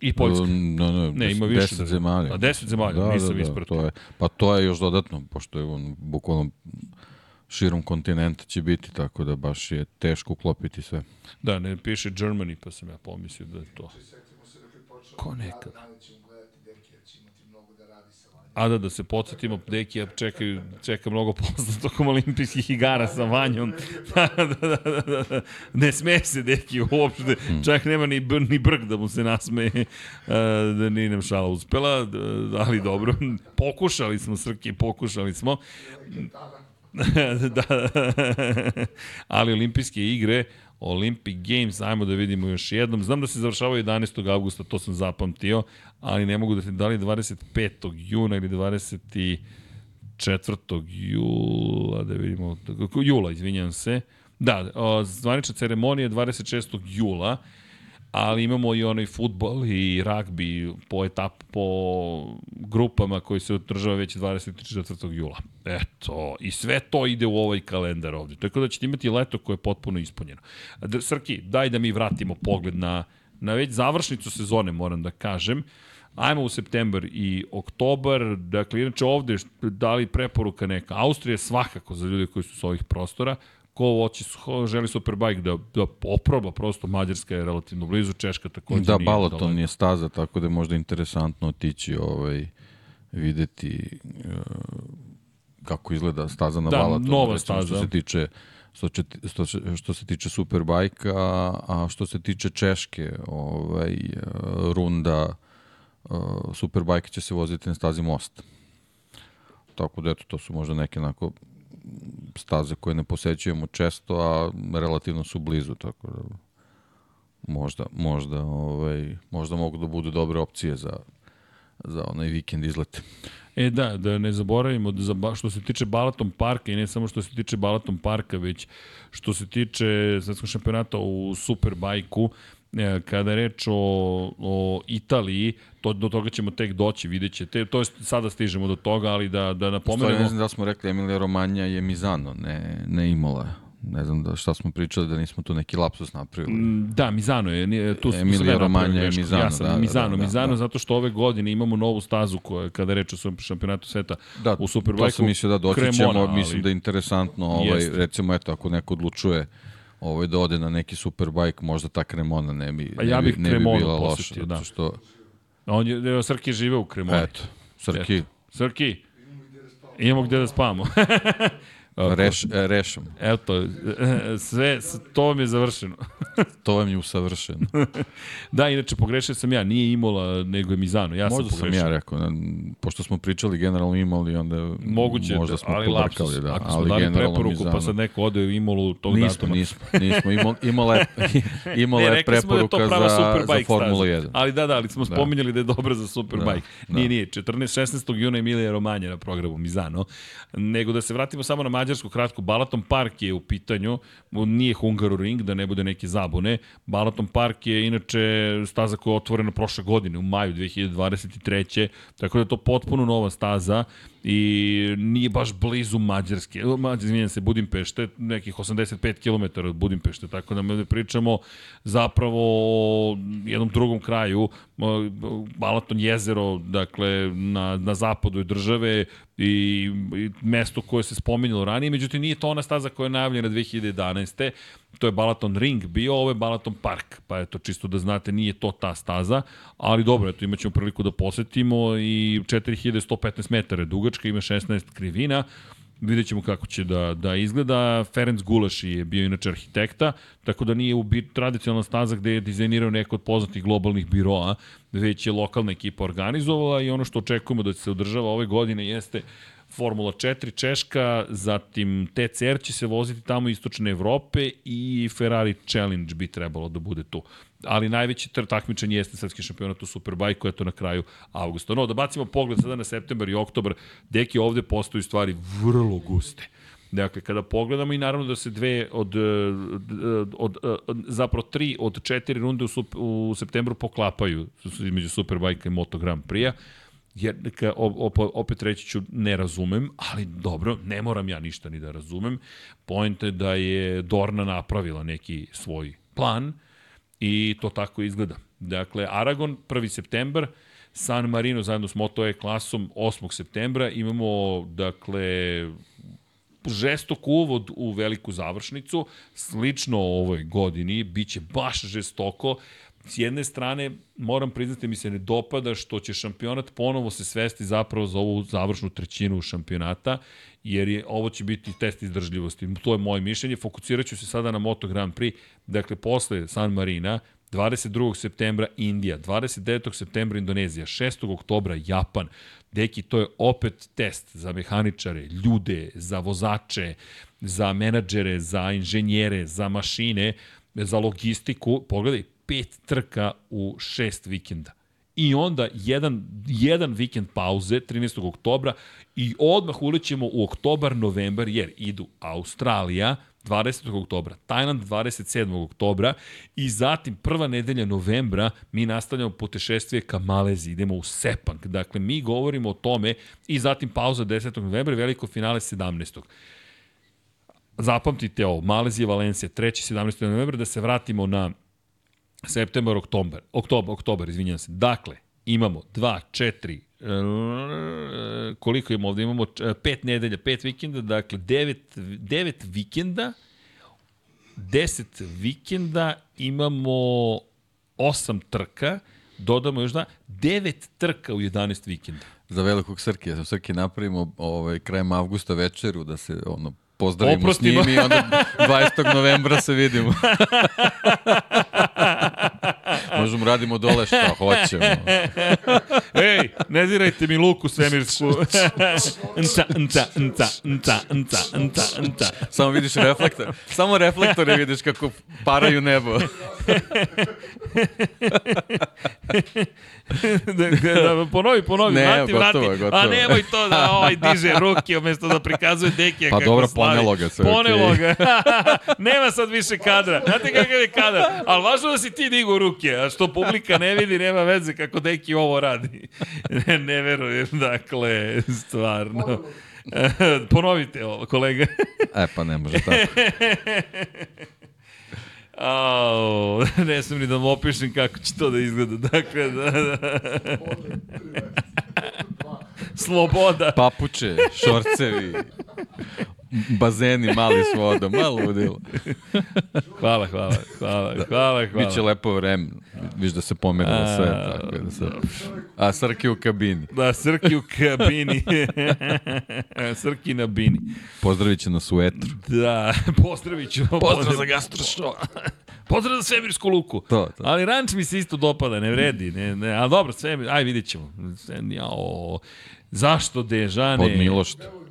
I Poljska. No, no, Ne, ima više. Deset zemalja. A deset zemalja, da, nisam da, da, ispratio. to je, pa to je još dodatno, pošto je on bukvalno širom kontinenta će biti, tako da baš je teško uklopiti sve. Da, ne piše Germany, pa sam ja pomislio da je to. Je počeo Ko nekada. Da radi sa vanjom. A da, da se podsjetimo, Dekija čeka, čeka mnogo posla tokom olimpijskih igara sa Vanjom. da, da, da, da, [LAUGHS] da. Ne sme se Deki uopšte, čak nema ni, br, ni brk da mu se nasmeje, uh, da nije nam šala uspela, da, ali dobro, pokušali smo Srke, pokušali smo. [LAUGHS] da, ali olimpijske igre, Olympic Games, ajmo da vidimo još jednom. Znam da se završavaju 11. augusta, to sam zapamtio, ali ne mogu da ti da li 25. juna ili 24. jula, da vidimo, jula, izvinjam se. Da, zvanična ceremonija je 26. jula, ali imamo i onaj futbol i ragbi po etap, po grupama koji se održava već 24. jula. Eto, i sve to ide u ovaj kalendar ovde. Tako da ćete imati leto koje je potpuno ispunjeno. Srki, daj da mi vratimo pogled na, na već završnicu sezone, moram da kažem. Ajmo u septembar i oktobar, dakle, inače ovde, da li preporuka neka? Austrija svakako za ljude koji su s ovih prostora, ko hoće, ko želi Superbike da, da oproba, prosto Mađarska je relativno blizu, Češka takođe Da, nije Balaton daleko. je staza, tako da je možda interesantno otići ovaj, videti uh, kako izgleda staza na Da, Balatonu. nova recimo, staza. Što se tiče što, će, što, se- što se tiče Superbike, a, a što se tiče Češke, ovaj, uh, runda uh, Superbike će se voziti na stazi Most. Tako da eto, to su možda neke onako staze koje ne posećujemo često, a relativno su blizu, tako da možda, možda, ovaj, možda mogu da budu dobre opcije za, za onaj vikend izlete. E da, da ne zaboravimo da za, što se tiče Balaton parka i ne samo što se tiče Balaton parka, već što se tiče svetskog šampionata u Superbajku, kada je reč o, o Italiji, to, do toga ćemo tek doći, vidjet ćete. To je, sada stižemo do toga, ali da, da Stvari, napomenemo... ne znam da smo rekli Emilija Romanja je Mizano, ne, ne Imola. Ne znam da, šta smo pričali, da nismo tu neki lapsus napravili. Mm, Da, Mizano je, tu, tu sam Emilio ja napravio Romagna je. Mizano, Ja sam da, da, Mizano, da, da, Mizano da. zato što ove godine imamo novu stazu koja, kada je reč o šampionatu sveta Da, u to Superbajku. sam mislio da doći ćemo, ali- mislim da je interesantno, ovaj, Jeste. recimo, eto, ako neko odlučuje ovaj, da ode na neki superbike, možda ta Cremona ne bi, Pa ja ne bih bi, ne bi Cremonu bila loša, posetio, zato da. što, On je, Srki žive u Cremoni. eto, Srki, Srki, imamo gde da spavamo. [LAUGHS] [LAUGHS] reš, e, rešam, Eto, [LAUGHS] sve, to vam je završeno. [LAUGHS] to vam je usavršeno. [LAUGHS] Da, inače, pogrešio sam ja, nije Imola, nego je Mizano. Ja Možda sam sam pogrešio. ja rekao, na- pošto smo pričali generalno imali, onda Moguće, možda da, smo ali pobrkali, lapsus. da, Ako smo ali dali preporuku, Mizano. pa sad neko ode u Imolu tog Nismo, datuma. nismo, nismo. Imala je, imala Ne, je da preporuka prava za, za Formulu staza. 1. Ali da, da, ali smo Da. spominjali da je dobra za Superbike. Da, Nije, da. nije. 14, 16. juna Emilija Romanja na programu Mizano. Nego da se vratimo samo na Mađarsku kratko. Balaton Park je u pitanju, nije Hungaroring, da ne bude neke zabune. Balaton Park je inače staza koja je otvorena prošle godine, u maju 2023. Tako da je to potpuno nova staza i nije baš blizu Mađarske. Mađarske, izvinjam se, Budimpešte, nekih 85 km od Budimpešte, tako da mi pričamo zapravo o jednom drugom kraju, Balaton jezero, dakle, na, na zapadu države i, i mesto koje se spominjalo ranije, međutim nije to ona staza koja je najavljena 2011. to je Balaton Ring bio, ovo je Balaton Park, pa eto, čisto da znate, nije to ta staza, ali dobro, eto, imat ćemo priliku da posetimo i 4115 metara je dugačka, ima 16 krivina, vidjet ćemo kako će da, da izgleda. Ferenc Gulaš je bio inače arhitekta, tako da nije u tradicionalna staza gde je dizajnirao neko od poznatih globalnih biroa, već je lokalna ekipa organizovala i ono što očekujemo da se održava ove godine jeste Formula 4 Češka, zatim TCR će se voziti tamo istočne Evrope i Ferrari Challenge bi trebalo da bude tu. Ali najveći takmičenje jeste srpski šampionat u Superbike koja je to na kraju avgusta. No, da bacimo pogled sada na septembar i oktobar, deki ovde postoju stvari vrlo guste. Dakle, kada pogledamo i naravno da se dve od, od, od zapravo tri od četiri runde u, u septembru poklapaju između Superbike i Moto Grand Prix-a jer op, opet reći ću ne razumem, ali dobro, ne moram ja ništa ni da razumem. Point je da je Dorna napravila neki svoj plan i to tako izgleda. Dakle, Aragon 1. septembar, San Marino zajedno s Moto E klasom 8. septembra imamo dakle žestok uvod u veliku završnicu, slično ovoj godini, biće baš žestoko, s jedne strane, moram priznati, mi se ne dopada što će šampionat ponovo se svesti zapravo za ovu završnu trećinu šampionata, jer je, ovo će biti test izdržljivosti. To je moje mišljenje. Fokusirat ću se sada na Moto Grand Prix. Dakle, posle San Marina, 22. septembra Indija, 29. septembra Indonezija, 6. oktobra Japan. Deki, to je opet test za mehaničare, ljude, za vozače, za menadžere, za inženjere, za mašine, za logistiku. Pogledaj, pet trka u šest vikenda. I onda jedan, jedan vikend pauze 13. oktobra i odmah ulećemo u oktobar, novembar, jer idu Australija 20. oktobra, Tajland 27. oktobra i zatim prva nedelja novembra mi nastavljamo putešestvije ka Malezi, idemo u Sepang. Dakle, mi govorimo o tome i zatim pauza 10. novembra veliko finale 17. Zapamtite ovo, Malezija, Valencija, 3. 17. novembra, da se vratimo na septembar, oktobar, oktobar, oktobar, izvinjam se. Dakle, imamo 2, 4, e, koliko imamo ovde? Imamo 5 e, nedelja, 5 vikenda, dakle 9, 9 vikenda, 10 vikenda, imamo 8 trka, dodamo još da, 9 trka u 11 vikenda. Za velikog Srke, za Srke napravimo ovaj, krajem avgusta večeru da se ono pozdravimo Oprostimo. s njim i onda 20. novembra se vidimo. [LAUGHS] Možemo radimo dole šta hoćemo. Ej, ne dirajte mi luku svemirsku. nca, nca, nca, nca, nca, nca, nca. Samo vidiš reflektor. Samo reflektore vidiš kako paraju nebo. [LAUGHS] [LAUGHS] da, da, ponovi, ponovi, ne, vrati, gotovo, vrati. Gotovo. A nemoj to da ovaj diže ruke umesto da prikazuje deke pa kako dobro, slavi. ponelo ga sve. Ponelo okay. ga. [LAUGHS] nema sad više kadra. Znate kakav je kadar? Ali važno da si ti digo ruke, a što publika ne vidi, nema veze kako deki ovo radi. ne, ne verujem, dakle, stvarno. [LAUGHS] Ponovite ovo, kolega. e, pa ne može tako. Au, [LAUGHS] ne sam ni da mu opišem kako će to da izgleda. Dakle, da, da. Sloboda. Papuče, šorcevi, bazeni mali s vodom, malo udilo. hvala, hvala, hvala, hvala, hvala. Biće lepo vreme, viš da se pomerilo sve. Tako da se... A Srki u kabini. Da, Srki u kabini. [LAUGHS] Srki na bini. Pozdravit će nas u etru. Da, pozdravit ću. Pozdrav za gastrošo. Pozdrav za svemirsku luku. To, to. Ali ranč mi se isto dopada, ne vredi. Ne, ne, ali dobro, svemir, aj vidit ćemo. Jao, zašto Dežane? Pod Milošta.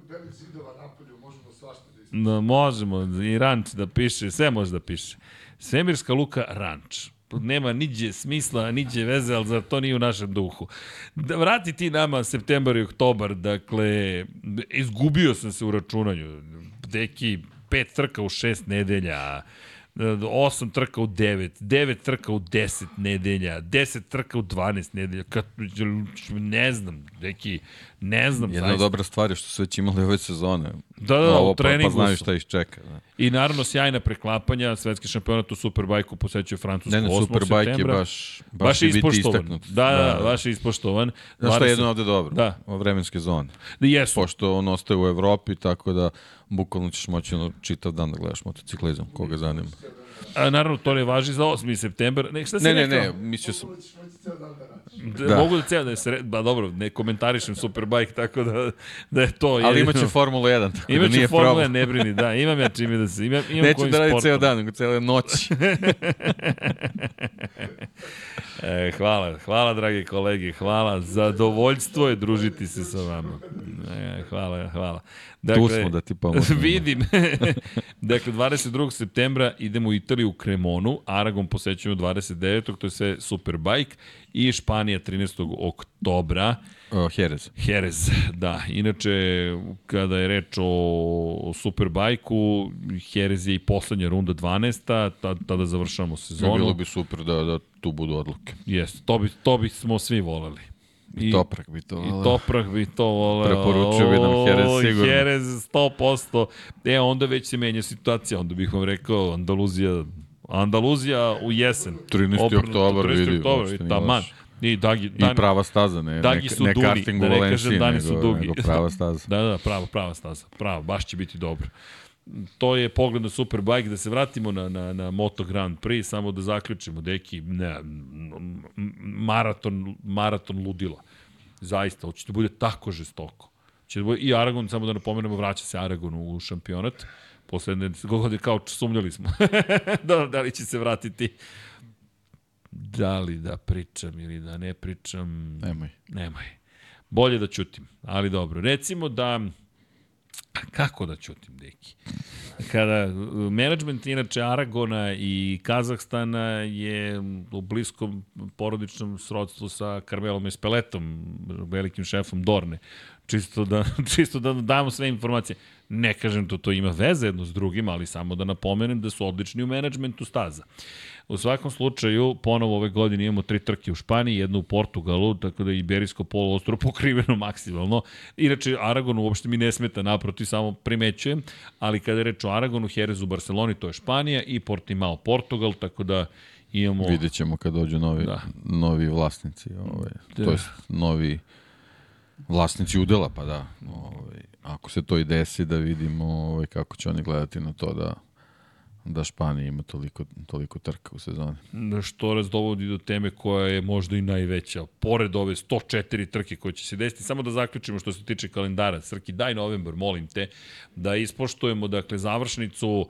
Da, možemo, i ranč da piše, sve može da piše. Svemirska luka ranč. Nema niđe smisla, niđe veze, ali za to nije u našem duhu. Da vrati ti nama septembar i oktobar, dakle, izgubio sam se u računanju. Deki, pet trka u šest nedelja, 8 trka u 9, 9 trka u 10 nedelja, 10 trka u 12 nedelja, kad, ne znam, neki, Ne znam, Jedna zaista. dobra stvar je što su već imali ove sezone. Da, da, Ovo, u pa, treningu pa znaju su. šta ih čeka. Da. I naravno sjajna preklapanja, svetski šampionat u Superbajku posećuje Francusku Ne, ne, 8. Superbike je baš, baš, baš je ispoštovan. istaknut. Da, da, da, baš je ispoštovan. Znaš šta je 20 jedno ovde dobro? Da. O vremenske zone. Da, jesu. Pošto on ostaje u Evropi, tako da bukvalno ćeš moći ono, čitav dan da gledaš motociklizam, koga zanima. A, naravno, to ne važi za 8. september. Ne, šta si Ne, ne, ne, mislio sam... Da. Da. Da. Mogu da ceo da je sre... Ba dobro, ne komentarišem Superbike, tako da, da je to... Ali jedino. imaće Formula 1, tako da Imaću nije Formula, problem. ne brini, da, imam ja čime da se, imam, imam Neću da radi sportom. ceo dan, nego cele noći. [LAUGHS] E, hvala, hvala dragi kolege, hvala. Zadovoljstvo je družiti se sa vama. E, hvala, hvala. Tu smo da ti pomožemo. [LAUGHS] Vidim. dakle, 22. septembra idemo u Italiju u Cremonu, Aragon posećujemo 29. to je sve Superbike i Španija 13. oktobra. O, Jerez. Jerez, da. Inače, kada je reč o, o Superbajku, Jerez je i poslednja runda 12. Tad, tada završavamo sezonu. Bilo bi super da, da tu budu odluke. Jeste, to, bi, to bismo svi voleli. I, Toprak bi to I voleo. Toprak bi to voleo. Preporučio bi nam Jerez sigurno. Jerez 100%. E, onda već se menja situacija. Onda bih vam rekao Andaluzija, Andaluzija u jesen. 13. Obrnuto, oktobar, 13. vidi, oktobar, i taman. I, dagi, I dan, prava staza, ne, Dagi ne, su ne dugi, karting da ne kažem Valenciji, dani su nego, dugi. nego prava staza. [LAUGHS] Da, da, prava, prava staza. Prava, baš će biti dobro. To je pogled na Superbike, da se vratimo na, na, na Moto Grand Prix, samo da zaključimo, deki, ne, maraton, maraton ludila. Zaista, hoće da bude tako žestoko. Će da bude, I Aragon, samo da napomenemo, vraća se Aragon u šampionat. Posledne godine kao sumnjali smo. [LAUGHS] da, da li će se vratiti da li da pričam ili da ne pričam. Nemoj. Nemoj. Bolje da ćutim, ali dobro. Recimo da... Kako da ćutim, deki? Kada uh, management inače Aragona i Kazahstana je u bliskom porodičnom srodstvu sa Carmelom Espeletom, velikim šefom Dorne, čisto da, [LAUGHS] čisto da damo sve informacije. Ne kažem to, to ima veze jedno s drugim, ali samo da napomenem da su odlični u menadžmentu staza. U svakom slučaju, ponovo ove godine imamo tri trke u Španiji, jednu u Portugalu, tako da je Iberijsko poluostro [LAUGHS] pokriveno maksimalno. Inače, Aragon uopšte mi ne smeta, naproti, samo primećujem, ali kada je reč o Aragonu, Jerez u Barceloni, to je Španija i Portimao Portugal, tako da imamo... Vidjet ćemo kad dođu novi, Da. novi vlasnici, ovaj, Da. to jest novi vlasnici udela, pa da. Ovaj, ako se to i desi, da vidimo ovaj, kako će oni gledati na to da da Španija ima toliko, toliko trka u sezoni. što nas dovodi do teme koja je možda i najveća. Pored ove 104 trke koje će se desiti, samo da zaključimo što se tiče kalendara. Srki, daj novembar, molim te, da ispoštujemo dakle, završnicu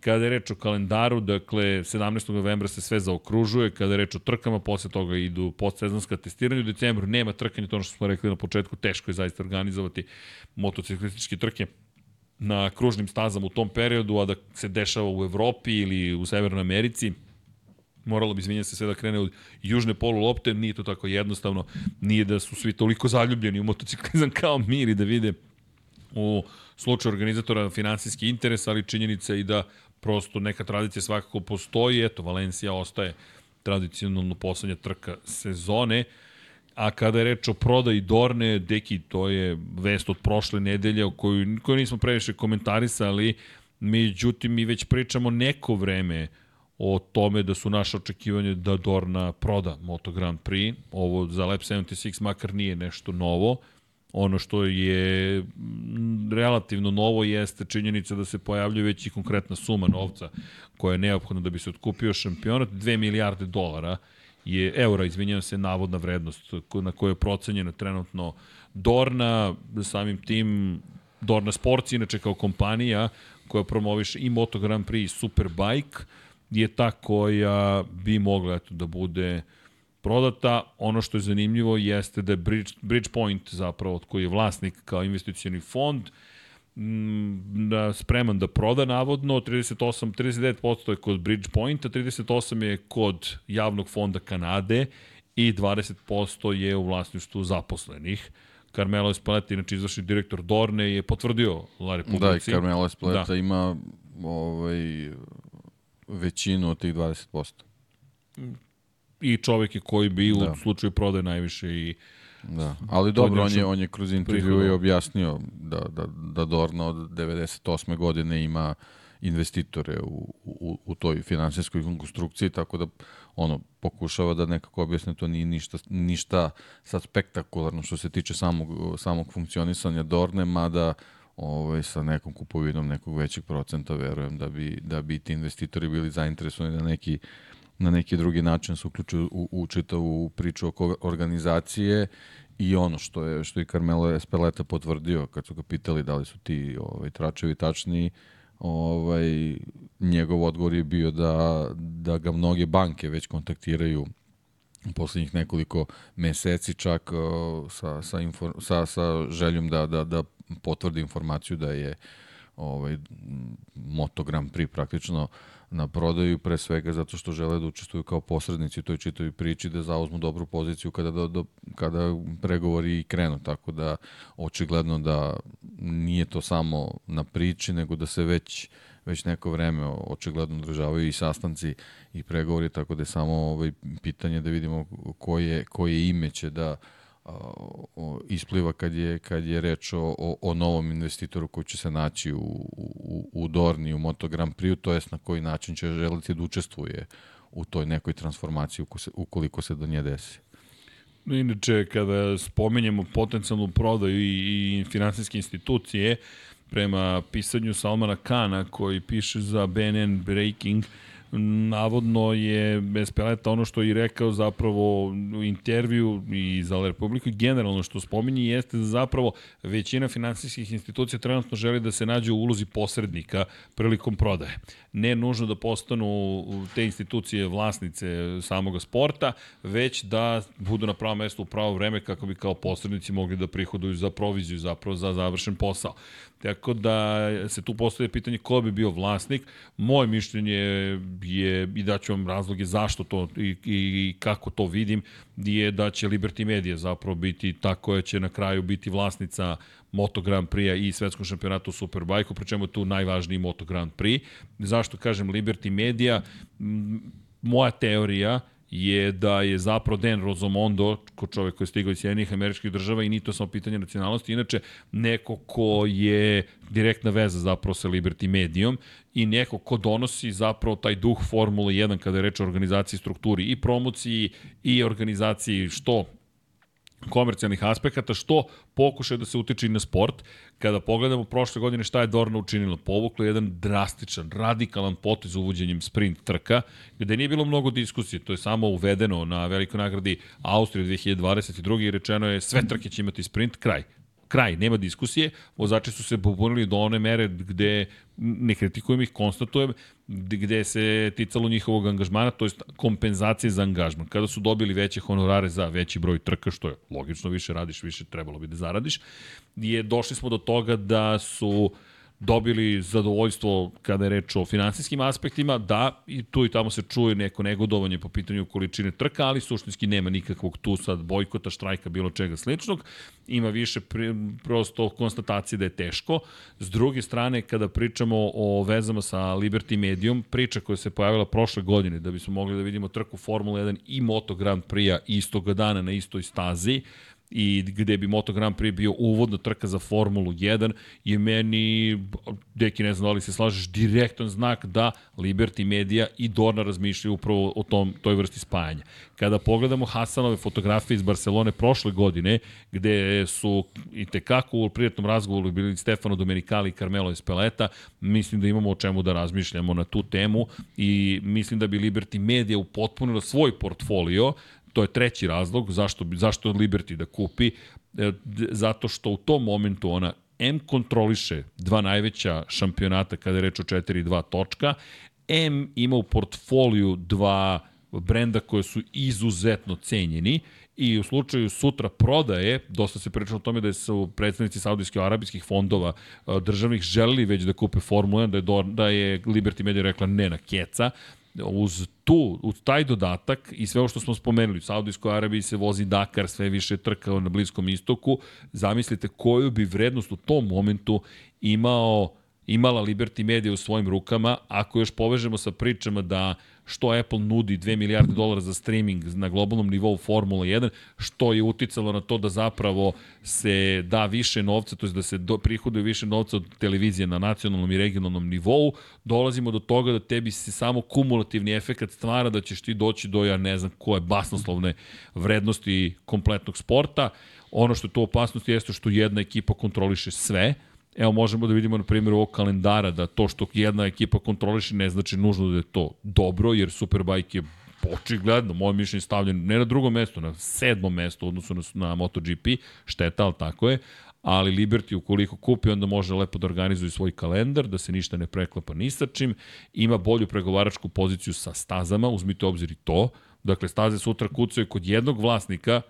Kada je reč o kalendaru, dakle, 17. novembra se sve zaokružuje, kada je reč o trkama, posle toga idu postsezonska testiranja, u decembru nema trkanja, to ono što smo rekli na početku, teško je zaista organizovati motociklističke trke na kružnim stazama u tom periodu, a da se dešava u Evropi ili u Severnoj Americi, moralo bi izvinjati se sve da krene od južne polu lopte, nije to tako jednostavno, nije da su svi toliko zaljubljeni u motociklizam kao mi ili da vide u slučaju organizatora finansijski interes, ali činjenica je i da prosto neka tradicija svakako postoji, eto, Valencija ostaje tradicionalno poslednja trka sezone, a kada je reč o prodaji Dorne, deki, to je vest od prošle nedelje o koju, koju nismo previše komentarisali, međutim mi već pričamo neko vreme o tome da su naše očekivanje da Dorna proda Moto Grand Prix. Ovo za Lab 76 makar nije nešto novo. Ono što je mm, relativno novo jeste činjenica da se pojavljuje već i konkretna suma novca koja je neophodna da bi se otkupio šampionat. 2 milijarde dolara je, eura, izvinjavam se, navodna vrednost na kojoj je procenjena trenutno Dorna, samim tim Dorna Sports, inače kao kompanija koja promoviše i Moto Grand Prix i Superbike, je ta koja bi mogla eto, da bude prodata. Ono što je zanimljivo jeste da je Bridge, Bridgepoint zapravo, koji je vlasnik kao investicioni fond, mm, da spreman da proda navodno, 38, 39% je kod Bridgepointa, 38 je kod javnog fonda Kanade i 20% je u vlasništvu zaposlenih. Carmelo Espeleta, inače izvršni direktor Dorne, je potvrdio La Da, i Republici. Carmelo Espleta Da. ima ovaj, većinu od tih 20%. i čovek je koji bi u Da. slučaju prodaje najviše i Da, ali dobro, on je, on je kroz intervju i objasnio da, da, da Dorna od 98. godine ima investitore u, u, u toj finansijskoj konstrukciji, tako da ono, pokušava da nekako objasne to nije ništa, ništa sad spektakularno što se tiče samog, samog funkcionisanja Dorne, mada ovaj, sa nekom kupovinom nekog većeg procenta verujem da bi, da bi ti investitori bili zainteresovani da neki na neki drugi način se uključuju u, u čitavu priču oko organizacije i ono što je što je Carmelo Espeleta potvrdio kad su ga pitali da li su ti ovaj tračevi tačni ovaj njegov odgovor je bio da da ga mnoge banke već kontaktiraju u poslednjih nekoliko meseci čak sa, sa, infor, sa, sa željom da, da, da potvrdi informaciju da je ovaj, m, Moto Grand Prix praktično na prodaju pre svega zato što žele da učestvuju kao posrednici u toj čitavoj priči da zauzmu dobru poziciju kada do, do, kada pregovori krenu. Tako da očigledno da nije to samo na priči nego da se već već neko vreme očigledno održavaju i sastanci i pregovori tako da je samo ovaj pitanje da vidimo koje koje ime će da a, o, ispliva kad je, kad je reč o, o, o novom investitoru koji će se naći u, u, u Dorni, u Moto Grand Prix, to jest na koji način će želiti da učestvuje u toj nekoj transformaciji ukoliko se, do nje desi. Inače, kada spominjemo potencijalnu prodaju i, i finansijske institucije, prema pisanju Salmana Kana koji piše za BNN Breaking, navodno je bez peleta ono što je rekao zapravo u intervju i za Republiku generalno što spominje jeste da zapravo većina finansijskih institucija trenutno želi da se nađe u ulozi posrednika prilikom prodaje. Ne nužno da postanu te institucije vlasnice samog sporta, već da budu na pravo mesto u pravo vreme kako bi kao posrednici mogli da prihoduju za proviziju, zapravo za završen posao. Tako da se tu postoje pitanje ko bi bio vlasnik. Moje mišljenje je, i daću vam razloge zašto to i, i kako to vidim, je da će Liberty Media zapravo biti ta koja će na kraju biti vlasnica Moto Grand Prix-a i svetskom šampionatu Superbike-u, pri čemu je tu najvažniji Moto Grand Prix. Zašto kažem Liberty Media? Moja teorija je da je zapravo Dan Rozomondo, ko čovek koji je stigao iz Sjedinih američkih država i ni to samo pitanje nacionalnosti, inače neko ko je direktna veza zapravo sa Liberty Medijom i neko ko donosi zapravo taj duh Formule 1 kada je reč o organizaciji, strukturi i promociji i organizaciji što komercijalnih aspekata, što pokušaj da se utiče i na sport. Kada pogledamo prošle godine šta je Dorna učinila, povuklo je jedan drastičan, radikalan potez uvođenjem sprint trka, gde nije bilo mnogo diskusije, to je samo uvedeno na velikoj nagradi Austrije 2022. i rečeno je sve trke će imati sprint, kraj kraj, nema diskusije, vozači su se pobunili do one mere gde, ne kritikujem ih, konstatujem, gde se ticalo njihovog angažmana, to je kompenzacije za angažman. Kada su dobili veće honorare za veći broj trka, što je logično, više radiš, više trebalo bi da zaradiš, je došli smo do toga da su uh, dobili zadovoljstvo kada je reč o finansijskim aspektima, da i tu i tamo se čuje neko negodovanje po pitanju količine trka, ali suštinski nema nikakvog tu sad bojkota, štrajka, bilo čega sličnog. Ima više pri, prosto konstatacije da je teško. S druge strane, kada pričamo o vezama sa Liberty Medium, priča koja se pojavila prošle godine, da bismo mogli da vidimo trku Formula 1 i Moto Grand Prix-a istog dana na istoj stazi, i gde bi Moto Grand Prix bio uvodna trka za Formulu 1 je meni, deki ne znam da li se slažeš, direktan znak da Liberty Media i Dorna razmišljaju upravo o tom, toj vrsti spajanja. Kada pogledamo Hasanove fotografije iz Barcelone prošle godine, gde su i tekako u prijatnom razgovoru bili Stefano Domenicali i Carmelo Espeleta, mislim da imamo o čemu da razmišljamo na tu temu i mislim da bi Liberty Media upotpunila svoj portfolio To je treći razlog zašto, zašto Liberty da kupi, e, zato što u tom momentu ona M kontroliše dva najveća šampionata kada je reč o 4-2 točka, M ima u portfoliju dva brenda koje su izuzetno cenjeni i u slučaju sutra prodaje, dosta se pričalo o tome da su predstavnici saudijskih arabijskih fondova e, državnih želeli već da kupe Formula 1, da je, da je Liberty Media rekla ne na keca, uz tu, uz taj dodatak i sve ovo što smo spomenuli, u Saudijskoj Arabiji se vozi Dakar, sve više trka na Bliskom istoku, zamislite koju bi vrednost u tom momentu imao imala Liberty Media u svojim rukama, ako još povežemo sa pričama da što Apple nudi 2 milijarde dolara za streaming na globalnom nivou Formula 1, što je uticalo na to da zapravo se da više novca, to je da se do, prihoduje više novca od televizije na nacionalnom i regionalnom nivou, dolazimo do toga da tebi se samo kumulativni efekt stvara da ćeš ti doći do, ja ne znam, koje basnoslovne vrednosti kompletnog sporta. Ono što je to opasnost jeste što jedna ekipa kontroliše sve, Evo možemo da vidimo na primjer ovog kalendara da to što jedna ekipa kontroliše ne znači nužno da je to dobro, jer Superbike je očigledno, moje mišljenje stavljen ne na drugom mestu, na sedmom mestu odnosu na, na MotoGP, šteta, ali tako je, ali Liberty ukoliko kupi, onda može lepo da organizuje svoj kalendar, da se ništa ne preklapa ni sa čim, ima bolju pregovaračku poziciju sa stazama, uzmite obzir i to, dakle staze sutra kucaju kod jednog vlasnika,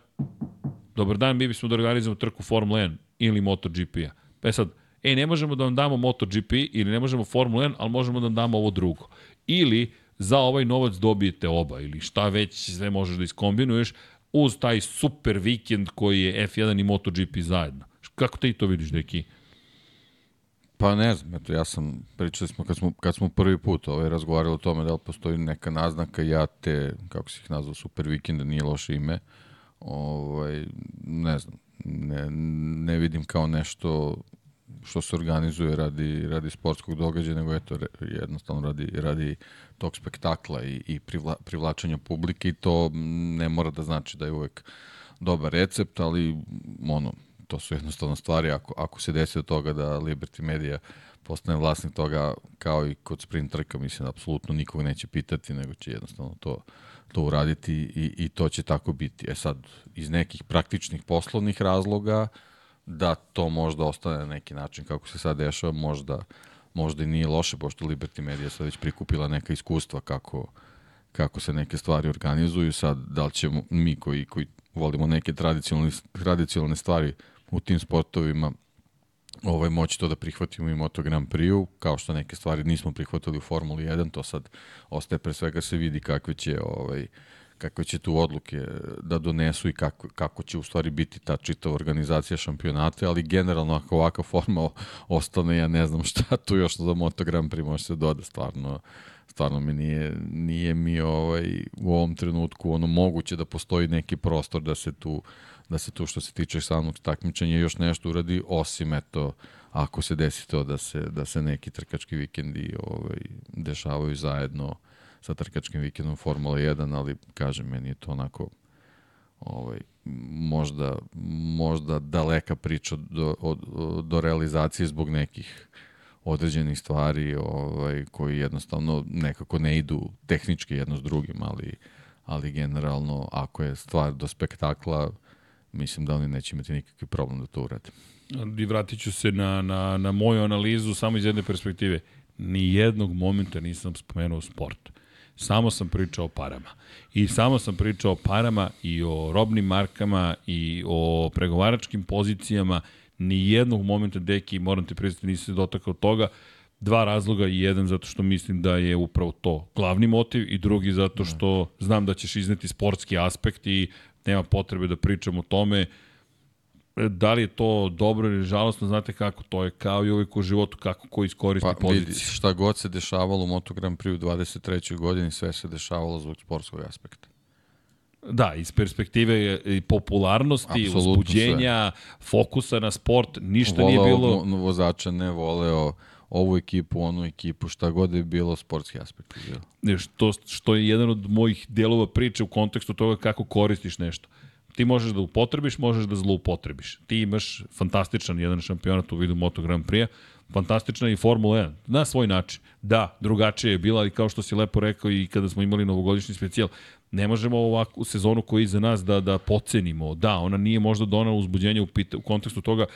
dobar dan, mi bismo da organizujemo trku Formula 1 ili MotoGP-a. Pa sad, e, ne možemo da vam damo MotoGP ili ne možemo Formula 1, ali možemo da vam damo ovo drugo. Ili za ovaj novac dobijete oba ili šta već sve možeš da iskombinuješ uz taj super vikend koji je F1 i MotoGP zajedno. Kako ti to vidiš, Deki? Pa ne znam, eto, ja sam, pričali smo kad smo, kad smo prvi put ovaj, razgovarali o tome da li postoji neka naznaka, ja te, kako si ih nazvao, super vikenda, nije loše ime, ovaj, ne znam, ne, ne vidim kao nešto što se organizuje radi, radi sportskog događaja, nego eto, jednostavno radi, radi tog spektakla i, i privla, privlačenja publike i to ne mora da znači da je uvek dobar recept, ali ono, to su jednostavno stvari. Ako, ako se desi od toga da Liberty Media postane vlasnik toga kao i kod sprint trka, mislim apsolutno nikog neće pitati, nego će jednostavno to, to uraditi i, i to će tako biti. E sad, iz nekih praktičnih poslovnih razloga, uh, da to možda ostane na neki način kako se sad dešava, možda, možda i nije loše, pošto Liberty Media sad već prikupila neka iskustva kako, kako se neke stvari organizuju. Sad, da li ćemo mi koji, koji volimo neke tradicionalne, tradicionalne stvari u tim sportovima ovaj, moći to da prihvatimo i Moto Grand Prix-u, kao što neke stvari nismo prihvatili u Formuli 1, to sad ostaje pre svega se vidi kakve će ovaj, kakve će tu odluke da donesu i kako, kako će u stvari biti ta čitava organizacija šampionata, ali generalno ako ovaka forma ostane, ja ne znam šta tu još za Moto Grand Prix može se doda, stvarno stvarno mi nije, nije mi ovaj, u ovom trenutku ono moguće da postoji neki prostor da se tu da se tu što se tiče samog takmičenja još nešto uradi, osim eto, ako se desi to da se, da se neki trkački vikendi ovaj, dešavaju zajedno sa trkačkim vikendom Formula 1, ali kažem, meni je to onako ovaj, možda, možda daleka priča do, od, do realizacije zbog nekih određenih stvari ovaj, koji jednostavno nekako ne idu tehnički jedno s drugim, ali, ali generalno ako je stvar do spektakla, mislim da oni neće imati nikakvi problem da to urade. I vratit ću se na, na, na moju analizu samo iz jedne perspektive. Ni jednog momenta nisam spomenuo sport. Samo sam pričao o parama. I samo sam pričao o parama i o robnim markama i o pregovaračkim pozicijama. Ni jednog momenta, deki, moram te priznati, nisi se dotakao toga. Dva razloga i jedan zato što mislim da je upravo to glavni motiv i drugi zato što znam da ćeš izneti sportski aspekt i nema potrebe da pričam o tome. Uh, da li je to dobro ili žalostno, znate kako, to je kao i uvijek u životu, kako ko iskoristi pa, poziciju. Vidi, šta god se dešavalo u Moto Grand Prix u 23. godini, sve se dešavalo zbog sportskog aspekta. Da, iz perspektive i popularnosti, Absolutno uzbuđenja, sve. fokusa na sport, ništa voleo nije bilo... Voleo vozača, ne voleo ovu ekipu, onu ekipu, šta god je bilo, sportski aspekt je bilo. Što, što je jedan od mojih delova priče u kontekstu toga kako koristiš nešto. Ti možeš da upotrebiš, možeš da zloupotrebiš. Ti imaš fantastičan jedan šampionat u vidu Moto Grand Prix-a, fantastična i Formula 1, na svoj način. Da, drugačije je bila, ali kao što si lepo rekao i kada smo imali novogodišnji specijal, ne možemo ovakvu sezonu koja je iza nas da, da pocenimo. Da, ona nije možda donala uzbuđenje u, pita, u kontekstu toga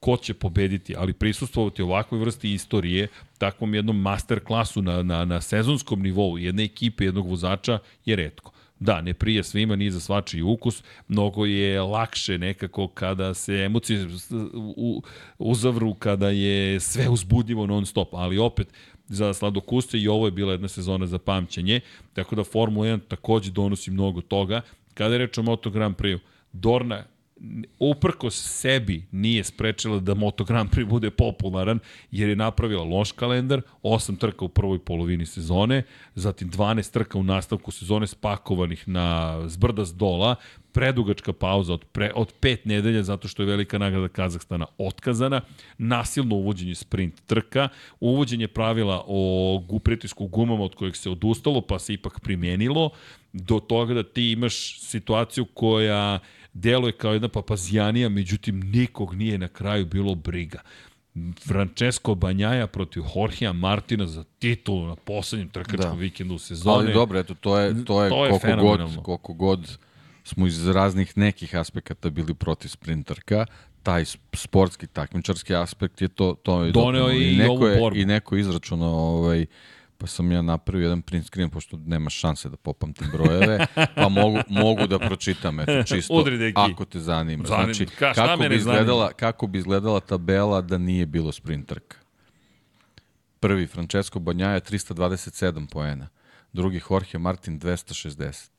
ko će pobediti, ali prisustvovati ovakvoj vrsti istorije, takvom jednom master klasu na, na, na sezonskom nivou jedne ekipe, jednog vozača je redko. Da, ne prije svima, ni za svačiji ukus. Mnogo je lakše nekako kada se emocije uzavru, kada je sve uzbudljivo non stop, ali opet za sladokuste i ovo je bila jedna sezona za pamćenje, tako da Formula 1 takođe donosi mnogo toga. Kada je reč o Moto Grand Prix, Dorna uprko sebi nije sprečila da Moto Grand Prix bude popularan, jer je napravila loš kalendar, 8 trka u prvoj polovini sezone, zatim 12 trka u nastavku sezone spakovanih na zbrda s dola, predugačka pauza od, pre, od pet nedelja zato što je velika nagrada Kazahstana otkazana, nasilno uvođenje sprint trka, uvođenje pravila o pritisku gumama od kojeg se odustalo pa se ipak primenilo, do toga da ti imaš situaciju koja deluje kao jedna papazijanija, međutim nikog nije na kraju bilo briga. Francesco Banjaja protiv Jorgea Martina za titulu na poslednjem trkačkom da. vikendu sezone. Ali dobro, eto, to je, to je, to je koliko, god, koliko god smo iz raznih nekih aspekata bili protiv sprinterka, taj sportski takmičarski aspekt je to to je doneo i, i neko je, borbu. i neko izračunao ovaj pa sam ja napravio jedan print screen, pošto nema šanse da popamtim brojeve, pa mogu, mogu da pročitam, eto, [LAUGHS] čisto, Udri, ako te zanima. Zanim, znači, ka, kako, bi izgledala, zanima? kako bi izgledala tabela da nije bilo sprinterka? Prvi, Francesco Banjaja, 327 poena. Drugi, Jorge Martin, 260.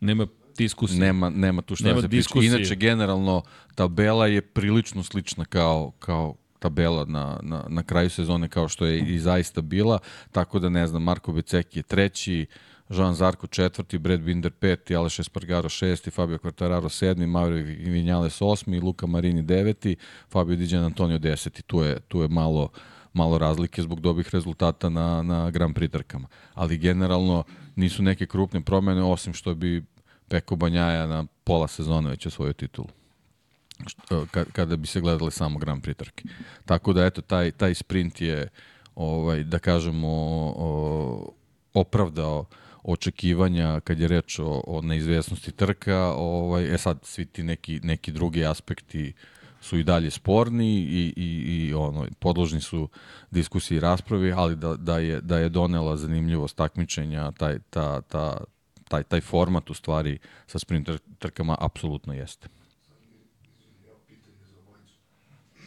Nema diskusije. Nema, nema tu šta nema da se priča. Inače, generalno, tabela je prilično slična kao, kao, tabela na, na, na kraju sezone kao što je i zaista bila, tako da ne znam, Marko Beceki je treći, Jean Zarko četvrti, Brad Binder peti, Aleš Espargaro šesti, Fabio Quartararo sedmi, Mauro Vinjales osmi, Luka Marini deveti, Fabio Diđan Antonio deseti. Tu je, tu je malo, malo razlike zbog dobih rezultata na, na Grand Prix trkama. Ali generalno nisu neke krupne promene, osim što bi Peko Banjaja na pola sezone već osvojio titulu kada bi se gledale samo Grand Prix trke. Tako da eto taj taj sprint je ovaj da kažemo o, opravdao očekivanja kad je reč o, o neizvesnosti trka, ovaj e sad svi ti neki neki drugi aspekti su i dalje sporni i, i, i ono, podložni su diskusiji i raspravi, ali da, da, je, da je donela zanimljivost takmičenja, taj, ta, ta, taj, taj format u stvari sa sprint trkama apsolutno jeste.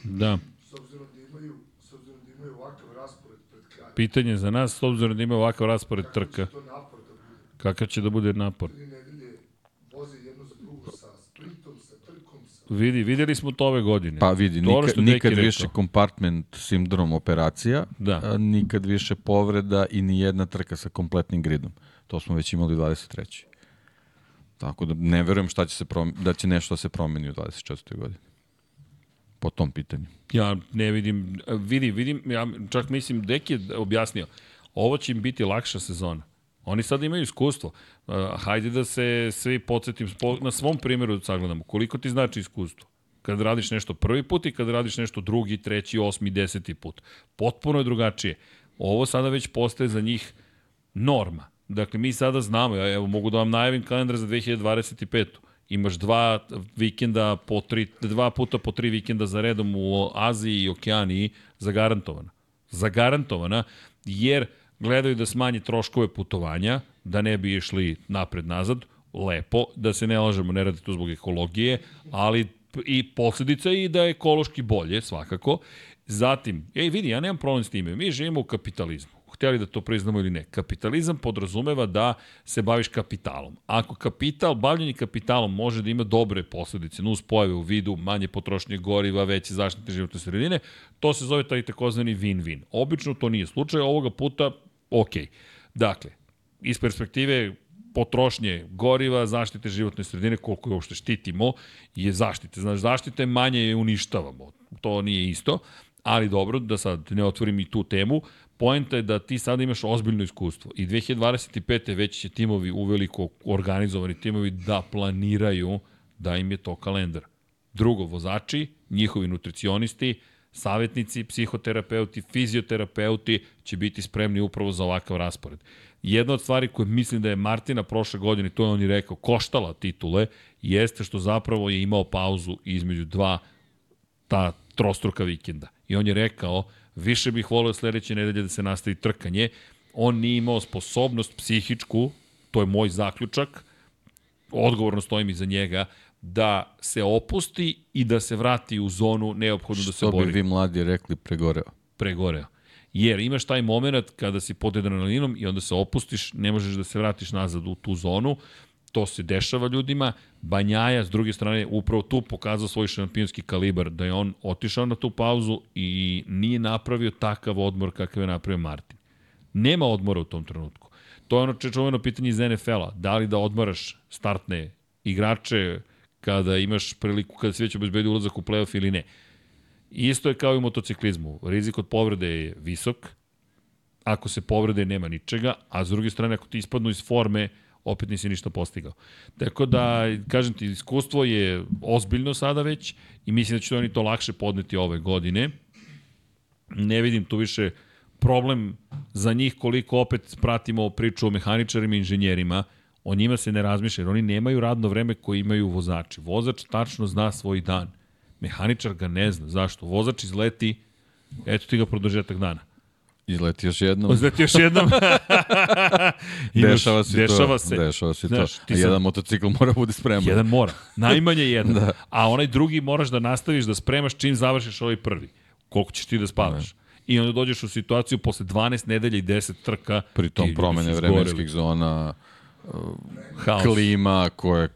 Da. S obzirom da imaju, s obzirom da imaju ovakav raspored pred kraj. Pitanje za nas, s obzirom da imaju ovakav raspored trka. to napor da bude? Kakav će da bude napor? Tri nedelje voze jedno za drugo sa sprintom, sa trkom, sa... Vidi, videli smo to ove godine. Pa vidi, nikad, nikad više compartment sindrom operacija, da. a, nikad više povreda i ni jedna trka sa kompletnim gridom. To smo već imali u 23. Tako da ne verujem šta će se prom da će nešto da se promeni u 24. godini po tom pitanju. Ja ne vidim, vidi, vidim, ja čak mislim, Dek je objasnio, ovo će im biti lakša sezona. Oni sad imaju iskustvo. Uh, hajde da se svi podsjetim na svom primjeru da sagledamo. Koliko ti znači iskustvo? Kad radiš nešto prvi put i kad radiš nešto drugi, treći, osmi, deseti put. Potpuno je drugačije. Ovo sada već postaje za njih norma. Dakle, mi sada znamo, ja evo mogu da vam najavim kalendar za 2025 imaš dva vikenda po tri, dva puta po tri vikenda za redom u Aziji i Okeaniji zagarantovana. Zagarantovana, jer gledaju da smanji troškove putovanja, da ne bi išli napred-nazad, lepo, da se ne lažemo, ne radi to zbog ekologije, ali i posledica i da je ekološki bolje, svakako. Zatim, ej vidi, ja nemam problem s time, mi živimo u kapitalizmu hteli da to priznamo ili ne. Kapitalizam podrazumeva da se baviš kapitalom. Ako kapital, bavljanje kapitalom može da ima dobre posledice, nus pojave u vidu manje potrošnje goriva, veće zaštite životne sredine, to se zove taj takozvani win-win. Obično to nije slučaj, ovoga puta ok. Dakle, iz perspektive potrošnje goriva, zaštite životne sredine, koliko je uopšte štitimo, je zaštite. Znaš, zaštite manje je uništavamo. To nije isto, ali dobro, da sad ne otvorim i tu temu, Poenta je da ti sada imaš ozbiljno iskustvo i 2025. već će timovi uveliko organizovani timovi da planiraju da im je to kalendar. Drugo, vozači, njihovi nutricionisti, savjetnici, psihoterapeuti, fizioterapeuti će biti spremni upravo za ovakav raspored. Jedna od stvari koje mislim da je Martina prošle godine, to je on i rekao, koštala titule, jeste što zapravo je imao pauzu između dva ta trostruka vikenda. I on je rekao, Više bih volio sledeće nedelje da se nastavi trkanje. On nije imao sposobnost psihičku, to je moj zaključak, odgovorno stojim iza njega, da se opusti i da se vrati u zonu neophodno da se bori. Što bi vi mladi rekli pregoreo? Pregoreo. Jer imaš taj moment kada si pod adrenalinom i onda se opustiš, ne možeš da se vratiš nazad u tu zonu to se dešava ljudima. Banjaja, s druge strane, upravo tu pokazao svoj šampionski kalibar, da je on otišao na tu pauzu i nije napravio takav odmor kakav je napravio Martin. Nema odmora u tom trenutku. To je ono čečoveno pitanje iz NFL-a. Da li da odmaraš startne igrače kada imaš priliku, kada se već obezbedi ulazak u playoff ili ne. Isto je kao i u motociklizmu. Rizik od povrede je visok, ako se povrede nema ničega, a s druge strane ako ti ispadnu iz forme, opet nisi ništa postigao. Tako da, kažem ti, iskustvo je ozbiljno sada već i mislim da će oni to lakše podneti ove godine. Ne vidim tu više problem za njih koliko opet pratimo priču o mehaničarima i inženjerima, o njima se ne razmišlja, jer oni nemaju radno vreme koje imaju vozači. Vozač tačno zna svoj dan. Mehaničar ga ne zna. Zašto? Vozač izleti, eto ti ga produžetak dana. Izleti još jednom. Izleti još jednom. [LAUGHS] Imaš, dešava se dešava to. se. Dešava se Znaš, to. A jedan motocikl mora bude spreman. Jedan mora. Najmanje [LAUGHS] jedan. da. A onaj drugi moraš da nastaviš da spremaš čim završiš ovaj prvi. Koliko ćeš ti da spavaš. I onda dođeš u situaciju posle 12 nedelja i 10 trka. Pri tom promene vremenskih zona, Haos. klima, koje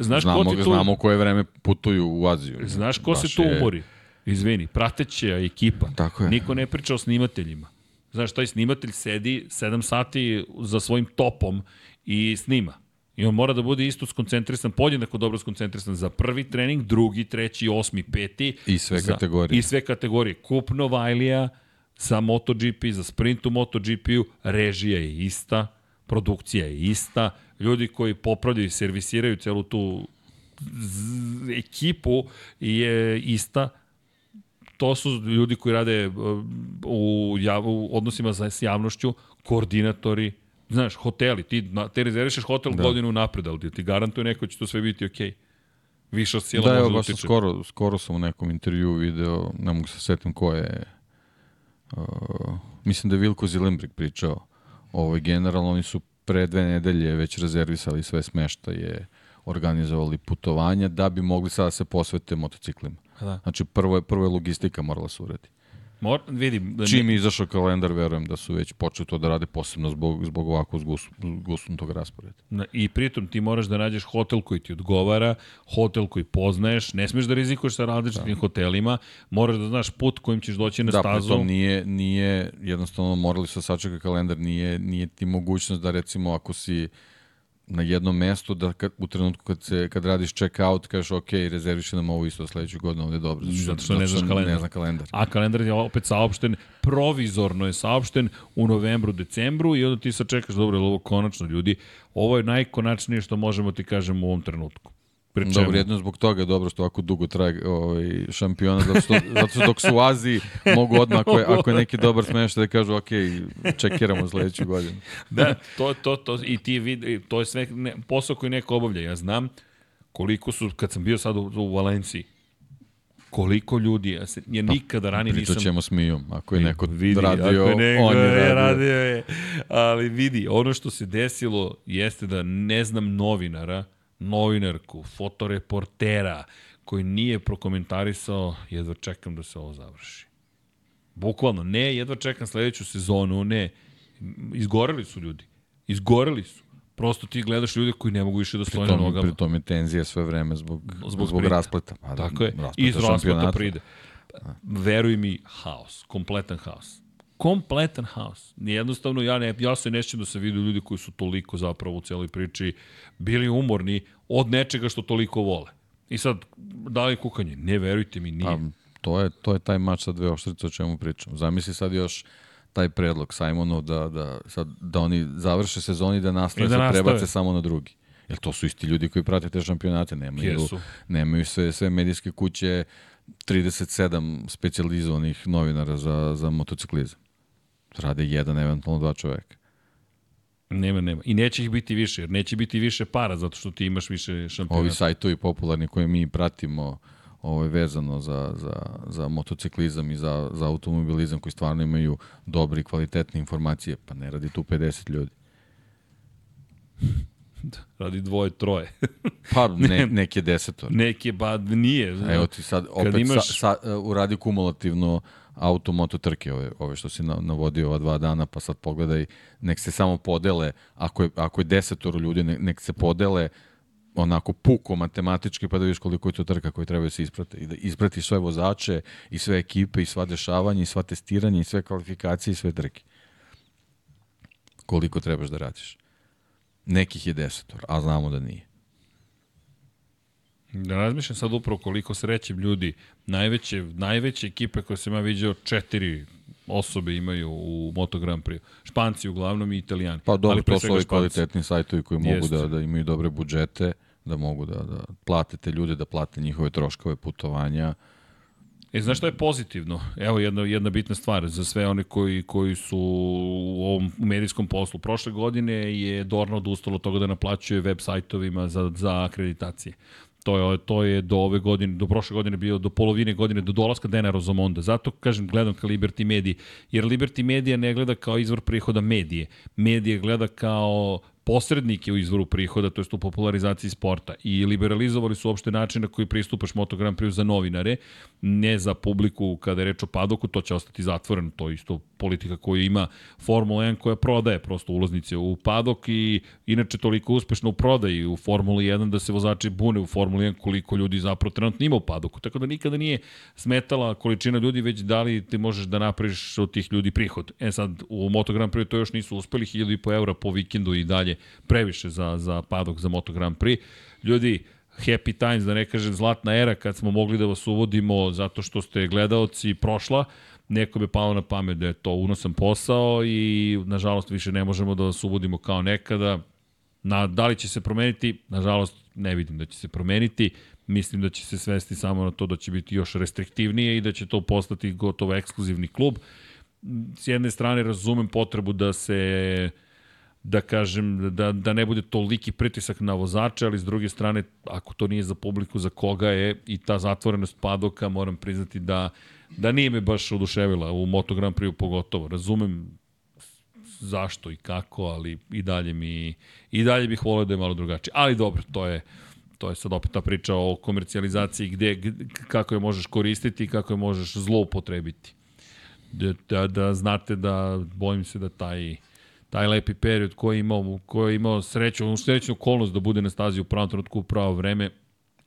Znaš ko znamo, ti tu... znamo koje vreme putuju u Aziju. Znaš ko Baš se tu je- umori? Izvini, prateća ekipa. Tako je. Niko ne priča o snimateljima. Znaš, taj snimatelj sedi 7 sati za svojim topom i snima. I on mora da bude isto skoncentrisan, podjednako dobro skoncentrisan za prvi trening, drugi, treći, osmi, peti. I sve za, kategorije. I sve kategorije. Kup Novajlija za MotoGP, za sprint u MotoGP-u, režija je ista, produkcija je ista, ljudi koji popravljaju i servisiraju celu tu ekipu je ista, to su ljudi koji rade uh, u, jav, u odnosima sa javnošću, koordinatori, znaš, hoteli, ti, na, te rezervišeš hotel da. godinu napred, ali ti garantuje neko da će to sve biti okej. Okay. Više od sila Da, može evo, da utiče. skoro, skoro sam u nekom intervjuu video, ne mogu se setim ko je, uh, mislim da je Vilko Zilenbrik pričao, ovaj, generalno oni su pre dve nedelje već rezervisali sve smeštaje, organizovali putovanja da bi mogli sada da se posvete motociklima. Da. Znači, prvo je, prvo je logistika morala se uredi. Mor, vidim, da Čim je izašao kalendar, verujem da su već počeli to da rade posebno zbog, zbog ovako zgus, zgusnutog rasporeda. I pritom ti moraš da nađeš hotel koji ti odgovara, hotel koji poznaješ, ne smeš da rizikuješ sa različitim da. hotelima, moraš da znaš put kojim ćeš doći na Da, stazu. pritom nije, nije, jednostavno morali su da sačeka kalendar, nije, nije ti mogućnost da recimo ako si na jednom mestu da kad, u trenutku kad, se, kad radiš check out kažeš ok, rezerviše nam ovo isto sledeću godinu, ovde dobro. Zato što ne znaš kalendar. Ne zna kalendar. A kalendar je opet saopšten, provizorno je saopšten u novembru, decembru i onda ti sad čekaš, dobro, je ovo konačno ljudi? Ovo je najkonačnije što možemo ti kažemo u ovom trenutku. Pri? Dobro, jedno zbog toga je dobro što ovako dugo traje ovaj, šampiona, zato što, [LAUGHS] zato što dok su u Aziji mogu odmah, ako je, ako je neki dobar smešta da kažu ok, čekiramo sledeću godinu. [LAUGHS] Da, to, to, to, i ti vidi, to je sve ne, posao koji neko obavlja. Ja znam koliko su, kad sam bio sad u, u Valenciji, koliko ljudi, ja, se, ja nikada ranije Pričat nisam... ćemo s Mijom, ako je neko vidi, radio, ako je neko on je radio. radio je. Ali vidi, ono što se desilo jeste da ne znam novinara, novinarku, fotoreportera, koji nije prokomentarisao, jedva čekam da se ovo završi. Bukvalno, ne, jedva čekam sledeću sezonu, ne. Izgoreli su ljudi. Izgoreli su. Prosto ti gledaš ljude koji ne mogu više da stoje na nogama. pritom je tenzija sve vreme zbog, Zbog zbog, raspleta. Pa, da, Tako je. raspleta Iz raspleta pride. Veruj mi, haos. Kompletan haos. Kompletan haos. Jednostavno, ja, ne, ja se nećem da se vidu ljudi koji su toliko zapravo u celoj priči bili umorni od nečega što toliko vole. I sad, da li je kukanje? Ne, verujte mi, nije. A, to, je, to je taj mač sa dve oštrice o čemu pričam. Zamisli sad još taj predlog Simonov da, da, sad, da oni završe sezon i da nastave, I da da nastave. prebace samo na drugi. Jer to su isti ljudi koji prate te šampionate, nemaju, Jesu. nemaju sve, sve medijske kuće 37 specializovanih novinara za, za motociklizam. Rade jedan, eventualno dva čoveka. Nema, nema. I neće ih biti više, jer neće biti više para, zato što ti imaš više šampionata. Ovi sajtovi popularni koje mi pratimo ovaj, vezano za, za, za motociklizam i za, za automobilizam koji stvarno imaju dobre i kvalitetne informacije, pa ne radi tu 50 ljudi. [LAUGHS] Radi dvoje, troje. [LAUGHS] Pa ne, [LAUGHS] neke desetor. Neki ba nije. Evo ti sad opet imaš- sa, sa, uh, uradi kumulativno auto moto trke ove, ove što si na, navodio ova dva dana, pa sad pogledaj, nek se samo podele, ako je, ako je desetoro ljudi, nek, nek se podele onako puko matematički pa da vidiš koliko je to trka koje treba da se isprate i da isprati sve vozače i sve ekipe i sva dešavanja i sva testiranja i sve kvalifikacije i sve trke. Koliko trebaš da radiš. Nekih je desetor, a znamo da nije. Da razmišljam sad upravo koliko srećem ljudi. Najveće, najveće ekipe koje sam ja viđao, četiri osobe imaju u Moto Grand Prix. Španci uglavnom i Italijani. Pa dobro, to su ovi kvalitetni sajtovi koji mogu Jeste. da, da imaju dobre budžete, da mogu da, da plate te ljude, da plate njihove troškove putovanja. E, znaš šta je pozitivno? Evo jedna, jedna bitna stvar za sve one koji, koji su u ovom medijskom poslu. Prošle godine je Dorna odustalo od toga da naplaćuje web sajtovima za, za akreditacije. To je, to je do ove godine, do prošle godine bio do polovine godine, do dolaska Dena Rozomonda. Zato, kažem, gledam ka Liberty Media, jer Liberty Media ne gleda kao izvor prihoda medije. Medije gleda kao posrednike u izvoru prihoda, to jest u popularizaciji sporta i liberalizovali su uopšte način na koji pristupaš Moto Grand Prix za novinare, ne za publiku kada je reč o padoku, to će ostati zatvoreno, to je isto politika koju ima Formula 1 koja prodaje prosto ulaznice u padok i inače toliko uspešno u prodaji u Formuli 1 da se vozači bune u Formuli 1 koliko ljudi zapravo trenutno ima u padoku, tako da nikada nije smetala količina ljudi, već da li ti možeš da napraviš od tih ljudi prihod. E sad, u Moto Grand Prix to još nisu uspeli, 1000,5 eura po vikendu i dalje previše za, za padok za Moto Grand Prix. Ljudi, happy times, da ne kažem zlatna era kad smo mogli da vas uvodimo zato što ste gledaoci prošla, neko bi palo na pamet da je to unosan posao i nažalost više ne možemo da vas uvodimo kao nekada. Na, da li će se promeniti? Nažalost, ne vidim da će se promeniti. Mislim da će se svesti samo na to da će biti još restriktivnije i da će to postati gotovo ekskluzivni klub. S jedne strane razumem potrebu da se da kažem, da, da ne bude toliki pritisak na vozače, ali s druge strane, ako to nije za publiku, za koga je i ta zatvorenost padoka, moram priznati da, da nije me baš oduševila u Moto Grand Prix pogotovo. Razumem zašto i kako, ali i dalje mi i dalje bih voleo da je malo drugačije. Ali dobro, to je to je sad opet ta priča o komercijalizaciji gde, kako je možeš koristiti i kako je možeš zloupotrebiti. Da, da, da znate da bojim se da taj taj lepi period koji je imao, koji je imao sreću, srećnu okolnost da bude na stazi u pravom trenutku u pravo vreme,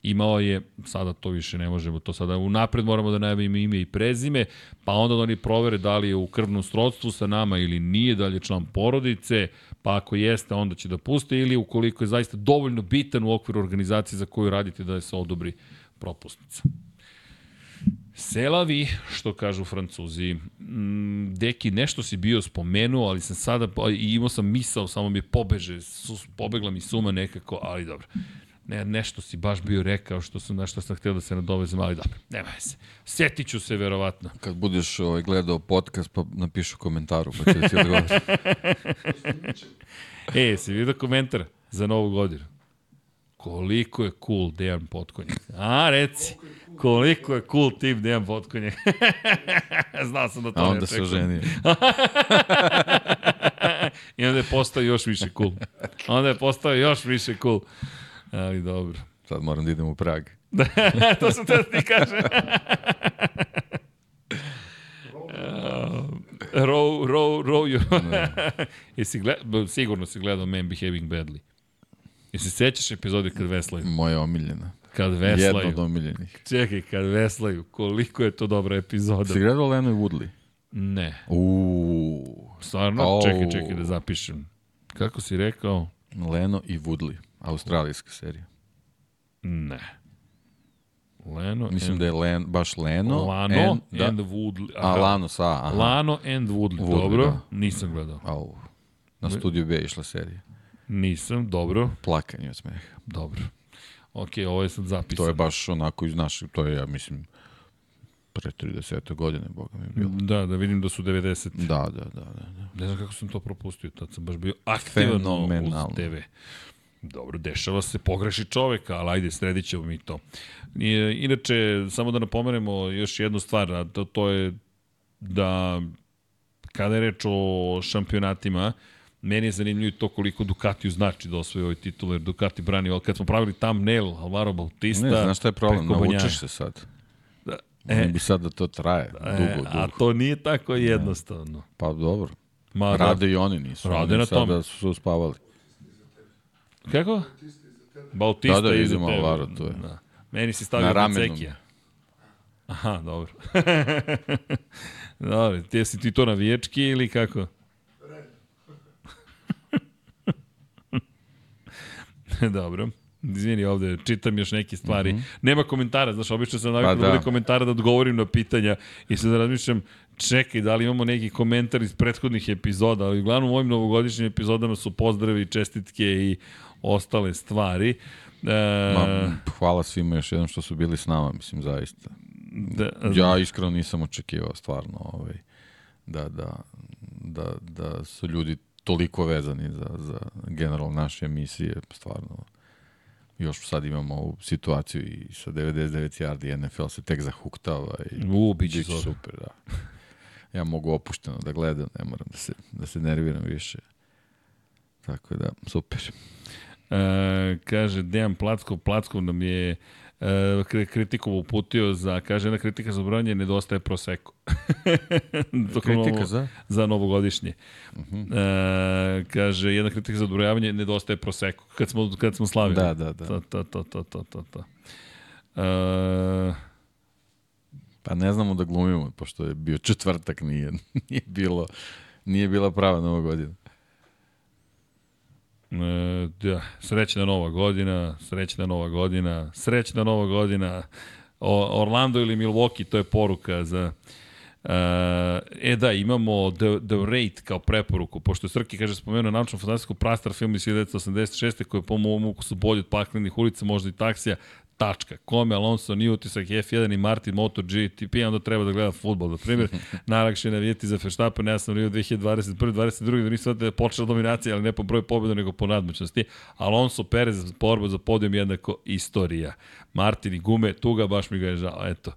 imao je, sada to više ne možemo, to sada unapred moramo da najavimo ime i prezime, pa onda da oni provere da li je u krvnom srodstvu sa nama ili nije, da li je član porodice, pa ako jeste, onda će da puste, ili ukoliko je zaista dovoljno bitan u okviru organizacije za koju radite da se odobri propustnica. Selavi, što kažu francuzi. Mm, Deki, nešto si bio spomenuo, ali sam sada, pa, i imao sam misao, samo mi je pobeže, su, pobegla mi suma nekako, ali dobro. Ne, nešto si baš bio rekao što sam, na što sam htio da se nadovezem, ali dobro, nema se. Setit ću se verovatno. Kad budeš ovaj, gledao podcast, pa napiši u komentaru, pa da ti odgovoriš. [LAUGHS] E, si vidio komentar za novu godinu? Koliko je cool Dejan Potkonjak. A, reci, koliko je cool tim Dejan Potkonjak. [LAUGHS] Znao sam da to A ne onda se oženio. [LAUGHS] I onda je postao još više cool. Onda je postao još više cool. Ali dobro. Sad moram da idem u Prag. [LAUGHS] to sam te da ti kažem. row, row, row you. Jesi gled, sigurno si gledao Man Behaving Badly. Jesi se sećaš epizode kad veslaju? Moja omiljena. Kad Jedna veslaju. od omiljenih. Čekaj, kad veslaju. Koliko je to dobra epizoda. Si gledao Leno i Woodley? Ne. Uuu. Stvarno? Au. Čekaj, čekaj da zapišem. Kako si rekao? Leno i Woodley. Australijska serija. Ne. Leno Mislim and, da je Len, baš Leno. Lano and, da, and Woodley. a Lano sa, aha. Lano and Woodley. Woodley, dobro, da. nisam gledao. Au. Na studiju B je išla serija. Nisam, dobro, Plakanje od smeha. dobro. Ok, ovo je sad zapisano. To je baš onako iz našeg, to je, ja mislim, pre 30 godine, boga mi je bilo. Da, da vidim da su 90. Da, da, da, da. da. Ne znam kako sam to propustio, tad sam baš bio aktivan uz. TV. Dobro, dešava se, pogreši čoveka, ali ajde, sredit ćemo mi to. Inače, samo da napomenemo još jednu stvar, a to, to je da kada je reč o šampionatima, Meni je zanimljivo to koliko Ducatiju znači da osvoji ovaj titul, jer Ducati brani, ali kad smo pravili thumbnail Alvaro Bautista... Ne, znaš šta je problem? Naučiš se sad. Da. E, bi sad da to traje dugo, E, dugo. a to nije tako jednostavno. Pa dobro. Ma, Rade i oni nisu. Rade oni na sada tome. su uspavali. Da. Kako? Bautista Da, da, tebe. Alvaro, tu je. Da. Meni si stavio Na na. Cekija. Aha, dobro. [LAUGHS] dobro, ti si ti to navijački ili kako? [LAUGHS] dobro. Izvini, ovde čitam još neke stvari. Mm -hmm. Nema komentara, znaš, obično sam navikao Pa da da. bude komentara da odgovorim na pitanja i sad razmišljam, čekaj, da li imamo neki komentar iz prethodnih epizoda, ali uglavnom u ovim novogodišnjim epizodama su pozdravi, čestitke i ostale stvari. E, Ma, hvala svima još jednom što su bili s nama, mislim, zaista. da, Ja iskreno nisam očekivao stvarno ovaj, da, da, da, da su ljudi toliko vezani za, za general naše emisije, stvarno. Još sad imamo ovu situaciju i sa 99 yardi NFL se tek zahuktava i U, biće zor. super, da. [LAUGHS] Ja mogu opušteno da gledam, ne moram da se, da se nerviram više. Tako da, super. E, kaže, Dejan Plackov, Plackov nam je kri- kritiku uputio za, kaže, jedna kritika za brojanje, nedostaje proseko. [LAUGHS] Kritika za? za novogodišnje. Uh -huh. e, kaže, jedna kritika za odbrojavanje, nedostaje proseko. Kad smo, kad smo slavili. Da, da, da. To, to, to, to, to, to, to. E, Pa ne znamo da glumimo, pošto je bio četvrtak, nije, nije bilo, nije bila prava nova godina. E, da, srećna nova godina, srećna nova godina, srećna nova godina. Orlando ili Milwaukee, to je poruka za... Uh, e da, imamo The, The Rate kao preporuku, pošto je Srki, kaže, spomenuo naučno fantastiku prastar film iz 1986. koji je po mom ukusu bolji od paklenih ulica, možda i taksija, tačka. Kome Alonso nije utisak F1 i Martin MotoGP, onda treba da gleda futbol. Na primjer, [LAUGHS] najlakše je navijeti za Verstappen, ja sam Rio 2021. 22. da nisam da je počela dominacija, ali ne po broju pobjeda, nego po nadmoćnosti. Alonso Perez, borba za podijum jednako istorija. Martin i gume, tuga, baš mi ga je žao. Eto,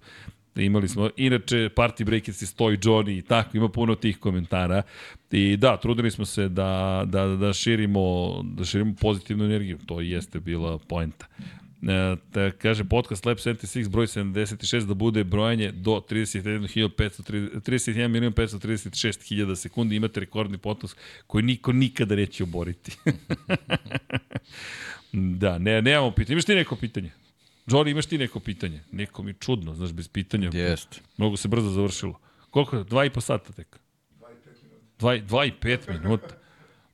imali smo, inače, Party Breakers i Stoy Johnny i tako, ima puno tih komentara. I da, trudili smo se da, da, da, širimo, da širimo pozitivnu energiju, to jeste bila poenta. E, da kaže podcast Lab 76 broj 76 da bude brojanje do 31.500 31.536.000 sekundi imate rekordni podcast koji niko nikada neće oboriti. [LAUGHS] da, ne, nemamo pitanje. Imaš ti neko pitanje? Johnny, imaš ti neko pitanje? Neko mi čudno, znaš, bez pitanja. Jeste. Mnogo se brzo završilo. Koliko? Dva i po sata tek? Dva, i- dva i pet minuta.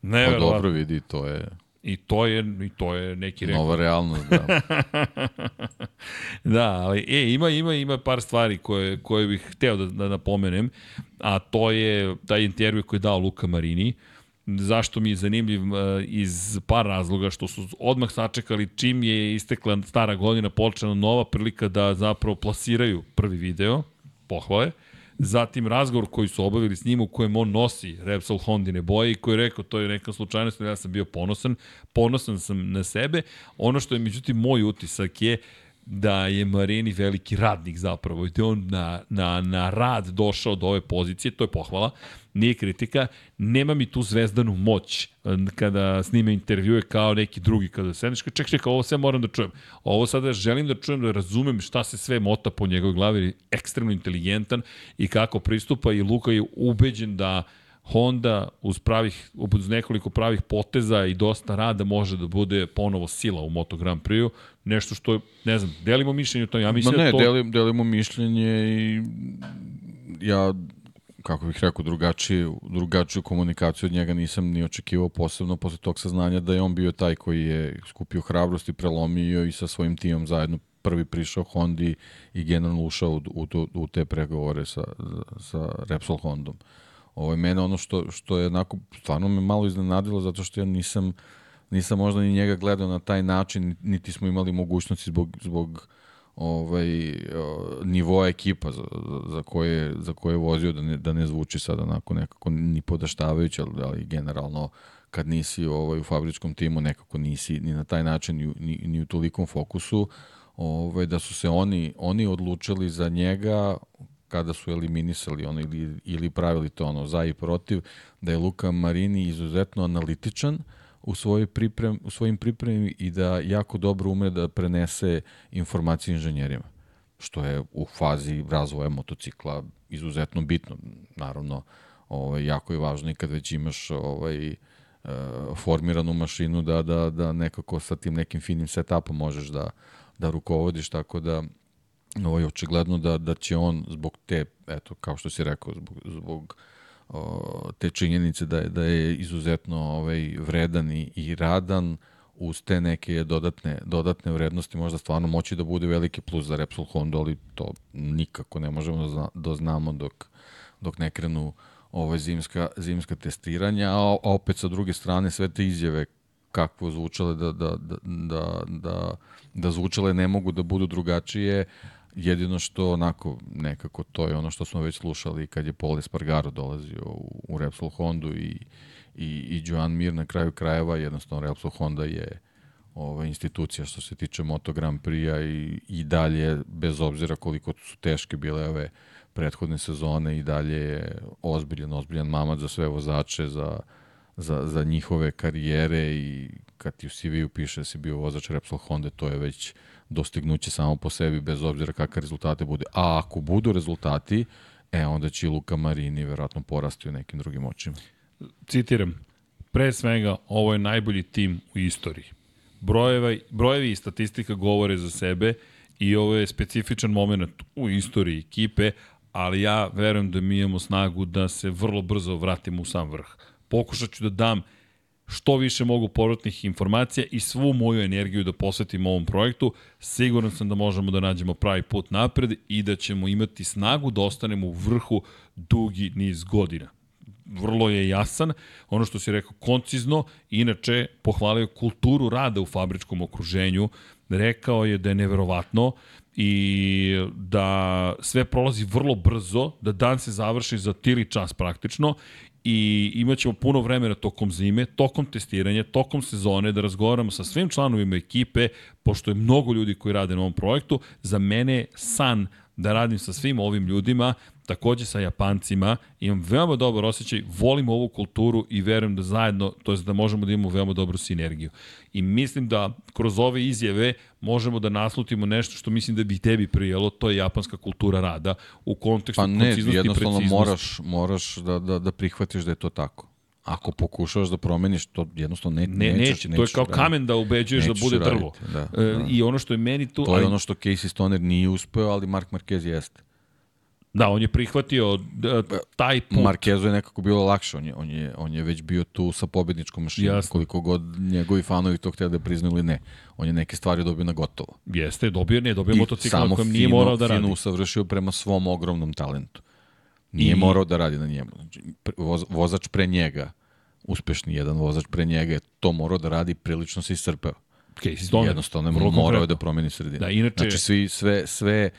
Ne, Pa dobro vidi, to je I to je, i to je neki rekord. nova realnost, da. [LAUGHS] Da, ali e, ima, ima, ima par stvari koje, koje bih hteo da, da napomenem, a to je taj intervju koji je dao Luka Marini. Zašto mi je zanimljiv e, iz par razloga, što su odmah sačekali čim je istekla stara godina, počela nova prilika da zapravo plasiraju prvi video, pohvale, zatim razgovor koji su obavili s njim u kojem on nosi Repsol Hondine boje i koji je rekao to je neka slučajnost, ja sam bio ponosan, ponosan sam na sebe. Ono što je međutim moj utisak je da je Marini veliki radnik zapravo i da on na, na, na rad došao do ove pozicije, to je pohvala, nije kritika, nema mi tu zvezdanu moć eh, kada snime intervjue kao neki drugi, kada sedneš, ček, ček, ovo sve moram da čujem. Ovo sada želim da čujem, da razumem šta se sve mota po njegovoj glavi, ekstremno inteligentan i kako pristupa i Luka je ubeđen da Honda uz pravih, uz nekoliko pravih poteza i dosta rada može da bude ponovo sila u Moto Grand Prix-u. Nešto što, ne znam, delimo mišljenje o tome. Ja Ma mislim ne, da to... delim, delimo mišljenje i ja, kako bih rekao, drugačiju, drugačiju komunikaciju od njega nisam ni očekivao posebno posle tog saznanja da je on bio taj koji je skupio hrabrost i prelomio i sa svojim timom zajedno prvi prišao Hondi i generalno ušao u, u, u te pregovore sa, sa Repsol Hondom. Ovo mene ono što, što je onako, stvarno me malo iznenadilo zato što ja nisam, nisam možda ni njega gledao na taj način, niti smo imali mogućnosti zbog, zbog ovaj, o, nivoa ekipa za, za, koje, za koje je vozio, da ne, da ne zvuči sad onako nekako ni podaštavajuće, ali, ali generalno kad nisi ovaj, u fabričkom timu nekako nisi ni na taj način ni, ni, ni u tolikom fokusu, ovaj, da su se oni, oni odlučili za njega kada su eliminisali ono ili, ili pravili to ono za i protiv, da je Luka Marini izuzetno analitičan u, svojoj priprem, u svojim pripremi i da jako dobro ume da prenese informacije inženjerima što je u fazi razvoja motocikla izuzetno bitno. Naravno, ovaj, jako je važno i kad već imaš ovaj, e, formiranu mašinu da, da, da nekako sa tim nekim finim setupom možeš da, da rukovodiš, tako da ovaj, očigledno da, da će on zbog te, eto, kao što si rekao, zbog, zbog o, te činjenice da je, da je izuzetno ovaj, vredan i, i radan, uz te neke dodatne, dodatne vrednosti možda stvarno moći da bude veliki plus za Repsol Honda, ali to nikako ne možemo da, zna, da znamo dok, dok ne krenu ove zimska, zimska testiranja, a, a opet sa druge strane sve te izjave kako zvučale da, da, da, da, da, da zvučale ne mogu da budu drugačije, jedino što onako nekako to je ono što smo već slušali kad je Paul Espargaro dolazio u, u Repsol Hondu i i, i Joan Mir na kraju krajeva, jednostavno Repsol Honda je ova institucija što se tiče Moto Grand Prix-a i, i dalje, bez obzira koliko su teške bile ove prethodne sezone, i dalje je ozbiljan, ozbiljan mamac za sve vozače, za, za, za njihove karijere i kad ti u CV-u piše da si bio vozač Repsol Honda, to je već dostignuće samo po sebi, bez obzira kakve rezultate bude. A ako budu rezultati, e, onda će Luka Marini verovatno porasti u nekim drugim očima citiram, pre svega, ovo je najbolji tim u istoriji. Brojeva, brojevi i statistika govore za sebe i ovo je specifičan moment u istoriji ekipe, ali ja verujem da mi imamo snagu da se vrlo brzo vratimo u sam vrh. Pokušat ću da dam što više mogu povratnih informacija i svu moju energiju da posvetim ovom projektu. Siguran sam da možemo da nađemo pravi put napred i da ćemo imati snagu da ostanemo u vrhu dugi niz godina vrlo je jasan, ono što si rekao, koncizno, inače pohvalio kulturu rada u fabričkom okruženju, rekao je da je neverovatno i da sve prolazi vrlo brzo, da dan se završi za tili čas praktično i imaćemo puno vremena tokom zime, tokom testiranja, tokom sezone da razgovaramo sa svim članovima ekipe, pošto je mnogo ljudi koji rade na ovom projektu. Za mene san da radim sa svim ovim ljudima, takođe sa Japancima, imam veoma dobar osjećaj, volim ovu kulturu i verujem da zajedno, to je da možemo da imamo veoma dobru sinergiju. I mislim da kroz ove izjave možemo da naslutimo nešto što mislim da bi tebi prijelo, to je japanska kultura rada u kontekstu pa ne, konciznosti i preciznosti. moraš, moraš da, da, da prihvatiš da je to tako. Ako pokušavaš da promeniš, to jednostavno ne, ne, nećeš, neće. To je kao raditi. kamen da ubeđuješ da bude drvo. Da, e, da. I ono što je meni tu... To je ali... ono što Casey Stoner nije uspeo, ali Mark Marquez jeste. Da, on je prihvatio pa, taj put. Markezu je nekako bilo lakše, on je, on je, on je već bio tu sa pobedničkom mašinom, Jasne. koliko god njegovi fanovi to htjeli da priznaju ili ne. On je neke stvari dobio na gotovo. Jeste, dobio, ne, dobio motocikl na kojem nije morao da radi. I samo usavršio prema svom ogromnom talentu. Nije I... morao da radi na njemu. Znači, voz, vozač pre njega, uspešni jedan vozač pre njega je to morao da radi, prilično se iscrpeo. Okay, Stoner. Jednostavno je morao da promeni sredinu. Da, inače... Znači, svi, sve, sve,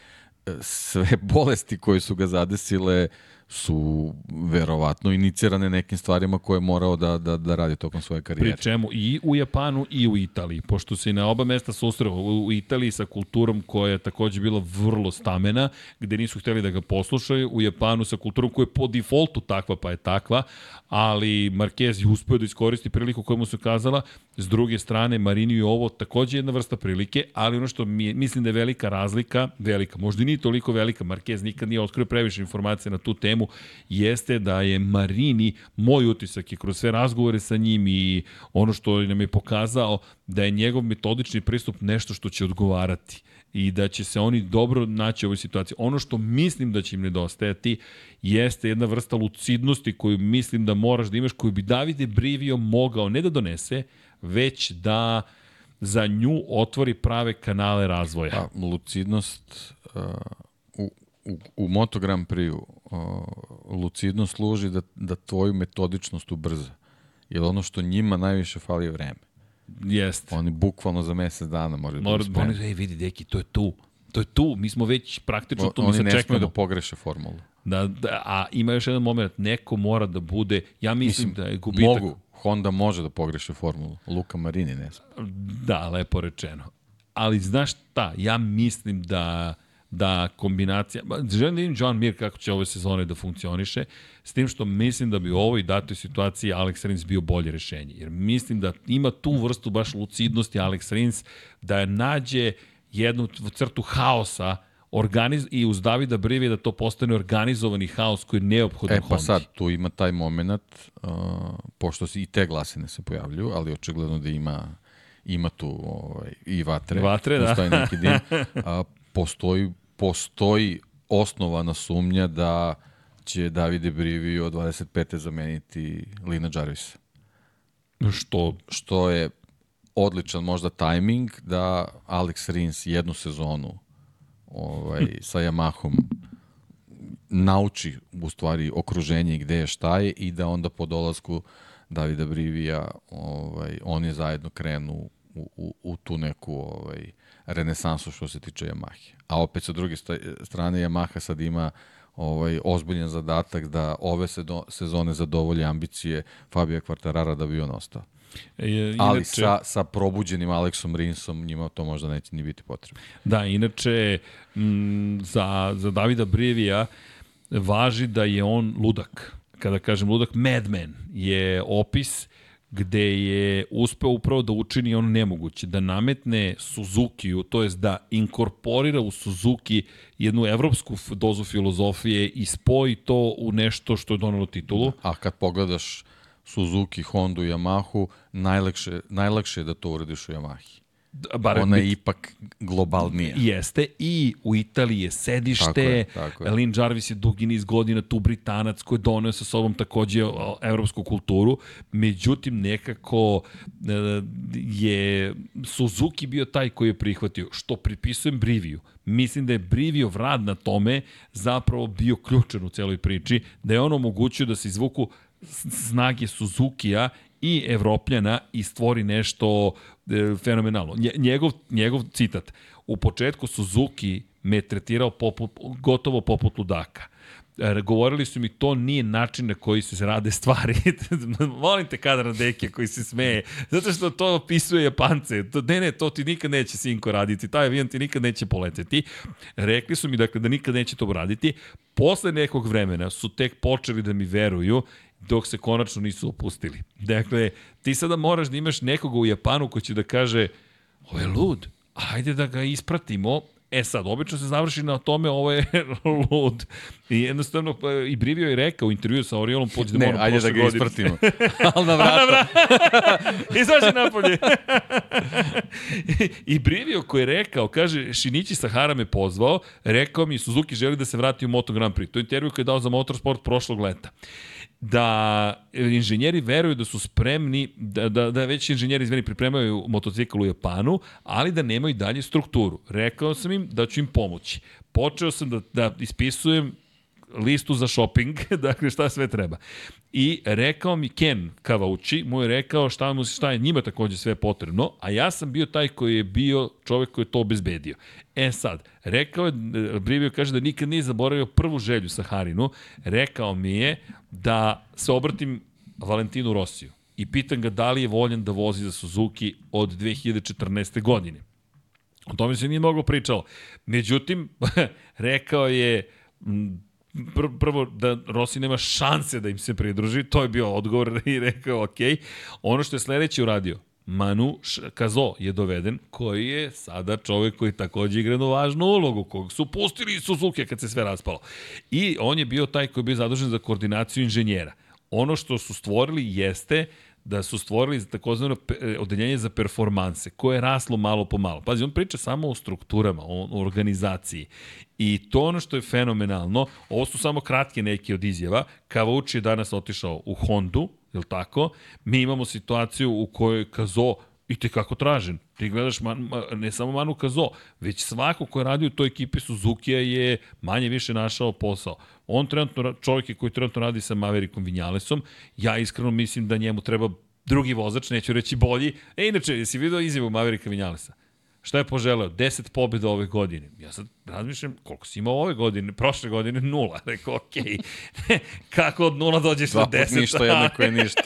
sve bolesti koje su ga zadesile su verovatno inicirane nekim stvarima koje je morao da, da, da radi tokom svoje karijere. Pri čemu i u Japanu i u Italiji, pošto se na oba mesta susreo u Italiji sa kulturom koja je takođe bila vrlo stamena, gde nisu hteli da ga poslušaju, u Japanu sa kulturom koja je po defaultu takva pa je takva, ali Marquez je uspeo da iskoristi priliku koja mu se kazala, s druge strane Marini i ovo takođe jedna vrsta prilike, ali ono što mi je, mislim da je velika razlika, velika, možda i nije toliko velika, Marquez nikad nije otkrio previše informacije na tu temu, jeste da je Marini, moj utisak je kroz sve razgovore sa njim i ono što nam je pokazao, da je njegov metodični pristup nešto što će odgovarati i da će se oni dobro naći u ovoj situaciji. Ono što mislim da će im nedostajati jeste jedna vrsta lucidnosti koju mislim da moraš da imaš, koju bi Davide Brivio mogao ne da donese, već da za nju otvori prave kanale razvoja. Pa, lucidnost uh, u, u, Moto Grand Prix uh, lucidnost služi da, da tvoju metodičnost ubrza. Jer ono što njima najviše fali je vreme. Jeste. Oni bukvalno za mesec dana moraju Mora, da uspenu. Oni, ej, vidi, deki, to je tu. To je tu. Mi smo već praktično tu. O, oni ne smiju da pogreše formulu. Da, da, a ima još jedan moment. Neko mora da bude, ja mislim, mislim da je gubitak... Mogu. Honda može da pogreše formulu. Luka Marini ne smije. Da, lepo rečeno. Ali znaš šta, ja mislim da da kombinacija, ba, želim da vidim John Mir kako će ove sezone da funkcioniše, s tim što mislim da bi u ovoj datoj situaciji Alex Rins bio bolje rešenje, jer mislim da ima tu vrstu baš lucidnosti Alex Rins da nađe jednu crtu haosa organiz, i uz Davida Brivije da to postane organizovani haos koji je neophodan E pa sad, tu ima taj moment, uh, pošto se i te glasine se pojavljuju, ali očigledno da ima ima tu ovaj, i vatre. Vatre, da. Postoji neki dim. [LAUGHS] A, postoji, postoji osnovana sumnja da će Davide Brivio od 25. zameniti Lina Jarvisa. Što? Što je odličan možda tajming da Alex Rins jednu sezonu ovaj, sa Yamahom nauči u stvari okruženje gde je šta je i da onda po dolasku Davida Brivija ovaj, oni zajedno krenu u, u, u tu neku ovaj, renesansu što se tiče Yamahe. A opet sa druge strane Yamaha sad ima ovaj ozbiljan zadatak da ove sezone zadovolje ambicije Fabija Kvartarara da bi on ostao. E, inače, Ali sa, sa probuđenim Aleksom Rinsom njima to možda neće ni biti potrebno. Da, inače m, za, za Davida Brivija važi da je on ludak. Kada kažem ludak, madman je opis gde je uspeo upravo da učini ono nemoguće, da nametne Suzuki-u, to jest da inkorporira u Suzuki jednu evropsku dozu filozofije i spoji to u nešto što je donalo titulu. A kad pogledaš Suzuki, Honda Yamahu, najlakše, najlakše je da to uradiš u Yamahi. Bar, Ona je ipak globalnija. Jeste i u Italiji je sedište, tako je, tako je. Lin Jarvis je dugi niz godina tu Britanac koji je donio sa sobom takođe evropsku kulturu, međutim nekako e, je Suzuki bio taj koji je prihvatio, što pripisujem Briviju. Mislim da je Brivio rad na tome zapravo bio ključan u celoj priči, da je on omogućio da se izvuku snage Suzukija i Evropljana i stvori nešto e, fenomenalno. Njegov, njegov citat, u početku Suzuki me tretirao poput, gotovo poput ludaka. E, govorili su mi to nije način na koji se rade stvari. [LAUGHS] Molim te kadar deke koji se smeje, zato što to opisuje Japance. To, ne, ne, to ti nikad neće sinko raditi, taj avion ti nikad neće poleteti. Rekli su mi dakle, da nikad neće to raditi. Posle nekog vremena su tek počeli da mi veruju dok se konačno nisu opustili. Dakle, ti sada moraš da imaš nekoga u Japanu ko će da kaže ovo je lud, ajde da ga ispratimo, E sad, obično se završi na tome, ovo je [LAUGHS] lud. I jednostavno, pa, i Brivio je rekao u intervju sa Oriolom Pođe da Ne, ajde da ga godine. ispratimo. [LAUGHS] Ali na vrata. [LAUGHS] Izađe napolje. I Brivio koji je rekao, kaže, Šinići Sahara me pozvao, rekao mi, Suzuki želi da se vrati u Moto Grand Prix. To je intervju koji je dao za Motorsport prošlog leta da inženjeri veruju da su spremni, da, da, da već inženjeri izveni pripremaju motocikl u Japanu, ali da nemaju dalje strukturu. Rekao sam im da ću im pomoći. Počeo sam da, da ispisujem listu za shopping, [LAUGHS] dakle šta sve treba. I rekao mi Ken Kavauči, mu je rekao šta, mu, šta je njima takođe sve potrebno, a ja sam bio taj koji je bio čovek koji je to obezbedio. E sad, rekao je, Brivio kaže da nikad nije zaboravio prvu želju sa Harinu, rekao mi je da se obratim Valentinu Rosiju i pitam ga da li je voljen da vozi za Suzuki od 2014. godine. O tome se nije mnogo pričalo. Međutim, [LAUGHS] rekao je, pr prvo da Rossi nema šanse da im se pridruži, to je bio odgovor i rekao ok. Ono što je sledeće uradio, Manu Kazo je doveden, koji je sada čovek koji takođe igra jednu važnu ulogu, kog su pustili Suzuki kad se sve raspalo. I on je bio taj koji je bio zadužen za koordinaciju inženjera. Ono što su stvorili jeste da su stvorili takozvano e, odeljenje za performanse, koje je raslo malo po malo. Pazi, on priča samo o strukturama, o, organizaciji. I to ono što je fenomenalno, ovo su samo kratke neke od izjava, Kavuči je danas otišao u Hondu, je tako? Mi imamo situaciju u kojoj Kazo i te kako tražen. Ti gledaš man, ne samo Manu Kazo, već svako ko je radio u toj ekipi Suzuki-a je manje više našao posao. On trenutno, čovjek koji trenutno radi sa Maverickom Vinjalesom, ja iskreno mislim da njemu treba drugi vozač, neću reći bolji. E, inače, jesi vidio izjavu Mavericka Vinjalesa? Šta je poželeo? 10 pobjeda ove godine. Ja sad razmišljam koliko si imao ove godine, prošle godine nula. Rekao, okej, okay. [LAUGHS] kako od nula dođeš Dva na 10? Dva ništa, jednako je [LAUGHS] ništa.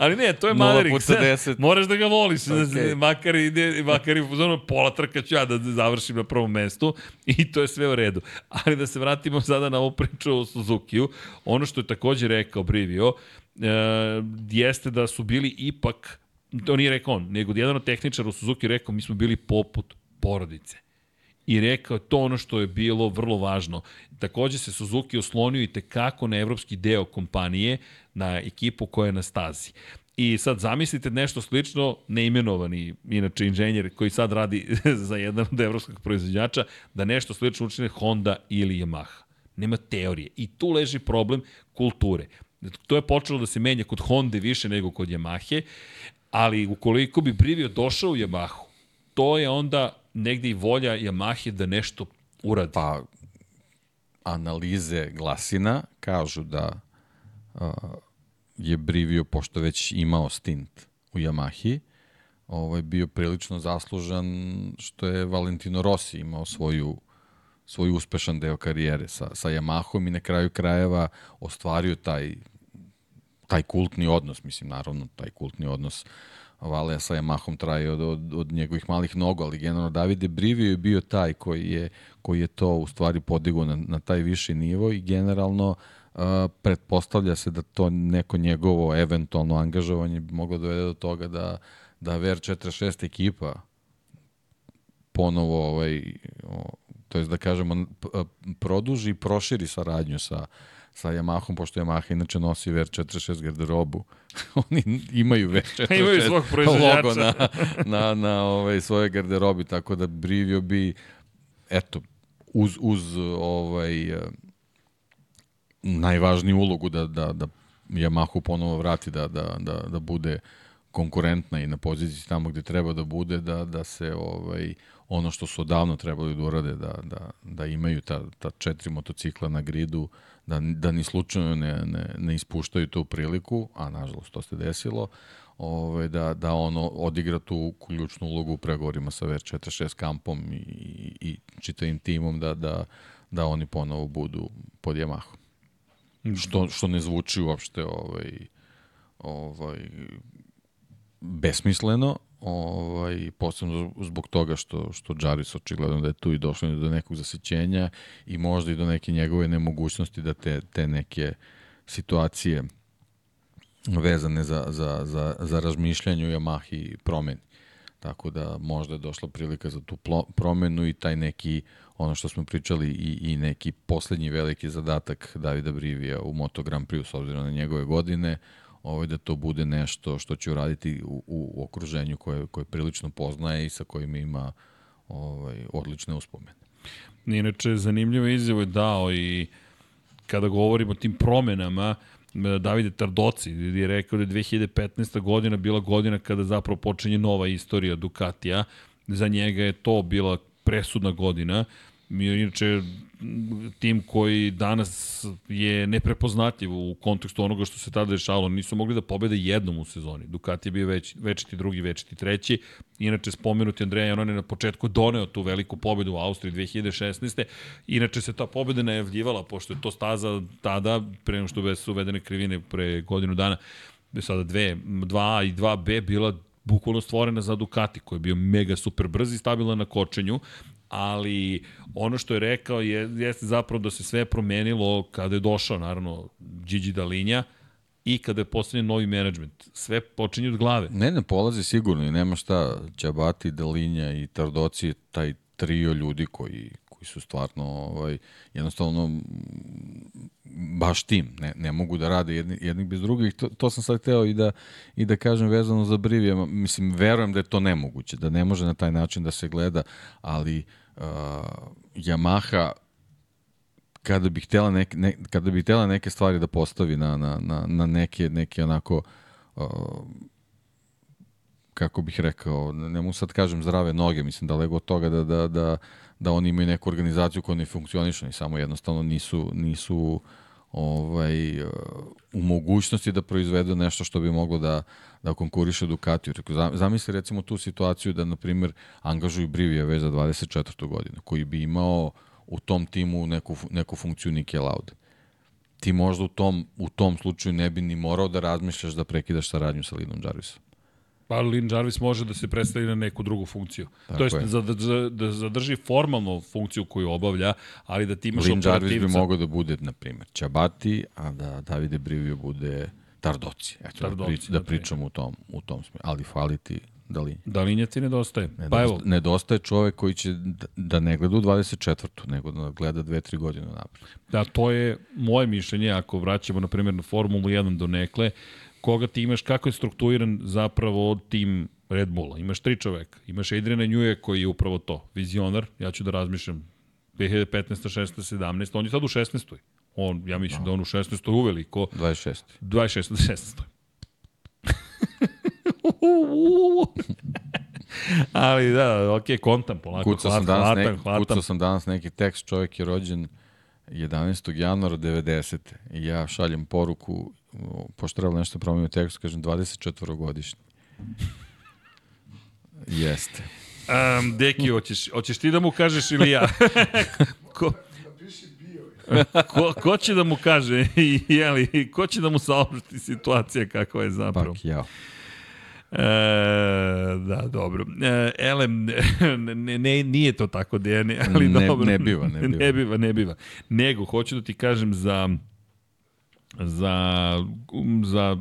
Ali ne, to je Maverick. puta deset. Moraš da ga voliš, okay. Makar ide, makar i ono, pola trka ću ja da završim na prvom mestu i to je sve u redu. Ali da se vratimo sada na ovu priču o Suzuki-u, ono što je takođe rekao Brivio, e, jeste da su bili ipak, to nije rekao on, nego jedan od tehničara u Suzuki rekao, mi smo bili poput porodice i rekao to ono što je bilo vrlo važno. Takođe se Suzuki oslonio i tekako na evropski deo kompanije, na ekipu koja je na stazi. I sad zamislite nešto slično, neimenovani, inače inženjer koji sad radi [LAUGHS] za jedan od evropskog proizvođača, da nešto slično učine Honda ili Yamaha. Nema teorije. I tu leži problem kulture. To je počelo da se menja kod Honda više nego kod Yamahe, ali ukoliko bi Brivio došao u Yamahu, to je onda negde i volja Yamahe da nešto uradi. Pa, analize glasina kažu da uh, je Brivio, pošto već imao stint u Yamahi, ovaj, bio prilično zaslužan što je Valentino Rossi imao svoju svoj uspešan deo karijere sa, sa Yamahom i na kraju krajeva ostvario taj taj kultni odnos, mislim, naravno, taj kultni odnos Valea sa Yamahom traje od, od, od njegovih malih nogu, ali generalno Davide Brivio je bio taj koji je, koji je to u stvari podigao na, na taj viši nivo i generalno uh, pretpostavlja se da to neko njegovo eventualno angažovanje bi moglo dovede do toga da, da VR46 ekipa ponovo ovaj, o, to jest da kažemo produži i proširi saradnju sa sa Yamahom, pošto Yamaha inače nosi VR46 garderobu. [LAUGHS] Oni imaju VR46 [LAUGHS] Imaju svog logo na, na, na ovaj, svoje garderobi, tako da Brivio bi, eto, uz, uz ovaj, eh, najvažniju ulogu da, da, da Yamahu ponovo vrati da, da, da, da bude konkurentna i na poziciji tamo gde treba da bude, da, da se ovaj, ono što su odavno trebali da urade, da, da, da imaju ta, ta četiri motocikla na gridu, da, da ni slučajno ne, ne, ne ispuštaju tu priliku, a nažalost to se desilo, ovaj, da, da ono odigra tu ključnu ulogu u pregovorima sa VR46 kampom i, i, i čitavim timom da, da, da oni ponovo budu pod Yamahom. Što, što ne zvuči uopšte ovaj, ovaj, besmisleno, ovaj, posebno zbog toga što, što Jarvis očigledno da je tu i došlo do nekog zasićenja i možda i do neke njegove nemogućnosti da te, te neke situacije vezane za, za, za, za razmišljanje u Yamahi promeni. Tako da možda je došla prilika za tu promenu i taj neki, ono što smo pričali, i, i neki poslednji veliki zadatak Davida Brivija u Moto Grand Prix, s obzirom na njegove godine, ovaj, da to bude nešto što će uraditi u, u okruženju koje, koje prilično poznaje i sa kojim ima ovaj, odlične uspomene. Inače, zanimljivo izjavo je dao i kada govorimo o tim promenama, Davide Tardoci je rekao da je 2015. godina bila godina kada zapravo počinje nova istorija Ducatija. Za njega je to bila presudna godina. Mi je inače tim koji danas je neprepoznatljiv u kontekstu onoga što se tada dešavalo. Nisu mogli da pobede jednom u sezoni. Ducati je bio već, večiti drugi, večiti treći. Inače, spomenuti Andreja Janon je na početku doneo tu veliku pobedu u Austriji 2016. Inače se ta pobeda najavljivala, pošto je to staza tada, pre nego što su uvedene krivine pre godinu dana, sada dve, 2A i 2B bila bukvalno stvorena za Ducati, koji je bio mega super brz i stabilan na kočenju, ali ono što je rekao je, jeste zapravo da se sve promenilo kada je došao, naravno, Gigi Dalinja i kada je postavljen novi menadžment. Sve počinje od glave. Ne, ne polazi sigurno i nema šta. Ćabati, Dalinja i Tardoci, taj trio ljudi koji, koji su stvarno ovaj, jednostavno baš tim, ne, ne mogu da rade jedni, jednih bez drugih. To, to sam sad hteo i da, i da kažem vezano za Brivija. Mislim, verujem da je to nemoguće, da ne može na taj način da se gleda, ali uh, Yamaha kada bi htela neke, ne, kada bi htela neke stvari da postavi na, na, na, na neke, neke onako uh, kako bih rekao, ne mogu sad kažem zdrave noge, mislim daleko od toga da, da, da, da oni imaju neku organizaciju koja ne funkcioniše i samo jednostavno nisu, nisu ovaj, u mogućnosti da proizvedu nešto što bi moglo da, da konkuriše Ducatiju. Zamisli recimo tu situaciju da, na primjer, angažuju Brivija već za 24. godinu, koji bi imao u tom timu neku, neku funkciju Nike Laude. ti možda u tom, u tom slučaju ne bi ni morao da razmišljaš da prekidaš saradnju sa Lidom Jarvisom. Pa Lin Jarvis može da se predstavi na neku drugu funkciju. Tako to jest je. da, da, da zadrži formalno funkciju koju obavlja, ali da ti imaš Lin Jarvis bi operativca. mogao da bude, na primjer, Čabati, a da Davide Brivio bude Tardoci. Eto, Tardoci, da, prič, da pričamo u tom, u tom smislu. Ali fali ti Dalinja. Da linja ti nedostaje. Nedostaje, Pa evo, nedostaje čovek koji će da, da ne gleda u 24. nego da gleda 2-3 godine napred. Da, to je moje mišljenje, ako vraćamo, na primjer, na Formulu 1 do nekle, koga ti imaš, kako je strukturiran zapravo tim Red Bulla. Imaš tri čoveka. Imaš Adriana Njuje koji je upravo to, vizionar, ja ću da razmišljam, 2015. 16. 17. On je sad u 16. On, ja mislim da on u 16. uveliko, 26. 26. 16. Ali da, ok, kontam polako, Kucao sam, danas hvatam, ne, hvatam. kucao sam danas neki tekst, čovjek je rođen 11. januara 90. I ja šaljem poruku, pošto treba nešto promenio tekst, kažem 24 godišnji. Jeste. Um, deki, hoćeš, hoćeš ti da mu kažeš ili ja? [LAUGHS] ko, Napiši bio. ko, ko će da mu kaže, jeli, ko će da mu saopšti situacija kakva je zapravo? Pak jao. E, da, dobro. E, elem, ne, ne, nije to tako, Dejane, ali Ne- dobro. ne biva, ne biva. ne biva, ne biva. Nego, hoću da ti kažem za za, um, za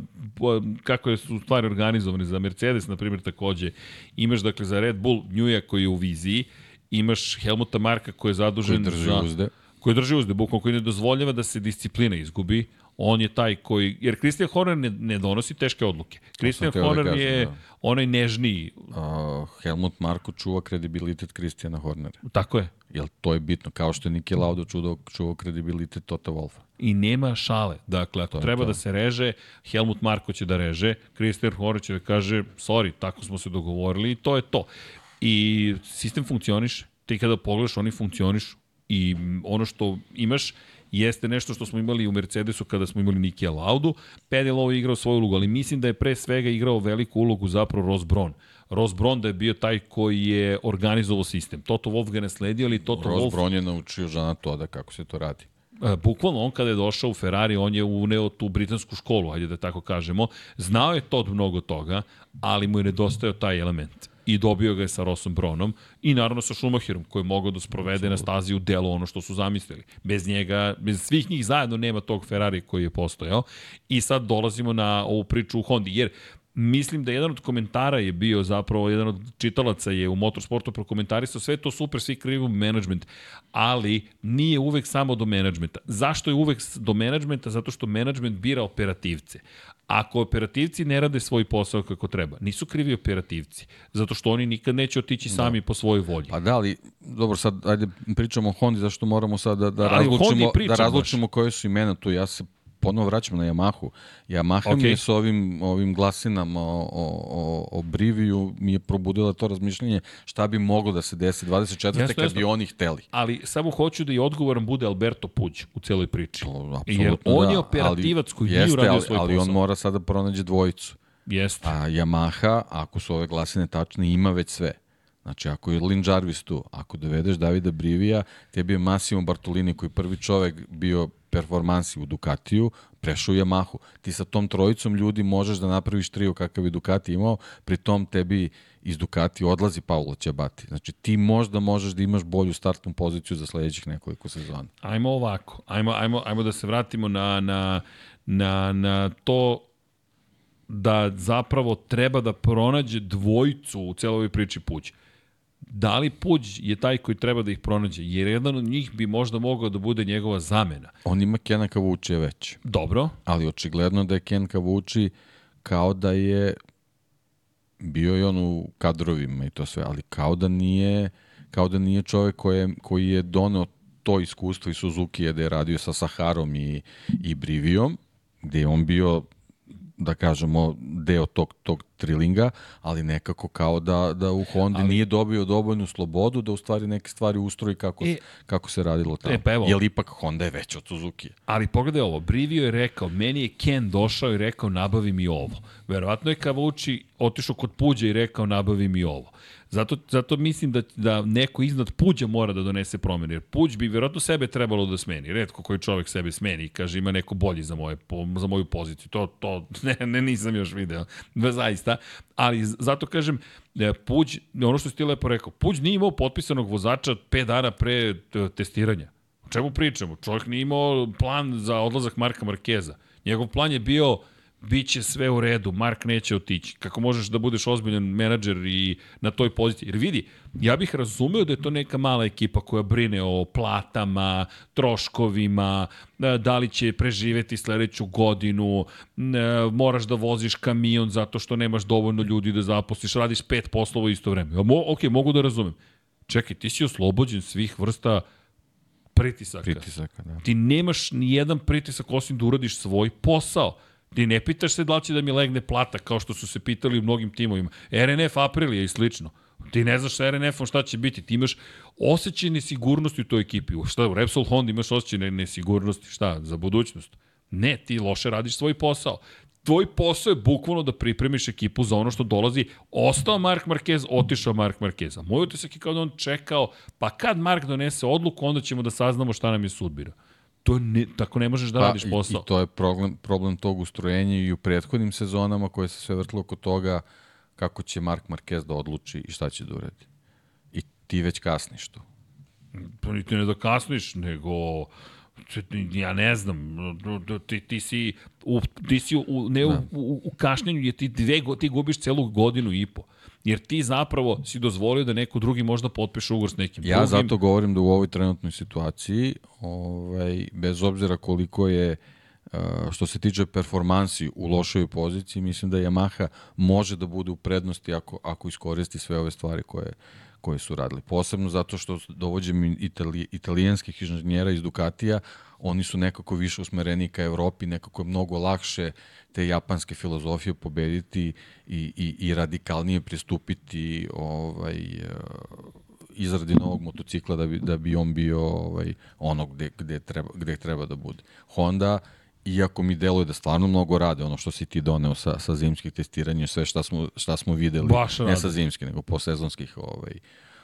kako je su stvari organizovane za Mercedes na primjer takođe imaš dakle za Red Bull Njuja koji je u viziji imaš Helmuta Marka koji je zadužen Koji drži za, uzde. koji drži uzde, bukvalno koji ne dozvoljava da se disciplina izgubi. On je taj koji, jer Christian Horner ne, ne donosi teške odluke. Christian da Horner kažem, je da. onaj nežniji, Uh, Helmut Marko čuva kredibilitet Kristijana Hornera. tako je. Jel to je bitno, kao što je Niki Lauda čuvao, čuvao kredibilitet Tota Wolfa. I nema šale. Dakle, ako je treba to. da se reže, Helmut Marko će da reže, Christian Horner će da kaže, sorry, tako smo se dogovorili i to je to. I sistem funkcioniše. Ti kada pogledaš, oni funkcionišu. I mm, ono što imaš jeste nešto što smo imali u Mercedesu kada smo imali Nikija Laudu. Pedel ovo je igrao svoju ulogu, ali mislim da je pre svega igrao veliku ulogu zapravo Ross Brown. Ross Brown da je bio taj koji je organizovao sistem. Toto Wolff ga ne sledio, ali Toto Ross Wolff Brown je naučio Žana Toda kako se to radi. E, bukvalno on kada je došao u Ferrari, on je uneo tu britansku školu, ajde da tako kažemo. Znao je Todd mnogo toga, ali mu je nedostajao taj element. I dobio ga je sa Rossom Bronom i naravno sa Schumacherom koji je mogao da sprovede na stazi u delu ono što su zamislili. Bez njega, bez svih njih zajedno nema tog Ferrari koji je postojao. I sad dolazimo na ovu priču u Hondi, jer Mislim da jedan od komentara je bio zapravo, jedan od čitalaca je u motorsportu prokomentarisao sve to super, svi krivu management, ali nije uvek samo do menadžmenta. Zašto je uvek do menadžmenta? Zato što menadžment bira operativce. Ako operativci ne rade svoj posao kako treba, nisu krivi operativci, zato što oni nikad neće otići sami po svojoj volji. Pa da, ali, dobro, sad, ajde pričamo o Hondi, zašto moramo sad da, da, Ali Hondi razlučimo, da razlučimo koje su imena tu. Ja se ponovo vraćam na Yamahu. Yamaha Okej. mi je sa ovim, ovim glasinama o, o, o, Briviju mi je probudila to razmišljanje šta bi moglo da se desi 24. Jasno, kad jasno. bi oni hteli. Ali samo hoću da i odgovoran bude Alberto Puć u celoj priči. To, Jer on da, je operativac ali- koji nije uradio ali, svoj ali posao. on mora sada da pronađe dvojicu. Jeste. A Yamaha, ako su ove glasine tačne, ima već sve. Znači, ako je Lin Jarvis tu, ako dovedeš Davida Brivija, tebi je Massimo Bartolini, koji je prvi čovek bio performansi u Ducatiju, prešao Yamahu. Ti sa tom trojicom ljudi možeš da napraviš trio kakav je Ducati imao, pri tom tebi iz Ducati odlazi Paolo Ćabati. Znači, ti možda možeš da imaš bolju startnu poziciju za sledećih nekoliko sezona. Ajmo ovako, ajmo, ajmo, ajmo da se vratimo na, na, na, na to da zapravo treba da pronađe dvojicu u celoj priči Puć. Da li Puć je taj koji treba da ih pronađe? Jer jedan od njih bi možda mogao da bude njegova zamena. On ima Kena Kavučija već. Dobro, ali očigledno da je Ken Kavuči kao da je bio i on u kadrovima i to sve, ali kao da nije kao da nije čovek koji je, koji je doneo to iskustvo i Suzuki je da je radio sa Saharom i, i Brivijom, gde je on bio da kažemo, deo tog, tog trilinga, ali nekako kao da, da u Hondi ali, nije dobio dovoljnu slobodu da u stvari neke stvari ustroji kako, E, e, kako se radilo tamo. e, pa evo. Jer ipak Honda je već od Suzuki. ali pogledaj ovo, Brivio je rekao, meni je Ken došao i rekao nabavi mi ovo. Verovatno je Kavuči otišao kod Puđa i rekao nabavi mi ovo. Zato, zato mislim da, da neko iznad Puđa mora da donese promene. Jer Puđ bi vjerojatno sebe trebalo da smeni. Redko koji čovek sebe smeni i kaže ima neko bolji za, moje, za moju poziciju. To, to [LAUGHS] ne, ne nisam još video. Zaista. Ali zato kažem, e, Puđ, ono što si ti lepo rekao, Puđ nije imao potpisanog vozača 5 dana pre e, testiranja. O čemu pričamo? Čovjek nije imao plan za odlazak Marka Markeza. Njegov plan je bio biće sve u redu, Mark neće otići. Kako možeš da budeš ozbiljan menadžer i na toj poziciji? Jer vidi, ja bih razumeo da je to neka mala ekipa koja brine o platama, troškovima, e, da li će preživeti sledeću godinu, e, moraš da voziš kamion zato što nemaš dovoljno ljudi da zaposliš, radiš pet poslova isto vreme. Ja, mo, ok, mogu da razumem. Čekaj, ti si oslobođen svih vrsta pritisaka. Pritisaka, da. Ti nemaš ni jedan pritisak osim da uradiš svoj posao. Ti ne pitaš se da li će da mi legne plata, kao što su se pitali u mnogim timovima. RNF Aprilija i slično. Ti ne znaš sa RNF-om šta će biti. Ti imaš osjećaj nesigurnosti u toj ekipi. Šta, u Repsol Honda imaš osjećaj nesigurnosti. Šta, za budućnost? Ne, ti loše radiš svoj posao. Tvoj posao je bukvalno da pripremiš ekipu za ono što dolazi. Ostao Mark Marquez, otišao Mark Marquez. A moj utisak je kao da on čekao, pa kad Mark donese odluku, onda ćemo da saznamo šta nam je sudbina. To ne, tako ne možeš da pa, radiš posao. I, I to je problem, problem tog ustrojenja i u prethodnim sezonama koje se sve vrtilo oko toga kako će Mark Marquez da odluči i šta će da uredi. I ti već kasniš tu. Pa niti ne da kasniš, nego ja ne znam, ti, ti si, u, ti si u, ne da. u, u, u kašnjenju, ti, dve, ti gubiš celu godinu i po. Jer ti zapravo si dozvolio da neko drugi možda potpiše ugovor s nekim ja drugim. Ja zato govorim da u ovoj trenutnoj situaciji, ovaj, bez obzira koliko je što se tiče performansi u lošoj poziciji, mislim da Yamaha može da bude u prednosti ako, ako iskoristi sve ove stvari koje, koje su radili. Posebno zato što dovođem itali, italijanskih inženjera iz Ducatija, oni su nekako više usmereni ka Evropi, nekako je mnogo lakše te japanske filozofije pobediti i, i, i radikalnije pristupiti ovaj, eh, izradi novog motocikla da bi, da bi on bio ovaj, ono gde, gde, treba, gde treba da bude. Honda, iako mi deluje da stvarno mnogo rade, ono što si ti doneo sa, sa zimskih testiranja, sve šta smo, šta smo videli, Baš ne sa zimskih, nego po sezonskih ovaj,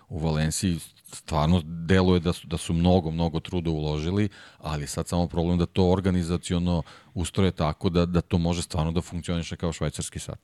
u Valenciji, stvarno deluje da su, da su mnogo, mnogo truda uložili, ali sad samo problem da to organizaciono ustroje tako da, da to može stvarno da funkcioniše kao švajcarski sat.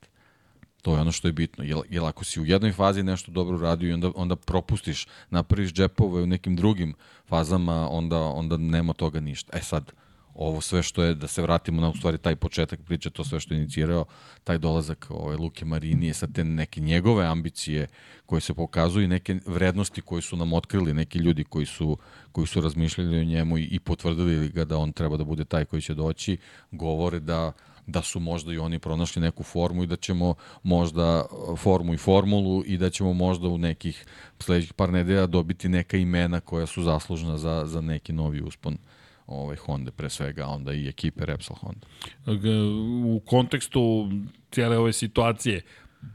To je ono što je bitno. Jer, jer ako si u jednoj fazi nešto dobro radio i onda, onda propustiš, napraviš džepove u nekim drugim fazama, onda, onda nema toga ništa. E sad, ovo sve što je, da se vratimo na u stvari taj početak priče, to sve što je inicirao, taj dolazak ovaj, Luke Marini, sa te neke njegove ambicije koje se pokazuju i neke vrednosti koje su nam otkrili neki ljudi koji su, koji su razmišljali o njemu i, i potvrdili ga da on treba da bude taj koji će doći, govore da da su možda i oni pronašli neku formu i da ćemo možda formu i formulu i da ćemo možda u nekih sledećih par nedelja dobiti neka imena koja su zaslužna za, za neki novi uspon ovaj Honda pre svega, onda i ekipe Repsol Honda. U kontekstu cijele ove situacije,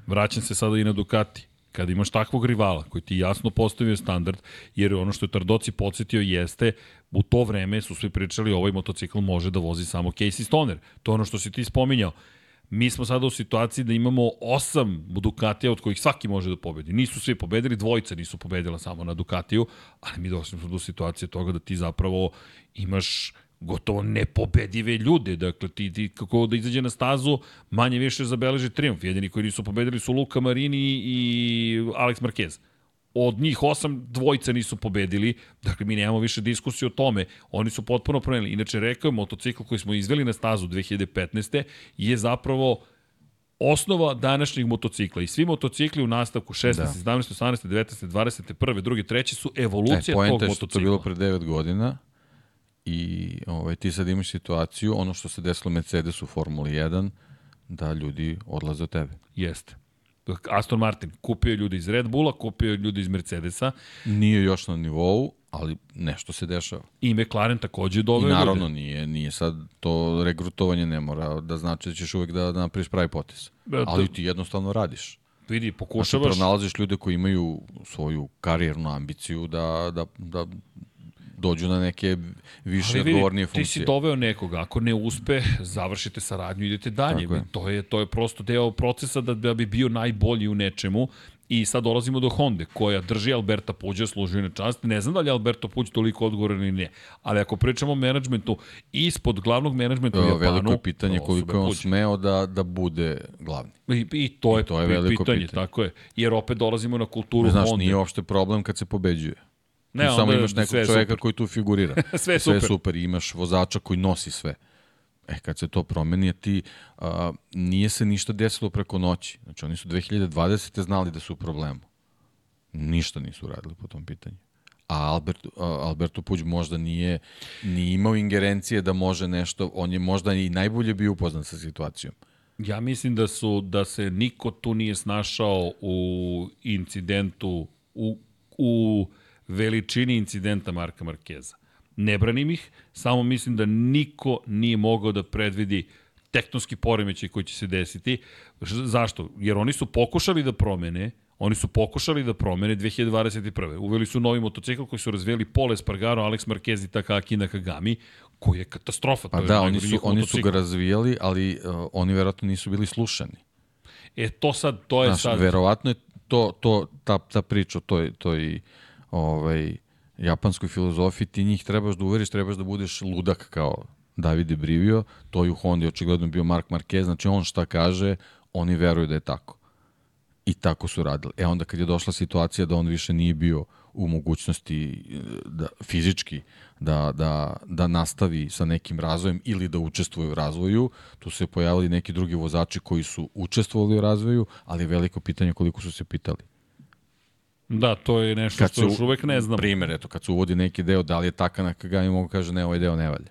vraćam se sada i na Ducati. Kada imaš takvog rivala koji ti jasno postavio standard, jer ono što je Tardoci podsjetio jeste, u to vreme su svi pričali ovaj motocikl može da vozi samo Casey Stoner. To je ono što si ti spominjao. Mi smo sada u situaciji da imamo osam Ducatija od kojih svaki može da pobedi. Nisu svi pobedili, dvojica nisu pobedila samo na Ducatiju, ali mi došli smo do situacije toga da ti zapravo imaš gotovo nepobedive ljude. Dakle, ti, ti kako da izađe na stazu, manje više zabeleži triumf. Jedini koji nisu pobedili su Luka Marini i Alex Marquez od njih osam dvojica nisu pobedili, dakle mi nemamo više diskusije o tome, oni su potpuno promenili. Inače, rekao je, motocikl koji smo izveli na stazu 2015. je zapravo osnova današnjeg motocikla i svi motocikli u nastavku 16, da. 17, 18, 19, 20, 1, 2, 3 su evolucija e, tog motocikla. to bilo pre 9 godina i ovaj, ti sad imaš situaciju, ono što se desilo Mercedesu u Formuli 1, da ljudi odlaze od tebe. Jeste. Aston Martin kupio ljudi iz Red Bulla, kupio ljudi iz Mercedesa. Nije još na nivou, ali nešto se dešava. I McLaren takođe doveo I naravno ljude. nije, nije sad to regrutovanje ne mora da znači da ćeš uvek da, da napraviš pravi potes. Da, ali ti jednostavno radiš. Vidi, pokušavaš... Znači, pronalaziš ljude koji imaju svoju karijernu ambiciju da, da, da dođu na neke više Ali, odgovornije funkcije. Ti si doveo nekoga, ako ne uspe, završite saradnju idete dalje. Je. To, je, to je prosto deo procesa da, da bi bio najbolji u nečemu I sad dolazimo do Honda, koja drži Alberta Puđa, služi na čast. Ne znam da li je Alberto Puđ toliko odgovoran ili ne. Ali ako pričamo o menadžmentu, ispod glavnog menadžmenta u Japanu... Veliko je pitanje koliko je on Puđ. smeo da, da bude glavni. I, I to je, I to je veliko pitanje, pitanje. tako je. Jer opet dolazimo na kulturu Znaš, Honda. nije uopšte problem kad se pobeđuje. Ne, Ne, samo imaš nekog čoveka super. koji tu figurira. [LAUGHS] Sve je sve super. super. Imaš vozača koji nosi sve. E, kad se to promeni, a ti, a, nije se ništa desilo preko noći. Znači, oni su 2020. znali da su u problemu. Ništa nisu uradili po tom pitanju. A Albert, a, Alberto Puđ možda nije ni imao ingerencije da može nešto, on je možda i najbolje bio upoznan sa situacijom. Ja mislim da su da se niko tu nije snašao u incidentu u, u veličini incidenta Marka Markeza. Ne branim ih, samo mislim da niko nije mogao da predvidi tektonski poremećaj koji će se desiti. Zašto? Jer oni su pokušali da promene Oni su pokušali da promene 2021. Uveli su novi motocikl koji su razvijeli Pole Spargaro, Alex Marquez i Takaki Nakagami, koji je katastrofa. Pa to je da, oni su, oni su ga razvijali, ali uh, oni verovatno nisu bili slušani. E, to sad, to je Znaš, sad... verovatno je to, to, ta, ta priča o toj, toj ovaj, japanskoj filozofiji, ti njih trebaš da uveriš, trebaš da budeš ludak kao Davide Brivio, to je u Hondi očigledno bio Mark Marquez, znači on šta kaže, oni veruju da je tako. I tako su radili. E onda kad je došla situacija da on više nije bio u mogućnosti e, da, fizički da, da, da nastavi sa nekim razvojem ili da učestvuje u razvoju, tu se pojavili neki drugi vozači koji su učestvovali u razvoju, ali veliko pitanje koliko su se pitali. Da, to je nešto Kad što još uvek ne znam. Primer, eto, kad se uvodi neki deo, da li je taka na Kagami mogu kaže ne, ovaj deo ne valja.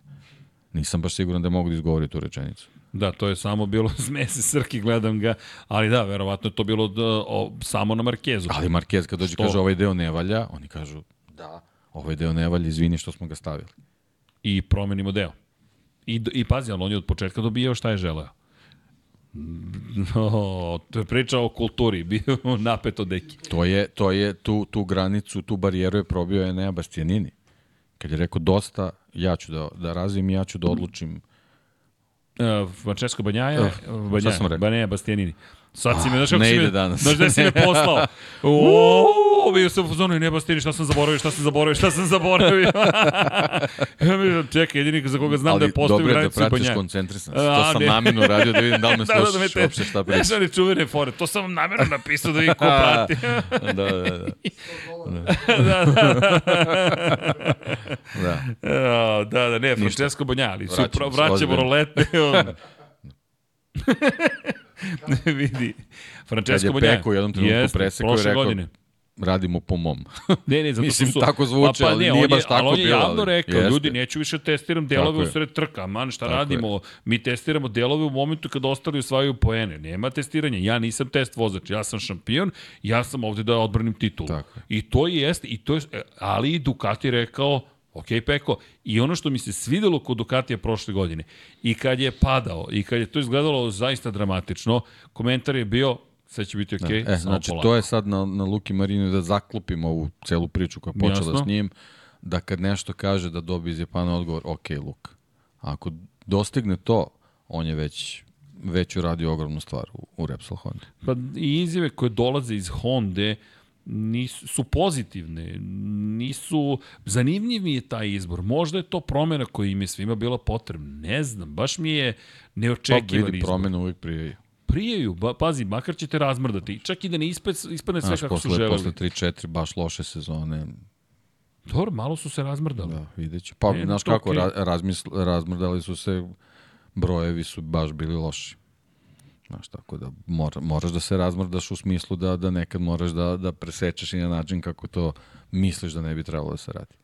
Nisam baš siguran da mogu da izgovori tu rečenicu. Da, to je samo bilo [LAUGHS] smese Srki, gledam ga, ali da, verovatno je to bilo da, o, samo na Markezu. Ali Marquez kad dođe Što? kaže ovaj deo ne valja, oni kažu da, ovaj deo ne valja, izvini što smo ga stavili. I promenimo deo. I, I pazi, ali on je od početka dobijao šta je želeo. [LAUGHS] No, to je priča o kulturi, [LAUGHS] bio napeto deki. To je, to je tu, tu granicu, tu barijeru je probio Enea Bastianini. Kad je rekao dosta, ja ću da, da razvijem, ja ću da odlučim. Uh, Francesco Banjaja, Uh, Banjaja? Banjaja Bastianini. Sad si me, znaš kako si me, danas. Znaš gde si me [LAUGHS] poslao? O, bio sam u fazonu i ne Bastianini, šta sam zaboravio, šta sam zaboravio, šta sam zaboravio. [LAUGHS] čekaj, jedini za koga znam da je postavio dobro je da granicu pratiš koncentrisan. To sam namjerno radio da vidim da li me Da, [LAUGHS] da, da, slušaš me te- uopšte šta [LAUGHS] Znaš, pričaš. one čuvene fore, to sam vam namjerno napisao da vi ko prati. da, da, da. da, da, da. da, da, da, ne, Francesco Banjaja, ali Vraćamo vraćamo rolete. on. ne vidi. Kad Francesco je. Peko u jednom trenutku Jeste, presekao i rekao, godine. Radimo po mom. Ne, ne, zato [LAUGHS] Mislim, su... tako zvuči, ali nije on je- baš tako ali on je bilo, javno rekao, jeste. ljudi, neću više testiram delove Tako u je. sred trka, man, šta Tako radimo? Mi testiramo delove u momentu kad ostali usvajaju poene. Nema testiranja. Ja nisam test vozač, ja sam šampion, ja sam ovde da odbranim titulu. Tako je. I to jeste, i to je, ali i Ducati rekao, ok, Peko, i ono što mi se svidelo kod Ducatija prošle godine, i kad je padao, i kad je to izgledalo zaista dramatično, komentar je bio, sve će biti ok, E, samo znači, polako. to je sad na, na Luki Marinu da zaklopimo ovu celu priču koja je počela Jasno. s njim, da kad nešto kaže da dobije iz Japana odgovor, ok, Luk. Ako dostigne to, on je već već uradio ogromnu stvar u, u Repsol Honda. Pa i izjave koje dolaze iz Honda nisu, su pozitivne, nisu, zanimljiv mi je taj izbor, možda je to promjena koja im je svima bila potrebna, ne znam, baš mi je Pa neočekivan vidi, izbor. promene uvijek prijeju. Prijeju, ba, pazi, makar ćete razmrdati, čak i da ne ispad, ispadne sve Znaš, kako su posle, želeli. posle 3-4 baš loše sezone, Dobro, malo su se razmrdali. da, vidjet će. Pa, Ne, znaš kako, ra, razmisl, razmrdali su se, brojevi su baš bili loši. Znaš, tako da mora, moraš da se razmrdaš u smislu da, da nekad moraš da, da presečeš i na način kako to misliš da ne bi trebalo da se radi.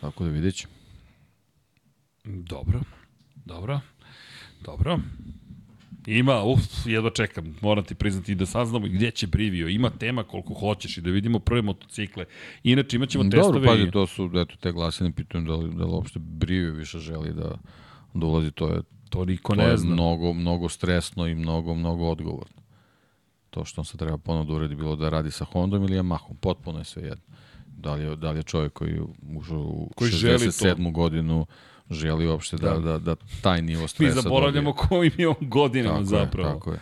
Tako da vidjet ćemo. Dobro, dobro, dobro. Ima, uf, jedva čekam, moram ti priznati da saznamo gdje će Brivio. Ima tema koliko hoćeš i da vidimo prve motocikle. Inače imat ćemo Dobro, testove. pazi, i- to su, eto, te glasine pitaju da li, da li uopšte Brivio više želi da, da ulazi, to je, To niko to ne je zna. mnogo, mnogo stresno i mnogo, mnogo odgovorno. To što on se treba ponovno da uradi bilo da radi sa Hondom ili Yamahom, potpuno je sve jedno. Da li je, da li je čovjek koji ušao u Koji želi to. 67. godinu želi uopšte da, Da. da, da, taj nivo Mi stresa zaboravljamo dobije. kojim je on godinama tako zapravo. Je, tako je.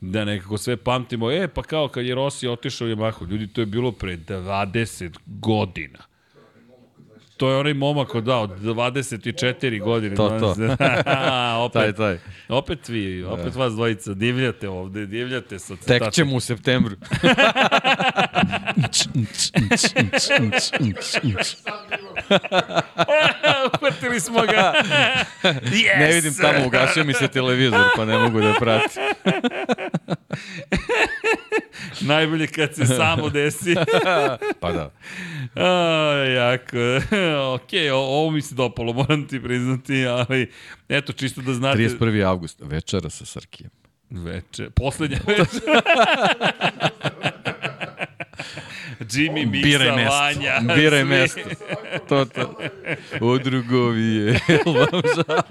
Da nekako sve pamtimo. E, pa kao kad je Rossi otišao u Yamahu, ljudi, to je bilo pre 20 godina. To je onaj momak od, da, od 24 godine. To, to. [LAUGHS] opet, Taj, taj. opet vi, opet vas dvojica divljate ovde, divljate sa Tek citatom. ćemo u septembru. [LAUGHS] Uhvatili smo ga. yes! ne vidim tamo, ugasio mi se televizor, pa ne mogu da pratim. [LAUGHS] Najbolje kad se samo desi. [LAUGHS] Pa da. A, jako. [LAUGHS] ok, o, ovo mi se dopalo, moram ti priznati, ali eto, čisto da znate. 31. avgust, večera sa Srkijem. Veče, poslednja večer. [LAUGHS] Jimmy, Miksa, Biraj mesto. Vanja. Biraj svi. mesto. To, to. U drugovi je. vam žao?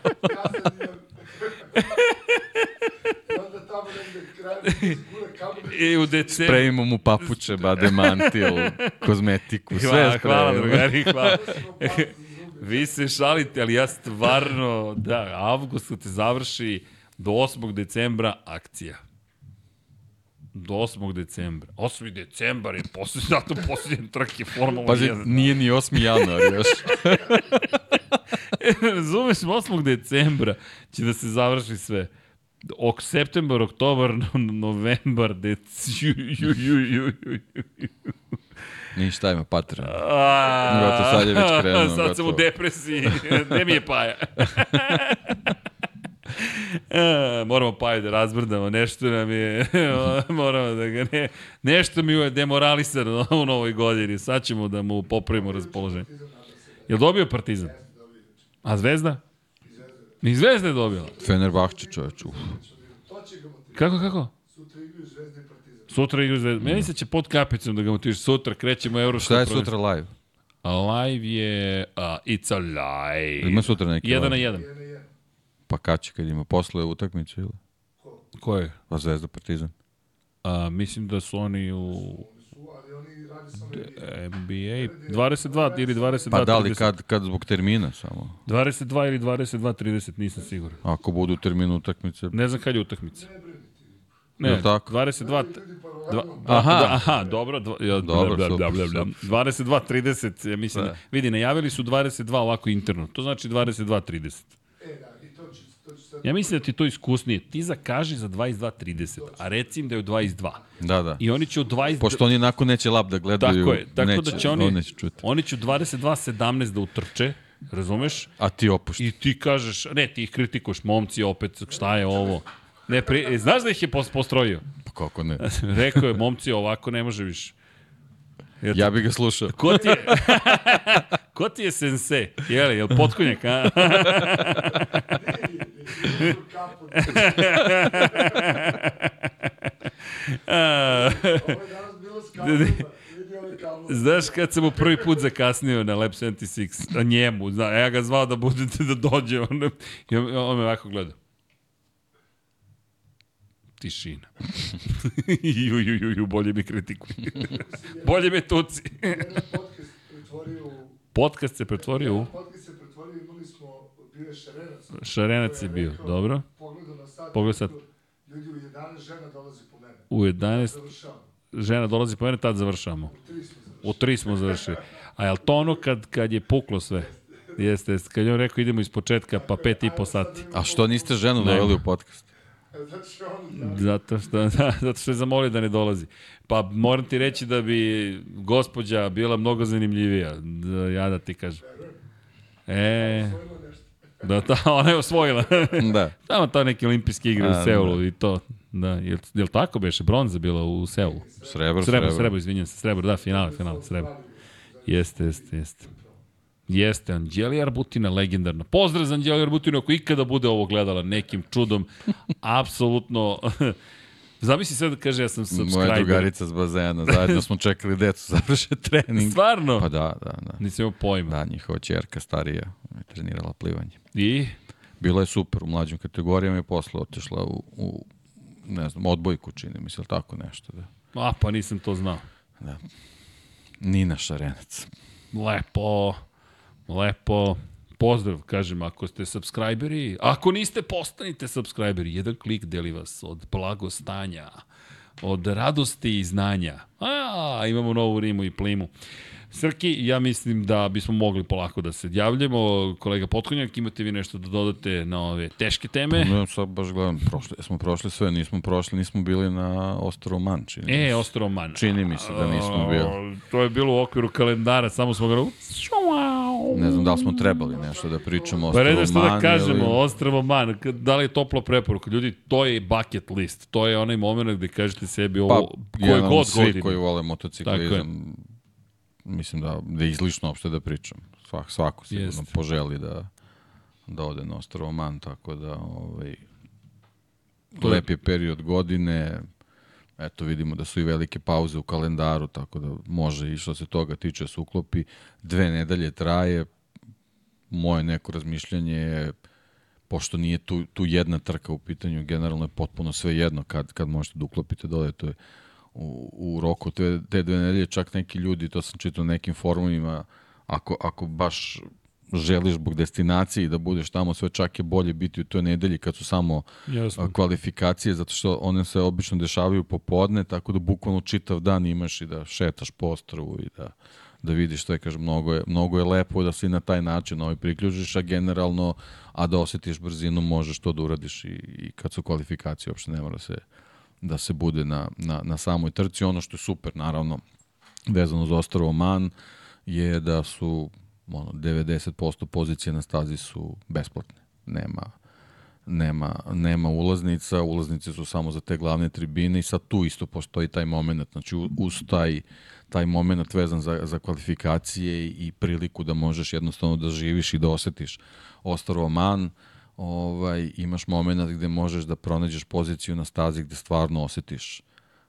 Onda tamo negde kamen I u decembru. Sprejimo mu papuče, bade mantil, kozmetiku, sve Hvala, hvala, drugari, hvala. Vi se šalite, ali ja stvarno, da, avgust kad se završi do 8. decembra akcija. Do 8. decembra. 8. decembar je poslednji datum [LAUGHS] poslednje trke Formula Pazi, 1. nije ni 8. januar još. [LAUGHS] Razumeš, 8. decembra će da se završi sve. Ok, septembar, oktobar, [LAUGHS] no- novembar, dec... Ju, ju, ju, ju, ju, ju. Ništa ima Patreon. Gotovo, sad je već [LAUGHS] krenuo, Sad sam u depresiji. [LAUGHS] Gde mi je paja? E, moramo paju da razbrdamo, nešto nam je, moramo da ga ne, nešto mi je demoralisano u novoj godini, sad ćemo da mu popravimo raspoloženje. Je li dobio Partizan? A Zvezda? Ni Zvezda je dobila. Fenerbahče čoveč. Uf. Kako, kako? Sutra igraju Zvezda i Partizan. Sutra igra Zvezda. Meni se će pod kapicom da ga motiviš. Sutra krećemo u Evropsko Šta je sutra live? A live je... Uh, it's a live. Ima sutra neki Jedan live? na jedan. Pa kad će kad ima? Posle utakmice ili? Ko je? Pa Zvezda Partizan. A, mislim da su oni u Su, ali oni rade samo NBA. NBA 22 ili 22 Pa da li 30. kad, kad zbog termina samo? 22 ili 22 30, nisam siguran. Ako budu termin utakmice. Ne znam kad je utakmica. Ne. Ne, tako? 22 Ljudi Dva, aha, da, aha, dobro. Dva, ja, Dobro, bla, bla, bla, bla, bla. 22 30, ja mislim. Da. Vidi, najavili su 22 ovako interno. To znači 22 30. E, da, i to će, to će sad... Ja mislim da ti to iskusnije. Ti zakaži za 22 30, a reci im da je u 22. Da, da. I oni će u 22 Pošto oni nakon neće lab da gledaju, Tako je, tako neće, da će oni, on neće čuti. oni će u 22-17 da utrče, razumeš? A ti opušti. I ti kažeš, ne, ti ih kritikuješ, momci opet, šta je ovo? Ne, pri, e, znaš da ih je pos- postrojio? Pa kako ne? [LAUGHS] Rekao je, momci, ovako ne može više. Jer Ja bih ga slušao. Ko ti je, [LAUGHS] ko ti je sense? Jeli, je li potkonjak, a? [LAUGHS] Znaš kad sam mu prvi put zakasnio na Lab 76, a njemu, zna, ja ga zvao da budete [LAUGHS] da dođe, on, i on, on me ovako gleda. Tišina. [LAUGHS] ju, ju, ju, ju, bolje mi kritikuj. [LAUGHS] bolje me tuci. Podcast pretvorio u... Podcast se pretvorio u... Podcast se pretvorio, imali smo, bio je Šarenac. Je bio, dobro. Pogledaj sad. Ljudi u 11 žena dolazi po mene. U 11 Završavam. žena dolazi po mene, tad završamo. U 3 smo završili. U 3 smo završili. A je li to ono kad, kad je puklo sve? Jeste, jeste. Kad je on rekao idemo iz početka, pa pet i po sati. A što niste ženu doveli u podcast? Zato što, [LAUGHS] da, zato što je zamolio da ne dolazi. Pa moram ti reći da bi gospođa bila mnogo zanimljivija. Da, ja da ti kažem. E. da ta, [LAUGHS] ona je osvojila. Da. [LAUGHS] Tamo ta neke olimpijske igre u A, Seulu i to. Da, jel, jel tako beše? Bronza bila u Seulu. Srebro, Srebro, srebro, izvinjam se. Srebro, da, finale, finale, srebro. Jeste, jeste, jeste. Jeste, Anđeli Arbutina, legendarna. Pozdrav za Anđeli Arbutina, ako ikada bude ovo gledala nekim čudom. [LAUGHS] Apsolutno. Zamisli sad da kaže ja sam Moja subscriber. drugarica s bazena, zajedno smo čekali decu [LAUGHS] završe trening. Stvarno? Pa da, da, da. Nisam imao pojma. Da, njihova čerka starija je trenirala plivanje. I? Bilo je super u mlađim kategorijama i posle otišla u, u ne znam, odbojku čini mi se, ili tako nešto. Da. A, pa nisam to znao. Nina Šarenac. Lepo, lepo. Pozdrav, kažem, ako ste subscriberi, ako niste, postanite subscriberi. Jedan klik deli vas od blagostanja, od radosti i znanja. A, imamo novu rimu i plimu. Srki, ja mislim da bismo mogli polako da se javljamo. Kolega Potkonjak, imate vi nešto da dodate na ove teške teme? No, sad baš gledam, prošli, smo prošli sve, nismo prošli, nismo bili na Ostrovo Man, čini mi E, se. Ostro Man. Čini mi se da nismo bili. To je bilo u okviru kalendara, samo smo ga... Ne znam da li smo trebali nešto da pričamo o Pa Ostrovo znam šta da Man kažemo, ili... Ostravo Man, da li je topla preporuka? Ljudi, to je bucket list, to je onaj moment gde kažete sebi Pa, ovo, koje jedan od god svi godine. koji vole motociklizam, mislim da, da je izlično uopšte da pričam. Svak, svako sigurno Jeste. poželi da, da ode na Ostrovo Man, tako da ovaj, To lep je period godine, eto vidimo da su i velike pauze u kalendaru, tako da može i što se toga tiče se uklopi. Dve nedelje traje, moje neko razmišljanje je pošto nije tu, tu jedna trka u pitanju, generalno je potpuno sve jedno kad, kad možete da uklopite dole, to je u, u roku te, te dve nedelje, čak neki ljudi, to sam čitao nekim forumima, ako, ako baš želiš zbog destinacije i da budeš tamo, sve čak je bolje biti u toj nedelji kad su samo Jasno. kvalifikacije, zato što one se obično dešavaju popodne, tako da bukvalno čitav dan imaš i da šetaš po ostrvu i da, da vidiš što je, kažem, mnogo je, mnogo je lepo da se na taj način ovaj priključiš, a generalno, a da osjetiš brzinu, možeš to da uradiš i, i kad su kvalifikacije, uopšte ne mora se da se bude na, na, na samoj trci. Ono što je super, naravno, vezano za Ostrovo Man, je da su ono, 90% pozicije na stazi su besplatne. Nema, nema, nema ulaznica, ulaznice su samo za te glavne tribine i sad tu isto postoji taj moment, znači uz taj, taj moment vezan za, za kvalifikacije i priliku da možeš jednostavno da živiš i da osetiš Ostrovo Man, ovaj, imaš moment gde možeš da pronađeš poziciju na stazi gde stvarno osetiš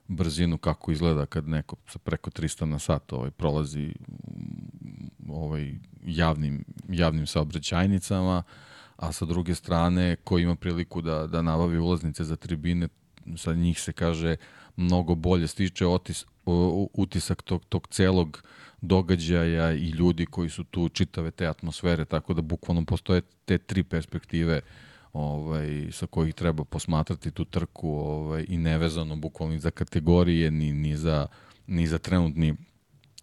brzinu kako izgleda kad neko sa preko 300 na sat ovaj, prolazi ovaj, javnim, javnim saobraćajnicama, a sa druge strane ko ima priliku da, da nabavi ulaznice za tribine, sa njih se kaže mnogo bolje stiče otis, utisak tog, tog celog događaja i ljudi koji su tu čitave te atmosfere, tako da bukvalno postoje te tri perspektive ovaj, sa kojih treba posmatrati tu trku ovaj, i nevezano bukvalno ni za kategorije, ni, ni, za, ni za trenutni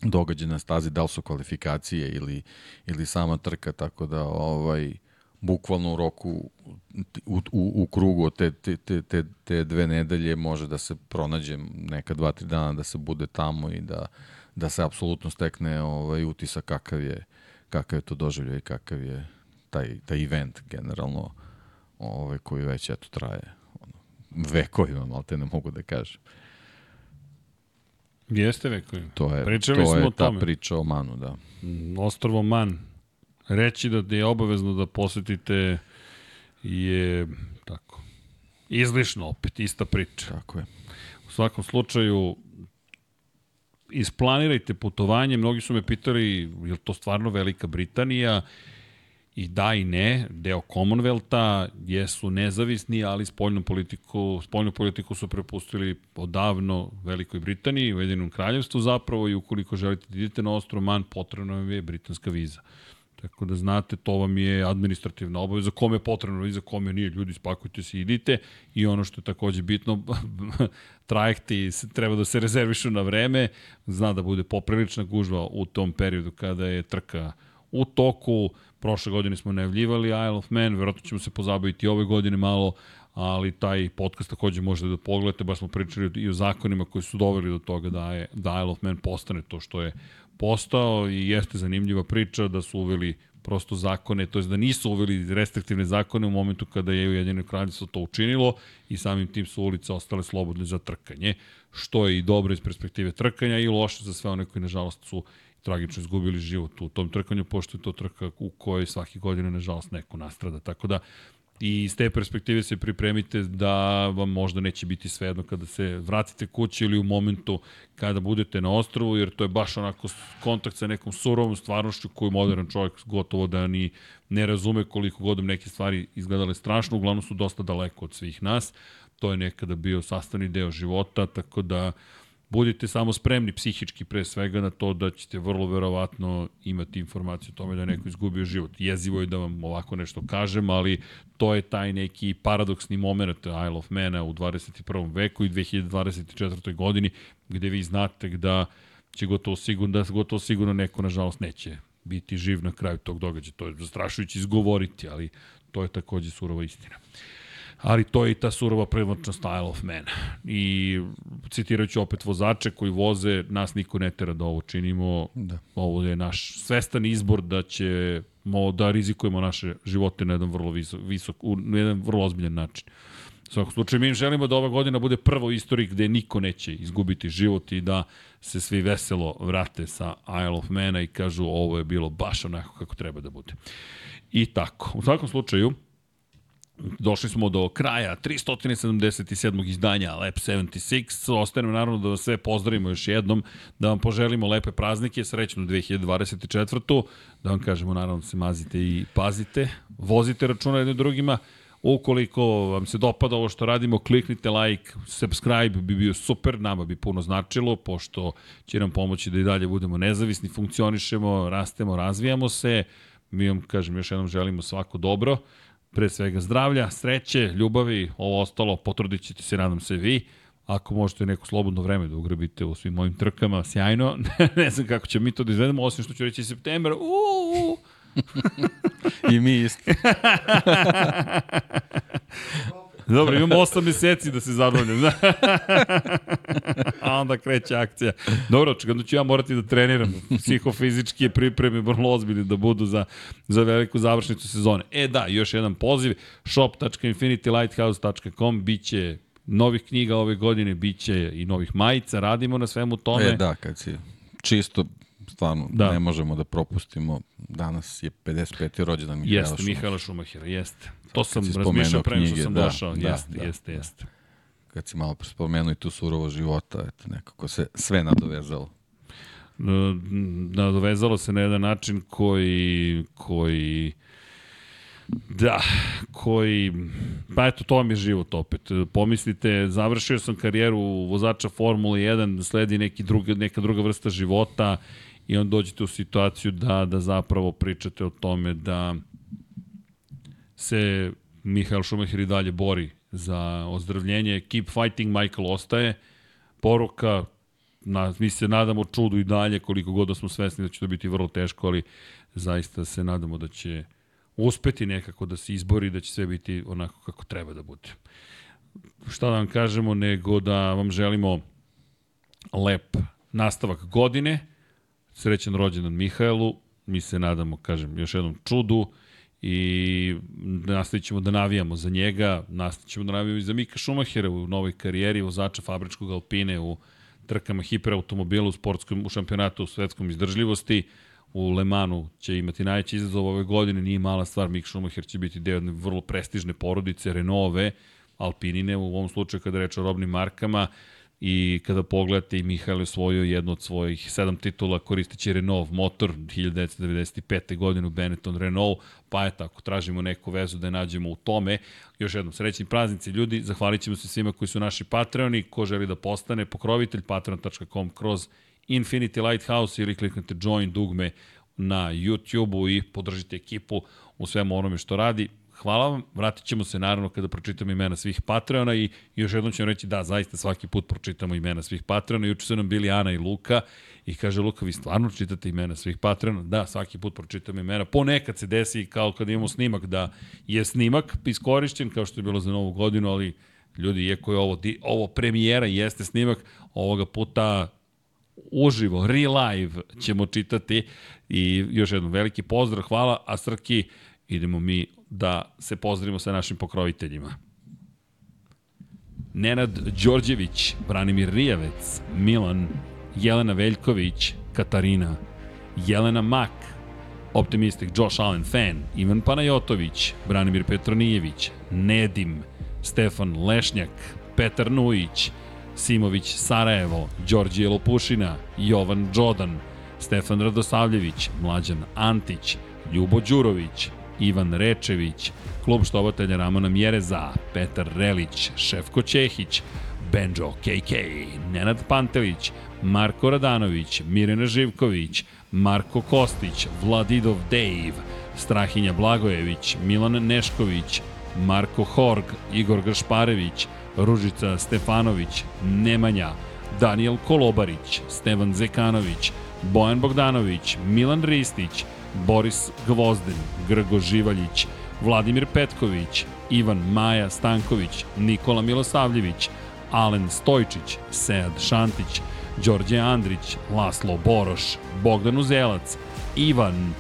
događaj na stazi, da li su kvalifikacije ili, ili sama trka, tako da ovaj, bukvalno u roku u, u, u krugu od te, te, te, te, dve nedelje može da se pronađe neka dva, tri dana da se bude tamo i da, da se apsolutno stekne ovaj, utisak kakav je, kakav je to doživljaj i kakav je taj, taj event generalno ovaj, koji već eto traje ono, vekovima, malo te ne mogu da kažem. Jeste vekovi. To je, Pričali to smo je o ta tome. priča o Manu, da. Mm, Ostrvo Man. Reći da je obavezno da posetite je tako. Izlišno opet, ista priča. Tako je. U svakom slučaju, isplanirajte putovanje. Mnogi su me pitali, je li to stvarno Velika Britanija? I da i ne, deo Commonwealtha jesu nezavisni, ali spoljnu politiku, spoljnu politiku su prepustili odavno Velikoj Britaniji, Ujedinom kraljevstvu zapravo i ukoliko želite da idete na ostrovo Man, potrebna vam je britanska viza. Tako da znate, to vam je administrativna obaveza, kome je potrebno viza, kome nije, ljudi, spakujte se, idite. I ono što je takođe bitno, [LAUGHS] trajekti treba da se rezervišu na vreme, zna da bude poprilična gužva u tom periodu kada je trka u toku. Prošle godine smo najavljivali Isle of Man, verovatno ćemo se pozabaviti ove godine malo, ali taj podcast takođe možete da pogledate, baš smo pričali i o zakonima koji su doveli do toga da, je, da Isle of Man postane to što je postao i jeste zanimljiva priča da su uveli prosto zakone, to je da nisu uveli restriktivne zakone u momentu kada je Ujedinjeno kraljevstvo to učinilo i samim tim su ulice ostale slobodne za trkanje, što je i dobro iz perspektive trkanja i loše za sve one koji nažalost su tragično izgubili život u tom trkanju, pošto je to trka u kojoj svake godine, nažalost, neko nastrada. Tako da, i iz te perspektive se pripremite da vam možda neće biti svejedno kada se vratite kući ili u momentu kada budete na ostrovu, jer to je baš onako kontakt sa nekom surovom stvarnošću koju modern čovjek gotovo da ni ne razume koliko godom neke stvari izgledale strašno, uglavnom su dosta daleko od svih nas. To je nekada bio sastavni deo života, tako da budite samo spremni psihički pre svega na to da ćete vrlo verovatno imati informaciju o tome da je neko izgubio život. Jezivo je da vam ovako nešto kažem, ali to je taj neki paradoksni moment Isle of Mana u 21. veku i 2024. godini gde vi znate da će gotovo sigurno, da gotovo sigurno neko nažalost neće biti živ na kraju tog događaja. To je zastrašujući izgovoriti, ali to je takođe surova istina ali to je i ta surova privlačna style of man. I citirajući opet vozače koji voze, nas niko ne tera da ovo činimo. Da. Ovo je naš svestan izbor da će da rizikujemo naše živote na jedan vrlo visok, visok na jedan vrlo ozbiljan način. U svakom slučaju, mi želimo da ova godina bude prvo u istoriji gde niko neće izgubiti život i da se svi veselo vrate sa Isle of Mana i kažu ovo je bilo baš onako kako treba da bude. I tako. U svakom slučaju, Došli smo do kraja 377. izdanja Lab 76. Ostanemo naravno da vas sve pozdravimo još jednom, da vam poželimo lepe praznike, srećnu 2024. Da vam kažemo naravno se mazite i pazite, vozite računa jednim drugima. Ukoliko vam se dopada ovo što radimo, kliknite like, subscribe bi bio super, nama bi puno značilo, pošto će nam pomoći da i dalje budemo nezavisni, funkcionišemo, rastemo, razvijamo se. Mi vam, kažem, još jednom želimo svako dobro pre svega zdravlja, sreće, ljubavi, ovo ostalo potrudit ćete se, nadam se vi. Ako možete neko slobodno vreme da ugrabite u svim mojim trkama, sjajno. [LAUGHS] ne znam kako će mi to da izvedemo, osim što ću reći september. Uuu! [LAUGHS] I mi isto. [LAUGHS] Dobro, imamo 8 meseci da se zabavljam. [LAUGHS] A onda kreće akcija. Dobro, očigledno ću ja morati da treniram. Psihofizički pripreme vrlo ozbiljne da budu za, za veliku završnicu sezone. E da, još jedan poziv, shop.infinitylighthouse.com, biće novih knjiga ove godine, biće i novih majica, radimo na svemu tome. E da, kad si čisto stvarno da. ne možemo da propustimo. Danas je 55. rođendan Mihajla Jeste, Mihajla Šumahira, jeste. To sam razmišljao pre što sam da, došao. Da, jeste, da, jeste, da. jeste. Kad si malo spomenuo i tu surovo života, eto, nekako se sve nadovezalo. Nadovezalo se na jedan način koji, koji Da, koji, pa eto, to vam je život opet. Pomislite, završio sam karijeru vozača Formule 1, sledi neki druga, neka druga vrsta života i on dođete u situaciju da, da zapravo pričate o tome da se Mihael Schumacher i dalje bori za ozdravljenje. Keep fighting, Michael ostaje. Poruka, na, mi se nadamo čudu i dalje, koliko god da smo svesni da će to biti vrlo teško, ali zaista se nadamo da će uspeti nekako da se izbori, da će sve biti onako kako treba da bude. Šta da vam kažemo, nego da vam želimo lep nastavak godine, srećan rođendan Mihajlu, mi se nadamo, kažem, još jednom čudu i nastavit ćemo da navijamo za njega, nastavit ćemo da navijamo i za Mika Šumahera u novoj karijeri, vozača fabričkog Alpine u trkama hiperautomobila u sportskom u šampionatu u svetskom izdržljivosti. U Le Manu će imati najveći izazov ove godine, nije mala stvar, Mik Schumacher će biti deo jedne vrlo prestižne porodice, Renaultove, Alpinine, u ovom slučaju kada reče o robnim markama, i kada pogledate i Mihajlo je osvojio jednu od svojih sedam titula koristeći Renault motor 1995. godine u Benetton Renault, pa je tako, tražimo neku vezu da je nađemo u tome. Još jednom, srećni praznici ljudi, zahvalit ćemo se svima koji su naši patroni, ko želi da postane pokrovitelj, patreon.com kroz Infinity Lighthouse ili kliknete join dugme na YouTube-u i podržite ekipu u svemu onome što radi. Hvala vam, vratit ćemo se naravno kada pročitamo imena svih Patreona i još jednom ćemo reći da, zaista svaki put pročitamo imena svih Patreona. Juče su nam bili Ana i Luka i kaže Luka, vi stvarno čitate imena svih Patreona? Da, svaki put pročitamo imena. Ponekad se desi kao kad imamo snimak da je snimak iskorišćen kao što je bilo za novu godinu, ali ljudi, iako je ovo, ovo premijera jeste snimak, ovoga puta uživo, re-live ćemo čitati i još jednom veliki pozdrav, hvala, a Srki, idemo mi da se pozdravimo sa našim pokroviteljima. Nenad Đorđević, Branimir Rijavec, Milan, Jelena Veljković, Katarina, Jelena Mak, Optimistik Josh Allen Fan, Ivan Panajotović, Branimir Petronijević, Nedim, Stefan Lešnjak, Petar Nujić, Simović Sarajevo, Đorđije Lopušina, Jovan Đodan, Stefan Radosavljević, Mlađan Antić, Ljubo Đurović, Ivan Rečević, klub štovatelja Ramona Mjereza, Petar Relić, Šefko Čehić, Benjo KK, Nenad Pantelić, Marko Radanović, Mirjana Živković, Marko Kostić, Vladidov Dave, Strahinja Blagojević, Milan Nešković, Marko Horg, Igor Gašparević, Ružica Stefanović, Nemanja, Daniel Kolobarić, Stevan Zekanović, Bojan Bogdanović, Milan Ristić, Boris Gvozden, Grgo Živaljić, Vladimir Petković, Ivan Maja Stanković, Nikola Milosavljević, Alen Stojčić, Sead Šantić, Đorđe Andrić, Laslo Boroš, Bogdan Uzelac, Ivan,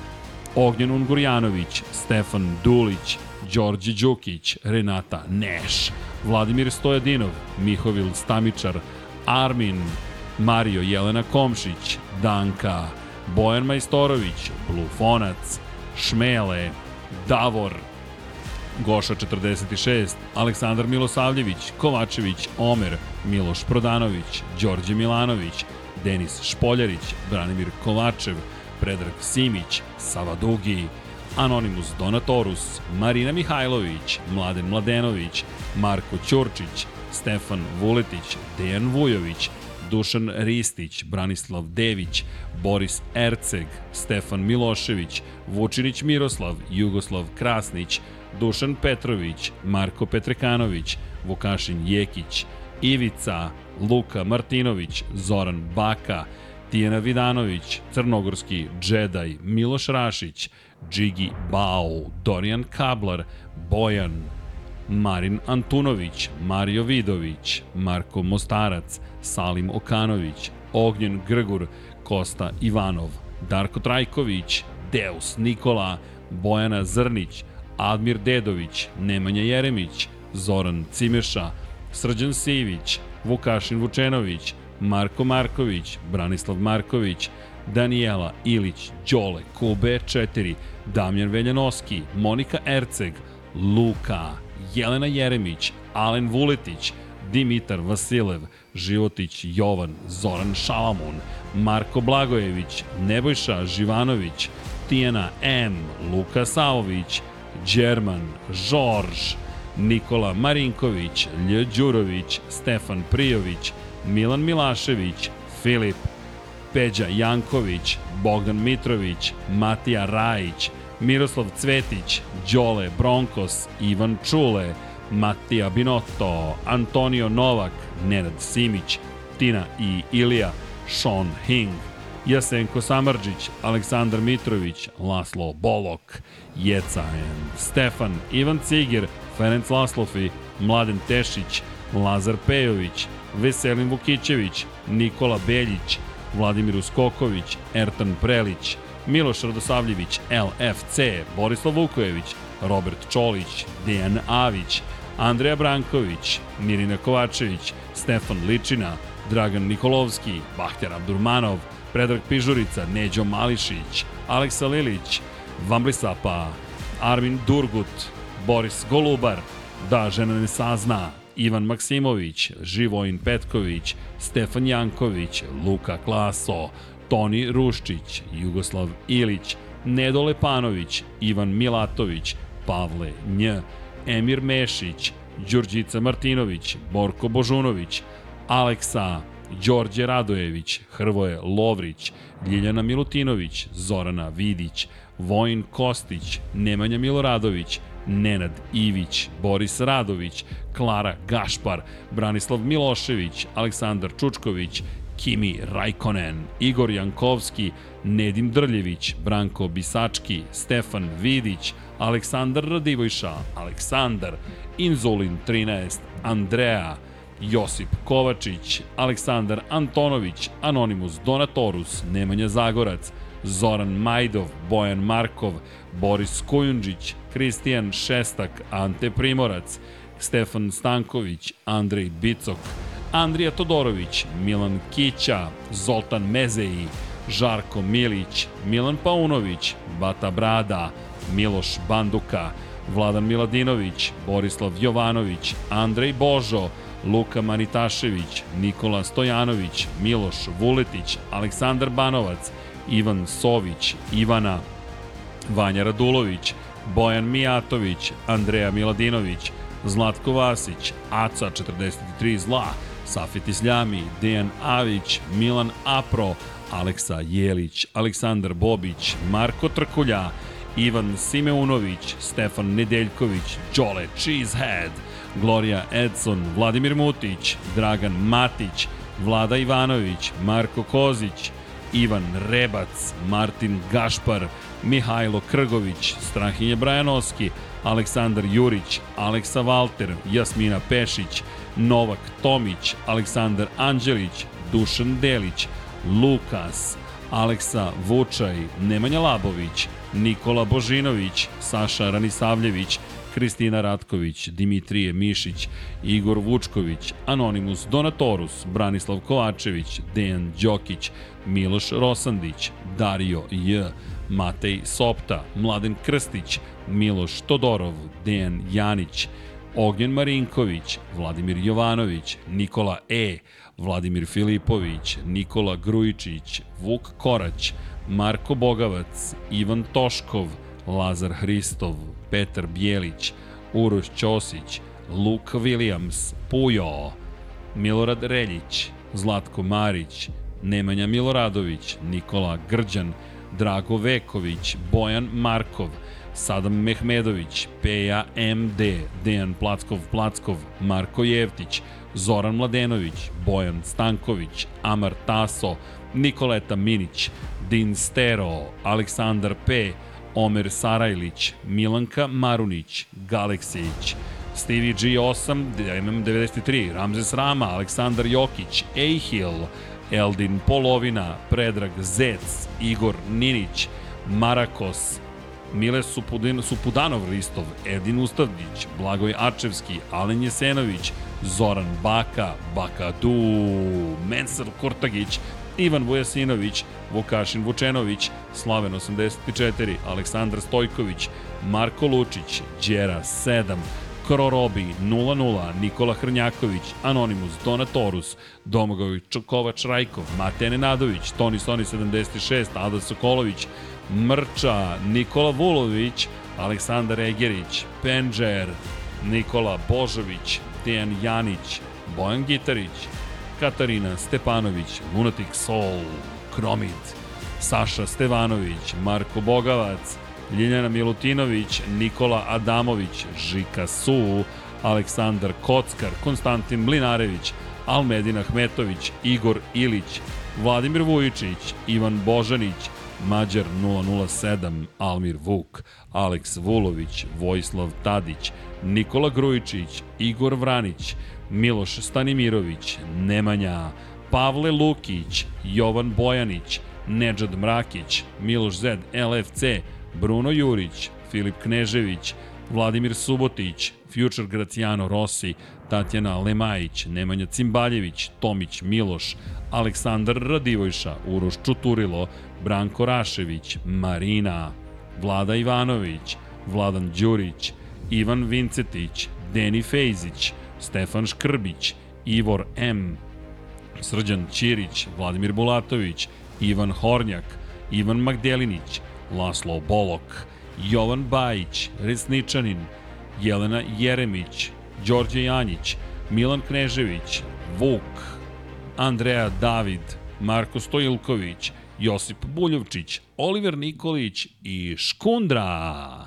Ognjen Ungurjanović, Stefan Dulić, Đorđe Đukić, Renata Neš, Vladimir Stojadinov, Mihovil Stamičar, Armin, Mario Jelena Komšić, Danka, Bojan Majstorović, Blufonac, Šmele, Davor, Goša 46, Aleksandar Milosavljević, Kovačević, Omer, Miloš Prodanović, Đorđe Milanović, Denis Špoljarić, Branimir Kovačev, Predrag Simić, Sava Dugi, Anonimus Donatorus, Marina Mihajlović, Mladen Mladenović, Marko Ćurčić, Stefan Vuletić, Dejan Vujović, Dušan Ristić, Branislav Dević, Boris Erceg, Stefan Milošević, Vučinić Miroslav, Jugoslav Krasnić, Dušan Petrović, Marko Petrekanović, Vukašin Jekić, Ivica, Luka Martinović, Zoran Baka, Tijena Vidanović, Crnogorski Džedaj, Miloš Rašić, Džigi Bao, Dorijan Kablar, Bojan, Marin Antunović, Mario Vidović, Marko Mostarac, Salim Okanović, Ognjen Grgur, Kosta Ivanov, Darko Trajković, Deus Nikola, Bojana Zrnić, Admir Dedović, Nemanja Jeremić, Zoran Cimeša, Srđan Sivić, Vukašin Vučenović, Marko Marković, Branislav Marković, Daniela Ilić, Đole, Kube 4, Damjan Veljanoski, Monika Erceg, Luka, Jelena Jeremić, Alen Vuletić, Dimitar Vasilev, Životić Jovan, Zoran Šalamun, Marko Blagojević, Nebojša Živanović, Tijana M, Luka Savović, Đerman, Žorž, Nikola Marinković, Lj. Đurović, Stefan Prijović, Milan Milašević, Filip, Peđa Janković, Bogdan Mitrović, Matija Rajić, Miroslav Cvetić, Đole Bronkos, Ivan Čule, Matija Binotto, Antonio Novak, Nenad Simić, Tina i Ilija, Sean Hing, Jasenko Samarđić, Aleksandar Mitrović, Laslo Bolok, Jeca N, Stefan, Ivan Ciger, Ferenc Laslofi, Mladen Tešić, Lazar Pejović, Veselin Vukićević, Nikola Beljić, Vladimir Uskoković, Ertan Prelić, Miloš Radosavljević, LFC, Borislav Vukojević, Robert Čolić, Dejan Avić, Andreja Branković, Mirina Kovačević, Stefan Ličina, Dragan Nikolovski, Bahter Abdurmanov, Predrag Pižurica, Neđo Mališić, Aleksa Lilić, Vamblisapa, Armin Durgut, Boris Golubar, Da žena ne sazna, Ivan Maksimović, Živojin Petković, Stefan Janković, Luka Klaso, Toni Ruščić, Jugoslav Ilić, Nedo Lepanović, Ivan Milatović, Pavle Nj, Emir Mešić, Đurđica Martinović, Borko Božunović, Aleksa, Đorđe Radojević, Hrvoje Lovrić, Ljiljana Milutinović, Zorana Vidić, Vojin Kostić, Nemanja Miloradović, Nenad Ivić, Boris Radović, Klara Gašpar, Branislav Milošević, Aleksandar Čučković, Kimi Rajkonen, Igor Jankovski, Nedim Drljević, Branko Bisački, Stefan Vidić, Aleksandar Radivojša, Aleksandar, Inzulin 13, Andreja, Josip Kovačić, Aleksandar Antonović, Anonimus Donatorus, Nemanja Zagorac, Zoran Majdov, Bojan Markov, Boris Kujundžić, Kristijan Šestak, Ante Primorac, Stefan Stanković, Andrej Bicok, Andrija Todorović, Milan Kića, Zoltan Mezeji, Žarko Milić, Milan Paunović, Bata Brada, Miloš Banduka, Vladan Miladinović, Borislav Jovanović, Andrej Božo, Luka Manitašević, Nikola Stojanović, Miloš Vuletić, Aleksandar Banovac, Ivan Sović, Ivana, Vanja Radulović, Bojan Mijatović, Andreja Miladinović, Zlatko Vasić, Aca 43 Zla, Safet Isljami, Dejan Avić, Milan Apro, Aleksa Jelić, Aleksandar Bobić, Marko Trkulja, Ivan Simeunović, Stefan Nedeljković, Đole Cheesehead, Gloria Edson, Vladimir Mutić, Dragan Matić, Vlada Ivanović, Marko Kozić, Ivan Rebac, Martin Gašpar, Mihajlo Krgović, Strahinje Brajanovski, Aleksandar Jurić, Aleksa Valter, Jasmina Pešić, Novak Tomić, Aleksandar Anđelić, Dušan Delić, Lukas, Aleksa Vučaj, Nemanja Labović, Nikola Božinović, Saša Ranisavljević, Kristina Ratković, Dimitrije Mišić, Igor Vučković, Anonimus Donatorus, Branislav Kovačević, Dejan Đokić, Miloš Rosandić, Dario J, Matej Sopta, Mladen Krstić, Miloš Todorov, Dejan Janić, Ognjen Marinković, Vladimir Jovanović, Nikola E, Vladimir Filipović, Nikola Grujičić, Vuk Korać, Marko Bogavac, Ivan Toškov, Lazar Hristov, Petar Bijelić, Uroš Ćosić, Luke Williams, Pujo, Milorad Reljić, Zlatko Marić, Nemanja Miloradović, Nikola Grđan, Drago Veković, Bojan Markov, Sadam Mehmedović, Peja MD, Dejan Plackov-Plackov, Marko Jevtić, Zoran Mladenović, Bojan Stanković, Amar Taso, Nikoleta Minić, Din Stero, Aleksandar P, Omer Sarajlić, Milanka Marunić, Galeksić, Stevie G8, MM93, Ramzes Rama, Aleksandar Jokić, Ehil, Eldin Polovina, Predrag Zec, Igor Ninić, Marakos, Mile Supudin, Supudanov Ristov, Edin Ustavdić, Blagoj Ačevski, Alen Jesenović, Zoran Baka, Bakadu, Mensar Kurtagić, Ivan Vujasinović, Vukašin Vučenović, Slaven 84, Aleksandar Stojković, Marko Lučić, Đera 7, Krorobi 00, Nikola Hrnjaković, Anonimus, Donatorus, Domagoj Čokovač Rajkov, Matene Nadović, Toni Soni 76, Ada Sokolović, Mrča, Nikola Vulović, Aleksandar Egerić, Penđer, Nikola Božović, Dejan Janić, Bojan Gitarić, Katarina Stepanović, Lunatic Soul, Kromit, Saša Stevanović, Marko Bogavac, Ljiljana Milutinović, Nikola Adamović, Žika Su, Aleksandar Kockar, Konstantin Mlinarević, Almedin Ahmetović, Igor Ilić, Vladimir Vujičić, Ivan Božanić, Mađar 007, Almir Vuk, Aleks Vulović, Vojislav Tadić, Nikola Grujičić, Igor Vranić, Miloš Stanimirović, Nemanja, Pavle Lukić, Jovan Bojanić, Nedžad Mrakić, Miloš Zed, LFC, Bruno Jurić, Filip Knežević, Vladimir Subotić, Future Graciano Rossi, Tatjana Lemajić, Nemanja Cimbaljević, Tomić Miloš, Aleksandar Radivojša, Uroš Čuturilo, Branko Rašević, Marina, Vlada Ivanović, Vladan Đurić, Ivan Vincetić, Deni Fejzić, Stefan Škrbić, Ivor M, Srđan Ćirić, Vladimir Bulatović, Ivan Hornjak, Ivan Magdelinić, Laslo Bolok, Jovan Bajić, Resničanin, Jelena Jeremić, Đorđe Janjić, Milan Knežević, Vuk, Andreja David, Marko Stojilković, Josip Buljovčić, Oliver Nikolić i Škundra.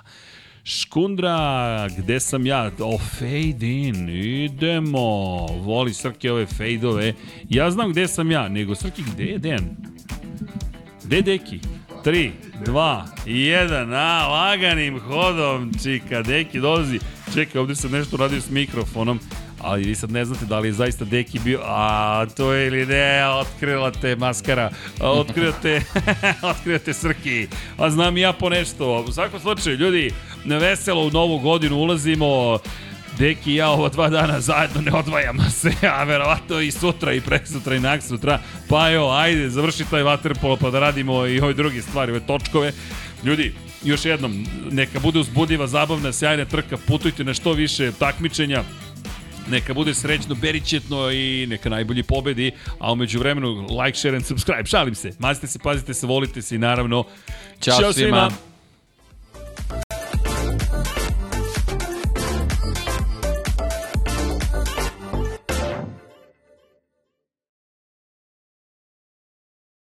Škundra, gde sam ja? O, fade in, idemo. Voli Srke ove fejdove. Ja znam gde sam ja, nego Srki, gde je Dejan? Gde je Deki? 3, 2, 1, a, laganim hodom, čika, Deki dolazi. Čekaj, ovde sam nešto radio s mikrofonom, ali vi sad ne znate da li je zaista Deki bio, a to je ili ne, otkrila te maskara, otkrila te, [LAUGHS] otkrila te Srki, a znam ja po nešto. U svakom slučaju, ljudi, veselo u novu godinu ulazimo, Deki i ja ova dva dana zajedno ne odvajamo se, a verovatno i sutra i preksutra i nak sutra. Pa evo, ajde, završi taj vaterpolo pa da radimo i ove druge stvari, ove točkove. Ljudi, još jednom, neka bude uzbudljiva, zabavna, sjajna trka, putujte na što više takmičenja, neka bude srećno, beričetno i neka najbolji pobedi, a umeđu vremenu like, share and subscribe, šalim se, mazite se, pazite se, volite se i naravno, Ćao, svima.